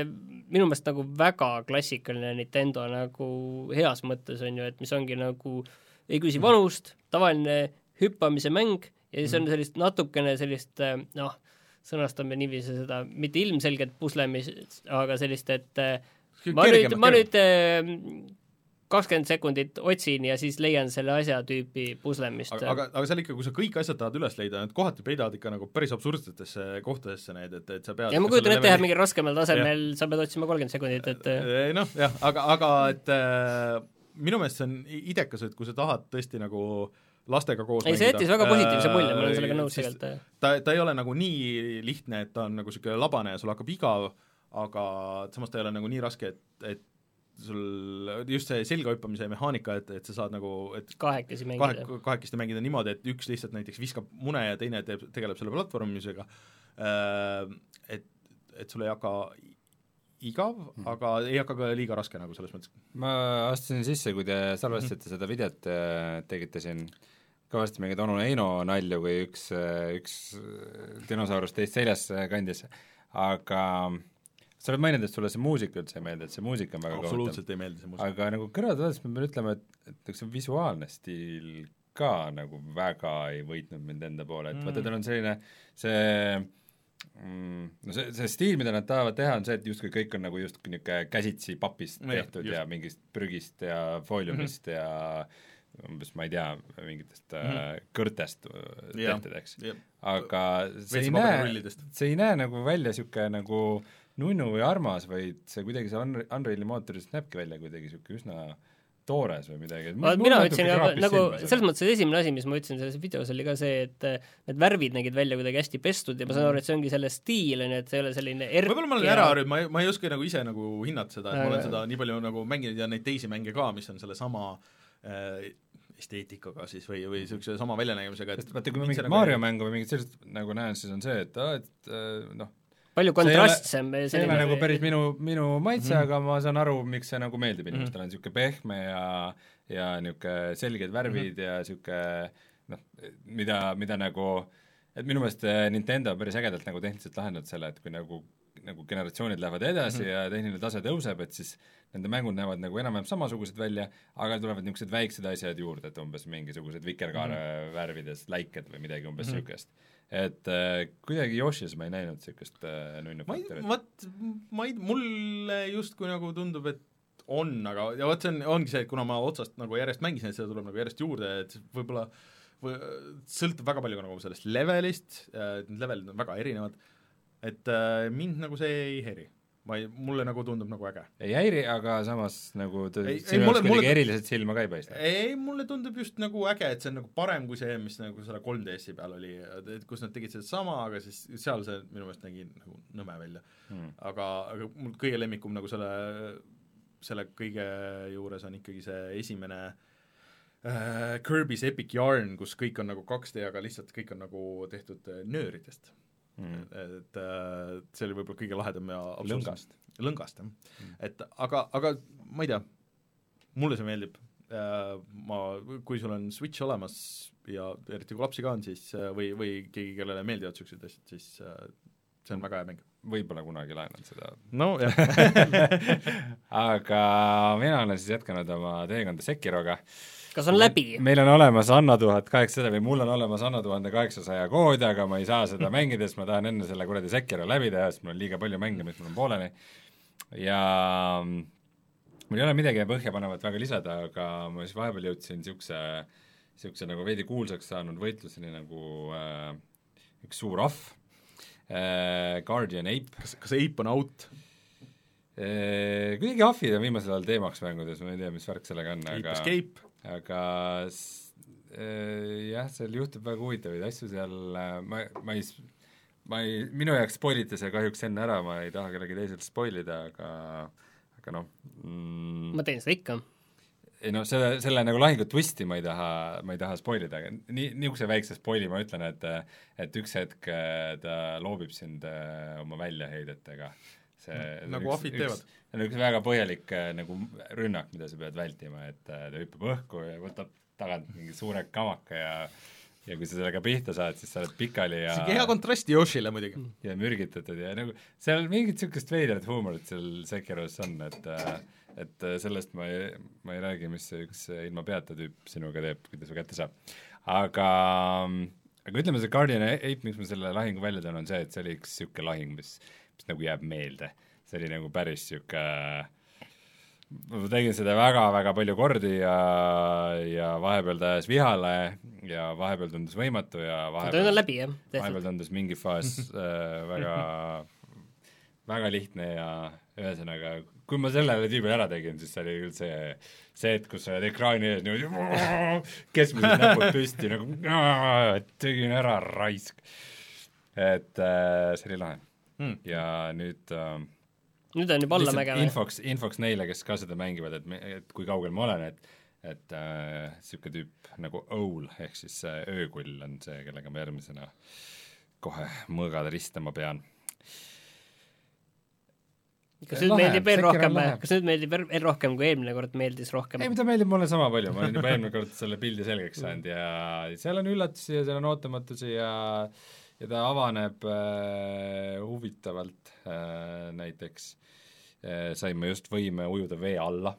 minu meelest nagu väga klassikaline Nintendo nagu heas mõttes on ju, et mis ongi nagu ei küsi vanust, tavaline hüppamise mäng ja siis on sellist natukene sellist eh, noh, sõnastame niiviisi seda mitte ilmselget puslemist, aga sellist, et eh, ma nüüd, ma nüüd eh, kakskümmend sekundit otsin ja siis leian selle asja tüüpi puslemist. aga, aga, aga seal ikka, kui sa kõik asjad tahad üles leida, need kohati peidavad ikka nagu päris absurdsetesse kohtadesse need, et, et sa pead ja ma kujutan ette jah, mingil raskemal tasemel sa pead otsima kolmkümmend sekundit, et Ei, noh jah, aga, aga et äh, minu meelest see on idekas, et kui sa tahad tõesti nagu lastega koos ei, see jättis väga positiivse mulje, ma olen äh, sellega nõus tegelikult. ta, ta ei ole nagu nii lihtne, et ta on nagu niisugune labane ja sul hakkab igav, aga samas ta ei ole nagu nii raske, et, et sul just see selgahüppamise mehaanika, et, et sa saad nagu, et kahekesi kahe mängida., kahekesti mängida niimoodi, et üks lihtsalt näiteks viskab mune ja teine teeb, tegeleb selle platvormimisega, et, et sul ei hakka igav, aga ei hakka ka liiga raske nagu selles mõttes. ma astusin sisse, kui te salvestasite seda videot, tegite siin kõvasti mingeid onu Heino nalju, kui üks, üks dinosaurus teist seljas kandis, aga sa oled maininud, et sulle see muusika üldse ei meeldi, et see muusika on väga absoluutselt ei meeldi see muusika. aga nagu kõrvalt vaadates ma pean ütlema, et, et nagu see visuaalne stiil ka nagu väga ei võitnud mind enda poole, et mm. vaata, tal on selline see mm, no see, see stiil, mida nad tahavad teha, on see, et justkui kõik on nagu justkui niisugune käsitsi papist Jah, tehtud just. ja mingist prügist ja fooliumist mm -hmm. ja umbes ma ei tea, mingitest mm -hmm. kõrtest äh, tehtud, eks. aga see ei näe see ei näe nagu välja niisugune nagu nunnu või armas, vaid see kuidagi see Unre- Unreali mootorist näebki välja kuidagi niisugune üsna toores või midagi. mina ütlesin ka nagu selles mõttes see esimene asi, mis ma ütlesin selles videos oli ka see, et eh, need värvid nägid välja kuidagi hästi pestud ja ma saan aru, et see ongi selle stiil, on ju, et see ei ole selline erk võib-olla ma olen ära harjunud, ma ei, ma ei oska nagu ise nagu hinnata seda, et ma olen Aga- seda nii palju nagu mänginud ja neid teisi mänge ka, mis on sellesama äh, esteetikaga siis või, või niisuguse sama väljanägemisega, et vaata, kui ma mingit nagu Mario mängu või mingit sellist nagu näen, siis on see, et aa, et äh, noh, palju See ei ole- kontrastsem see ei ole nagu päris minu, minu maitse mm, -hmm. aga ma saan aru, miks see nagu meeldib inimestele, on niisugune pehme ja ja niisugune selged värvid mm -hmm. ja niisugune noh, mida, mida nagu et minu meelest eh, Nintendo on päris ägedalt nagu tehniliselt lahendanud selle, et kui nagu nagu generatsioonid lähevad edasi mm -hmm. ja tehniline tase tõuseb, et siis nende mängud näevad nagu enam-vähem samasugused välja, aga tulevad niisugused väiksed asjad juurde, et umbes mingisugused vikerkaare mm -hmm. värvides läiked või midagi umbes niisugust mm -hmm. Et äh, kuidagi Yoshis ma ei näinud niisugust äh, nunnu faktorit. vot ma ei, mulle justkui nagu tundub, et on, aga ja vot see on, ongi see, et kuna ma otsast nagu järjest mängisin, et seda tuleb nagu järjest juurde, et võib-olla või sõltub väga palju nagu sellest levelist, need levelid on väga erinevad, et äh, mind nagu see ei häiri. Ma ei, mulle nagu tundub nagu äge. ei häiri, aga samas nagu ta sinu jaoks kuidagi eriliselt silma ka ei paista. ei, mulle tundub just nagu äge, et see on nagu parem kui see, mis nagu selle 3DS-i peal oli, et kus nad tegid sedasama, aga siis seal see minu meelest nägi nagu nõme välja. Hmm. aga, aga mul kõige lemmikum nagu selle, selle kõige juures on ikkagi see esimene äh, Kirby's Epic Yarn, kus kõik on nagu 2D, aga lihtsalt kõik on nagu tehtud äh, nööridest Mm. et äh, see oli võib-olla kõige lahedam ja Lõngast. lõngast, jah. et aga, aga ma ei tea, mulle see meeldib äh,, ma, kui sul on Switch olemas ja eriti kui lapsi ka on, siis äh, või, või keegi, kellele meeldivad niisugused asjad, siis äh, see on väga hea mäng. võib-olla kunagi laenan seda. nojah, aga mina olen siis jätkanud oma teekonda Sekiroga. Kas on läbi? meil on olemas Anno tuhat kaheksasada või mul on olemas Anno tuhande kaheksasaja kood, aga ma ei saa seda mängida, sest ma tahan enne selle kuradi Sekiro läbi teha, sest mul on liiga palju mänge, mis mul on pooleli. ja mm, mul ei ole midagi põhjapanevat väga lisada, aga ma siis vahepeal jõudsin niisuguse, niisuguse nagu veidi kuulsaks saanud võitluseni nagu äh, üks suur ahv äh,, Guardian Ape, kas, kas Ape on out? kuidagi ahvid on viimasel ajal teemaks mängudes, ma ei tea, mis värk sellega on, Ape aga Escape, aga äh, jah, seal juhtub väga huvitavaid asju seal, ma, ma ei ma ei, minu jaoks spoiliti see kahjuks enne ära, ma ei taha kellelgi teiselt spoil ida, aga aga noh mm, ma teen seda ikka. ei noh, selle, selle nagu lahingu twisti ma ei taha, ma ei taha spoil ida, aga nii, niisuguse väikse spoili ma ütlen, et et üks hetk äh, ta loobib sind äh, oma väljaheidetega. See Nagu ahvid teevad. see on üks väga põhjalik äh, nagu rünnak, mida sa pead vältima, et äh, ta hüppab õhku ja võtab tagant mingi suure kamaka ja ja kui sa sellega pihta saad, siis sa oled pikali ja sihuke hea kontrast Yoshile muidugi. ja mürgitatud ja nagu seal mingit niisugust veidrat huumorit seal Sekiros on, et et sellest ma ei, ma ei räägi, mis see üks ilma peata tüüp sinuga teeb, kui ta su kätte saab. aga, aga ütleme, see Guardian Ape, miks ma selle lahingu välja toon, on see, et see oli üks niisugune lahing, mis, mis nagu jääb meelde. see oli nagu päris niisugune ma tegin seda väga-väga palju kordi ja, ja vahepeal ta ajas vihale ja vahepeal tundus võimatu ja vahepeal läbi, jah, vahepeal tundus mingi faas äh, väga, väga lihtne ja ühesõnaga, kui ma sellele tüübile ära tegin, siis see oli küll see, see hetk, kus sa oled ekraani ees niimoodi keskmised näpud püsti nagu tegin ära, raisk. et äh, see oli lahe Hmm. ja nüüd äh, nüüd on juba allamäge või? infoks, infoks neile, kes ka seda mängivad, et me, et kui kaugel ma olen, et et niisugune äh, tüüp nagu Owl ehk siis äh, öökull on see, kellega ma järgmisena kohe mõõgad ristama pean. kas nüüd meeldib veel rohkem lahe., kas nüüd meeldib veel rohkem kui eelmine kord meeldis rohkem ei, ta meeldib mulle sama palju, ma olen juba eelmine kord selle pildi selgeks saanud ja seal on üllatusi ja seal on ootamatusi ja ja ta avaneb äh, huvitavalt äh,, näiteks äh, sain ma just võime ujuda vee alla,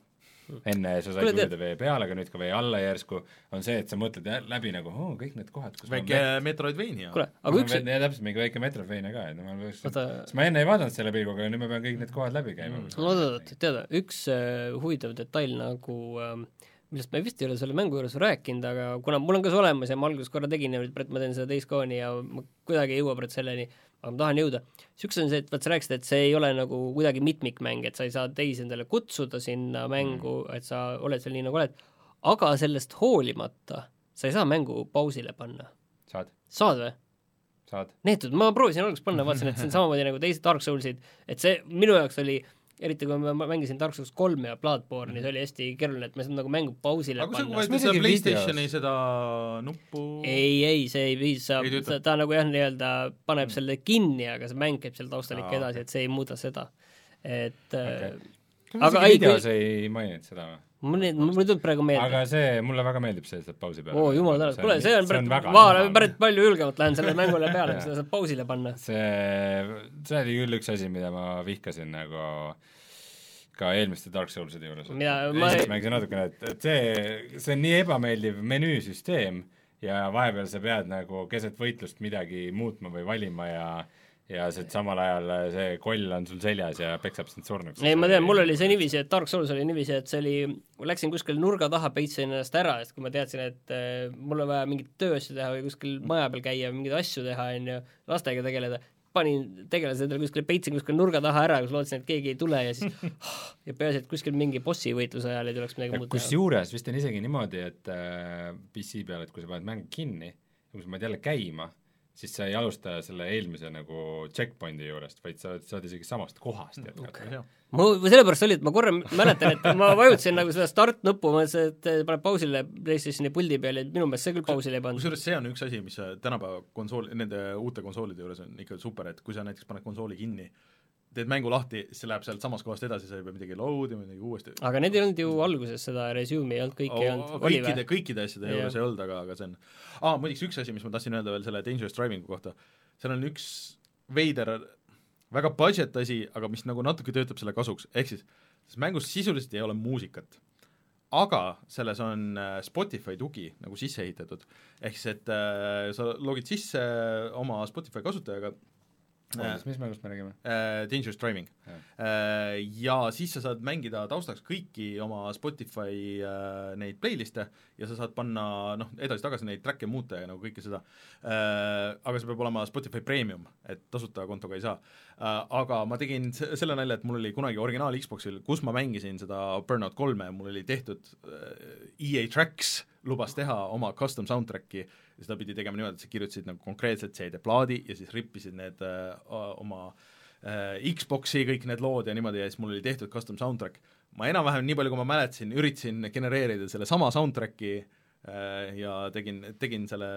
enne sa said ujuda vee peale, aga nüüd ka vee alla järsku on see, et sa mõtled läbi nagu oh, kõik need kohad, kus väike Metroidvania. kuule, aga üks, ja täpselt, mingi väike Metroidvania ka, et ma peaks Oota. sest ma enne ei vaadanud selle pilguga ja nüüd ma pean kõik need kohad läbi käima mm.. oot-oot, tead, üks äh, huvitav detail nagu äh, millest ma vist ei ole selle mängu juures rääkinud, aga kuna mul on ka see olemas ja ma alguses korra tegin ja praegu ma teen seda teist kooni ja ma kuidagi ei jõua praegu selleni, aga ma tahan jõuda. üks on see, et vaat sa rääkisid, et see ei ole nagu kuidagi mitmikmäng, et sa ei saa teisi endale kutsuda sinna mängu mm., et sa oled seal nii nagu oled, aga sellest hoolimata sa ei saa mängu pausile panna. saad, saad või? saad. neetud, ma proovisin alguses panna, vaatasin, et see on samamoodi nagu teised Dark Soulsid, et see minu jaoks oli eriti kui ma mängisin Dark Souls kolme ja Bloodborne'i, see oli hästi keeruline, et ma ei saanud nagu mängu pausile aga kui sa panna. vajutad seda PlayStationi seda nuppu ei, ei, see ei piisa tööta? ta nagu jah, nii-öelda paneb selle kinni, aga see mäng käib seal taustal ikka edasi, et see ei muuda seda. et Okei. okay. Aga ei, videos kui- ei maininud seda või? Mul ei, mul ei tulnud praegu meelde. aga see, mulle väga meeldib see, et saad pausi peale oo, jumal tänatud, kuule, see on päris, ma normaalne. päris palju julgemalt lähen sellele mängule peale, kui seda saab pausile panna. see, see oli küll üks asi, mida ma vihkasin nagu ka eelmiste Dark Soulside juures. Ei- mängisin natukene, et, et see, see on nii ebameeldiv menüüsüsteem ja vahepeal sa pead nagu keset võitlust midagi muutma või valima ja ja see samal ajal see koll on sul seljas ja peksab sind surnuks. ei, ma tean, mul oli see niiviisi, et Dark Souls oli niiviisi, et see oli, ma läksin kuskile nurga taha, peitsin ennast ära, sest kui ma teadsin, et äh, mul on vaja mingit tööasju teha või kuskil maja peal käia, mingeid asju teha, on ju, lastega tegeleda, panin tegelase endale kuskile, peitsin kuskile nurga taha ära, kus lootsin, et keegi ei tule ja siis ja peaasi, et kuskil mingi bossi võitluse ajal ei tuleks midagi muud teha. kusjuures vist on isegi niimoodi, et äh, PC peal, et kui sa paned mängu kinni ja kui sa paned jälle käima, siis sa ei alusta selle eelmise nagu checkpoint'i juurest, vaid sa saad isegi samast kohast jätkata. ma sellepärast oli, et ma korra mäletan, et ma vajutasin nagu seda start-nuppu, ma mõtlesin, et paneb pausile PlayStationi puldi peal ja minu meelest see küll pausile ei pannud. kusjuures see on üks asi, mis äh, tänapäeva konsool, nende uute konsoolide juures on ikka super, et kui sa näiteks paned konsooli kinni, teed mängu lahti, see läheb sealt samast kohast edasi, sa ei pea midagi load ima, midagi uuesti aga need ei olnud ju alguses seda resume'i ei olnud, kõike ei olnud, oli kõikide, või? kõikide asjade juures ei olnud, aga, aga see on aa, muideks üks asi, mis ma tahtsin öelda veel selle Dangerous Driving'u kohta, seal on üks veider väga budget asi, aga mis nagu natuke töötab selle kasuks, ehk siis selles mängus sisuliselt ei ole muusikat. aga selles on äh, Spotify tugi nagu sisse ehitatud, ehk siis et äh, sa logid sisse oma Spotify kasutajaga äh, mis mängust me räägime? äh, Dangerous Driving. Äh, ja siis sa saad mängida taustaks kõiki oma Spotify äh, neid playlist'e ja sa saad panna noh, edasi-tagasi neid track'e muuta ja nagu kõike seda. Äh, aga see peab olema Spotify Premium, et tasuta kontoga ei saa. Äh, aga ma tegin se- selle nalja, et mul oli kunagi originaal Xboxil, kus ma mängisin seda Burnout kolme, mul oli tehtud äh, EA Tracks lubas teha oma custom soundtrack'i ja seda pidi tegema niimoodi, et sa kirjutasid nagu konkreetselt CD-plaadi ja siis rippisid need äh, oma äh, Xbox'i kõik need lood ja niimoodi ja siis mul oli tehtud custom soundtrack. ma enam-vähem nii palju, kui ma mäletasin, üritasin genereerida selle sama soundtrack'i äh, ja tegin, tegin selle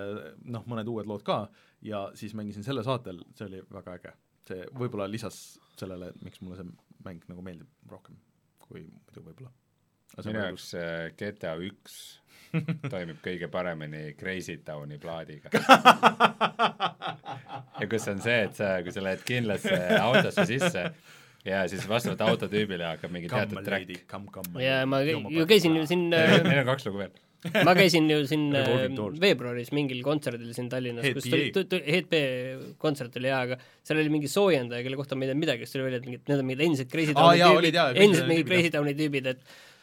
noh, mõned uued lood ka ja siis mängisin selle saatel, see oli väga äge. see võib-olla lisas sellele, miks mulle see mäng nagu meeldib rohkem kui muidu võib-olla. minu jaoks äh, GTA üks toimib kõige paremini Crazy Towni plaadiga. ja kus on see, et sa, kui sa lähed kindlasse autosse sisse ja siis vastavalt autotüübile hakkab mingi teatud Come track come, come. ja ma ju käisin ju siin Neil on kaks lugu veel. ma käisin ju siin äh, veebruaris mingil kontserdil siin Tallinnas, kus tuli, B kontsert oli jaa, aga seal oli mingi soojendaja, kelle kohta ma ei tea midagi, siis tuli välja, et mingid, need on mingid endised Crazy Towni tüübid endised mingid Crazy Towni tüübid, et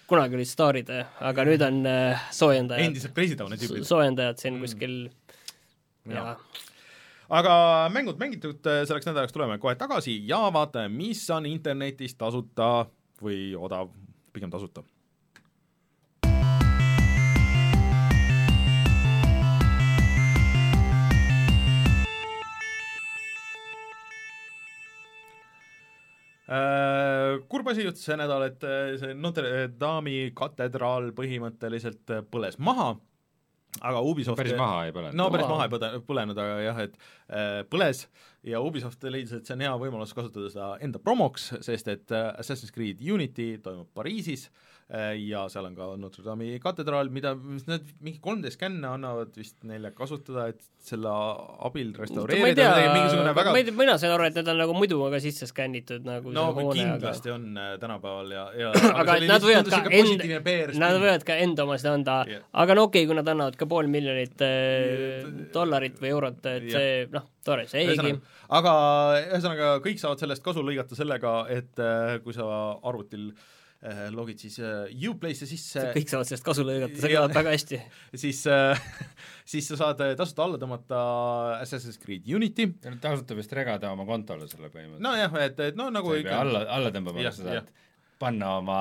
kunagi olid staarid, aga nüüd on äh, soojendajad, endiselt Towni tüübid. soojendajad siin Mm. kuskil Jaa. ja aga mängud mängitud, selleks nädalaks tuleme kohe tagasi ja vaatame, mis on internetis tasuta või odav, pigem tasuta. Kurb asi juhtus see nädal, et äh, see Notre Dame'i katedraal põhimõtteliselt äh, põles maha, aga Ubisoft päris maha ei põle. no päris maha ei põde-, põlenud, aga jah, et äh, põles ja Ubisoft leidis, et see on hea võimalus kasutada seda enda promoks, sest et äh, Assassin's Creed Unity toimub Pariisis äh, ja seal on ka Notre Dame'i katedraal, mida nad mingi 3D skänne annavad vist neile kasutada, et selle abil ei restaureerida midagi, mingisugune, väga ma ei tea, mina sain aru, et need on nagu muidu aga sisse skännitud nagu no see hoone, aga kindlasti on äh, tänapäeval ja, ja aga et nad võivad ka end- end, Nad võivad ka enda omasid anda Jah. aga no okei okay,, kui nad annavad ka pool miljonit äh, dollarit või eurot, et Jah. see noh, tore seegi. ühesõnaga, aga ühesõnaga kõik saavad sellest kasu lõigata sellega, et äh, kui sa arvutil äh, logid siis äh, Uplay'sse sisse, kõik saavad sellest kasu lõigata, see Ja- kõlab väga hästi. siis äh, siis sa saad äh, tasuta alla tõmmata Assassin's Creed Unity, tasuta vist regada oma kontole selle põhimõtteliselt. nojah, et, et no nagu sa ei pea alla, alla tõmbama sa jah. saad panna oma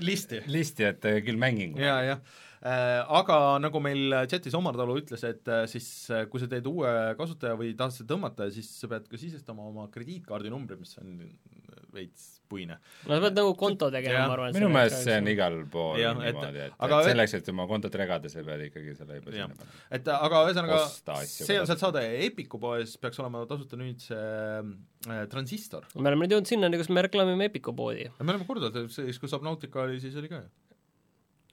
listi listi, et äh, küll mängin. ja, jah äh, aga nagu meil chatis Omar Talu ütles, et äh, siis äh, kui sa teed uue kasutaja või tahad seda tõmmata, siis sa pead ka sisestama oma krediitkaardi numbri, mis on veits puine. no sa pead nagu konto tegema, ma arvan. minu meelest see on igal pool et- niimoodi, et, aga- et selleks, et oma kontot regada, sa pead ikkagi selle juba sinna panema. et aga ühesõnaga, see on sealt saada, Epiku poes peaks olema tasuta nüüd see äh, transistor. me oleme nüüd jõudnud sinnani, kus me reklaamime Epiku poodi. me oleme korduvalt, siis kui Subnautica oli, siis oli ka ju.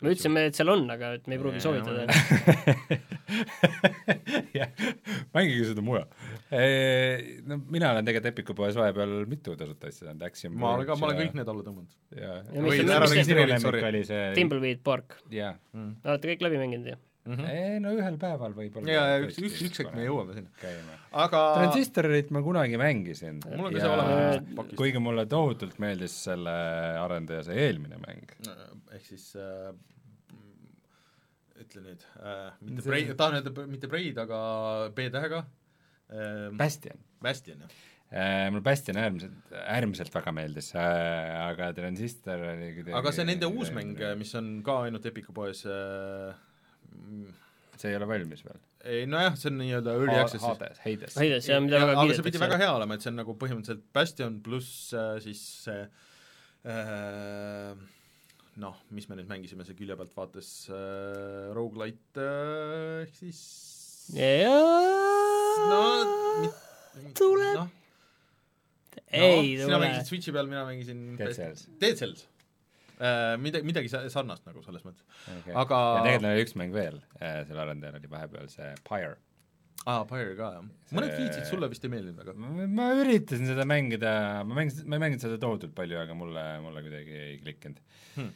Me ütlesime, et seal on, aga et me ei pruugi Jaa, soovitada jaa.. jah, mängige seda mujal. No mina olen tegelikult Epiku poes vahepeal mitu tasuta asja saanud, Axiom ma olen ka, ma olen kõik need alla tõmmanud. ja Ja mis see- ära mis see- oli see Timbleweed Park, jah, olete kõik läbi mänginud ju? ei no ühel päeval võib-olla ja, ja üks, üks, üks hetk me jõuame sinna. aga transistorit ma kunagi mängisin. mul on ka see olemas pakis. kuigi mulle tohutult meeldis selle arendaja see eelmine mäng. ehk siis äh, ütle nüüd äh,, mitte See- Braid, tahan öelda mitte Braid, aga B-tähega äh,. Bastion. Bastion, jah. mulle Bastion äärmiselt, äärmiselt väga meeldis, aga Transistor oli kuidagi aga see nende uus mäng, mis on ka ainult Epiku poes äh, mm, see ei ole valmis veel. ei nojah, see on nii-öelda early access siis Hades, Hades. Heides, see on, mida väga aga see pidi väga kiidetakse. hea olema, et see on nagu põhimõtteliselt Bastion pluss äh, siis see äh, noh, mis me nüüd mängisime, see külje pealt vaates äh, rogu-lite äh, ehk siis no mit- Tuleb. noh, ei no, sina tule mängisid. Switchi peal, mina mängisin Dead Cells. Dead Cells. Mida, midagi sa- sarnast nagu selles mõttes. okay.. aga ja tegelikult oli üks mäng veel, selle arendajal oli vahepeal see Pyre. aa, Pyre ka jah. mõned feature'id sulle vist ei meeldinud väga. ma, üritasin seda mängida, ma mängisin, ma ei mänginud seda tohutult palju, aga mulle, mulle kuidagi ei klikkinud Hmm.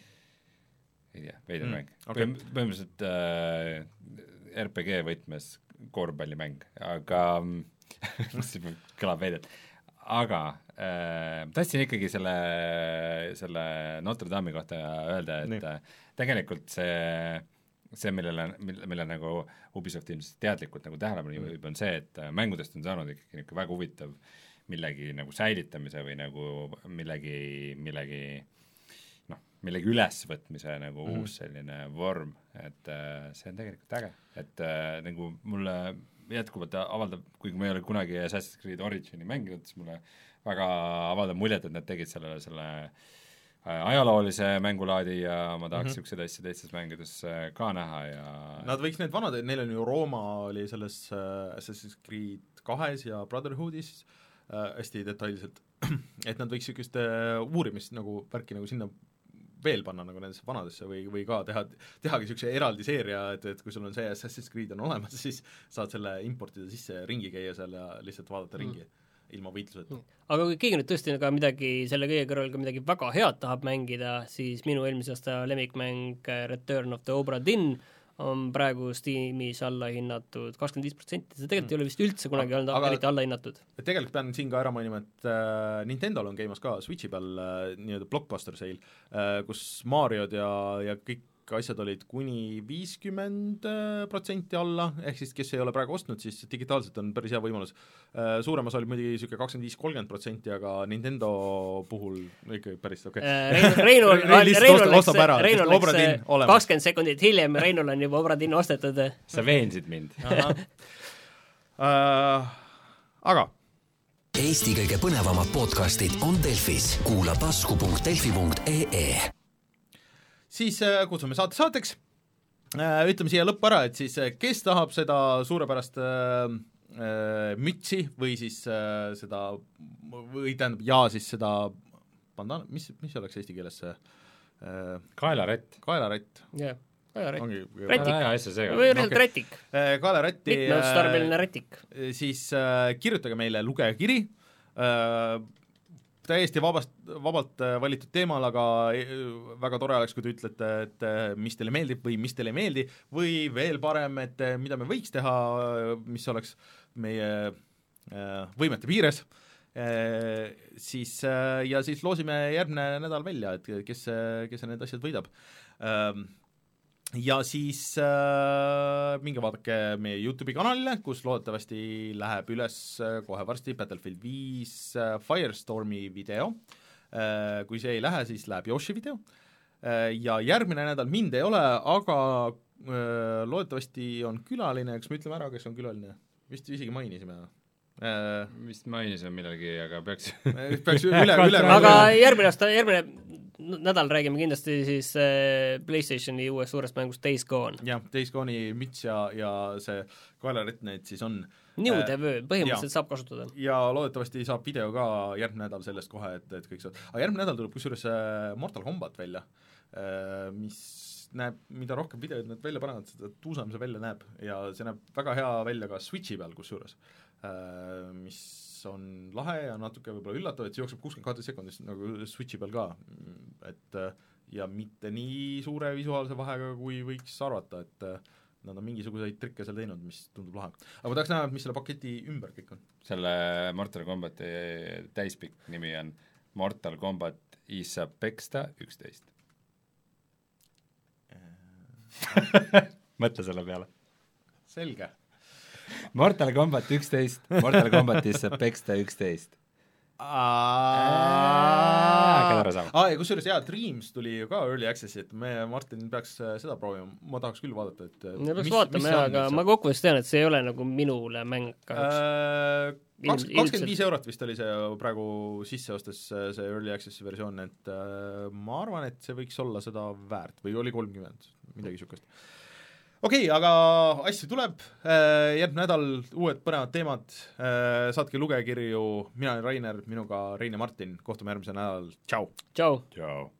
ei tea, veider Hmm, mäng okay.. põhimõtteliselt äh, RPG võtmes korvpallimäng, aga see kõlab veidelt, aga äh, tahtsin ikkagi selle, selle Notre Dame'i kohta öelda, et Nii. tegelikult see see, millele, mille, mille nagu Ubisoft ilmselt teadlikult nagu tähelepanu Mm. juhib, on see, et äh, mängudest on saanud ikkagi niisugune väga huvitav millegi nagu säilitamise või nagu millegi, millegi noh, millegi ülesvõtmise nagu mm. uus selline vorm, et äh, see on tegelikult äge, et äh, nagu mulle jätkuvalt avaldab, kuigi ma ei ole kunagi Assassin's Creed Origini mänginud, siis mulle väga avaldab muljet, et nad tegid sellele selle äh, ajaloolise mängulaadi ja ma tahaks niisuguseid mm -hmm. asju teistes mängudes äh, ka näha ja Nad võiks need vanad, neil on ju Rooma oli selles äh, Assassin's Creed kahes ja Brotherhoodis äh, hästi detailselt, et nad võiks niisugust uurimist nagu värki nagu sinna veel panna nagu nendesse vanadesse või, või ka teha, tehagi niisuguse eraldi seeria, et, et kui sul on see Assassin's Creed on olemas, siis saad selle importida sisse ja ringi käia seal ja lihtsalt vaadata ringi mm. ilma võitluseta. aga kui keegi nüüd tõesti ka midagi selle kõige kõrval ka midagi väga head tahab mängida, siis minu eelmise aasta lemmikmäng äh, Return of the Obra Dinn on praegu Steamis alla hinnatud kakskümmend viis protsenti, see tegelikult ei ole vist üldse kunagi olnud Aga- eriti alla hinnatud. et tegelikult pean siin ka ära mainima, et äh, Nintendo'l on käimas ka Switchi peal äh, nii-öelda blockbuster sale äh,, kus Mariod ja, ja kõik asjad olid kuni viiskümmend äh, protsenti alla, ehk siis kes ei ole praegu ostnud, siis digitaalselt on päris hea võimalus äh,. suuremas oli muidugi niisugune kakskümmend viis, kolmkümmend protsenti, aga Nintendo puhul ikka päris okei okay.. Äh, Reinu, Reinu, Rein lihtsalt Reinu ostab- läks ostab ära,, Reinu sest Obra läks kakskümmend sekundit hiljem Reinul on juba Obra Dinn ostetud. sa veensid mind. äh, aga Eesti kõige põnevamad podcastid on Delfis, kuula tasku.delfi.ee siis äh, kutsume saate saateks äh,, ütleme siia lõppu ära, et siis äh, kes tahab seda suurepärast äh, mütsi või siis äh, seda või tähendab, ja siis seda bandana, mis, mis oleks eesti keeles see äh, kaelarätt. kaelarätt jah, väga rätt. ongi Rätik. või lihtsalt okei. rätik, kaelarätti mitmeotstarbeline rätik. siis äh, kirjutage meile lugejakiri äh,, täiesti vabast, vabalt äh, valitud teemal, aga äh, väga tore oleks, kui te ütlete, et äh, mis teile meeldib või mis teile ei meeldi või veel parem, et mida me võiks teha, mis oleks meie võimete piires siis ja siis loosime järgmine nädal välja, et kes, kes need asjad võidab. Ähm, ja siis äh, minge vaadake meie Youtube'i kanalile, kus loodetavasti läheb üles äh, kohe varsti Battlefield viis äh, Firestormi video äh,. kui see ei lähe, siis läheb Yoshi video äh,. ja järgmine nädal mind ei ole, aga äh, loodetavasti on külaline, kas me ütleme ära, kes on külaline? vist isegi mainisime. Äh, vist mainisime millalgi, aga peaks peaks üle, üle aga järgmine aasta, järgmine nädal räägime kindlasti siis äh, PlayStationi uuest suurest mängust Days Gone. jah, Days Gone'i müts ja, ja see kaelaritt neid siis on New Äh, TV põhimõtteliselt saab kasutada. ja loodetavasti saab video ka järgmine nädal sellest kohe, et, et kõik saavad, aga järgmine nädal tuleb kusjuures äh, Mortal Combat välja, mis näeb, mida rohkem videoid nad välja panevad, seda tuusam see välja näeb ja see näeb väga hea välja ka Switchi peal kusjuures, mis on lahe ja natuke võib-olla üllatav, et see jookseb kuuskümmend kaheteist sekundis nagu Switchi peal ka, et äh, ja mitte nii suure visuaalse vahega, kui võiks arvata, et äh, nad on mingisuguseid trikke seal teinud, mis tundub lahe. aga ma tahaks näha, mis selle paketi ümber kõik on. selle Mortal Combati täispikk nimi on Mortal Combat Isapexta üksteist. mõtle selle peale. selge. Mortal Combat üksteist, Mortal Combat Isapexta üksteist. hakkad aru saama? aa, ja kusjuures jaa, Dreams tuli ju ka Early Access'i, et me, Martin peaks äh, seda proovima, ma tahaks küll vaadata, et äh, me peaks vaatama jah, aga ma kokkuvõttes tean, et see ei ole nagu minule mäng kahjuks. kaks, Ilmselt- kakskümmend viis eurot vist oli see praegu sisse ostes äh, see Early Access'i versioon, et äh, ma arvan, et see võiks olla seda väärt või oli kolmkümmend, midagi niisugust. Okei okay,, aga asju tuleb, järgmine nädal uued põnevad teemad, saatke lugejakirju, mina olen Rainer, minuga Rein ja Martin, kohtume järgmisel nädalal, tšau! tšau! tšau.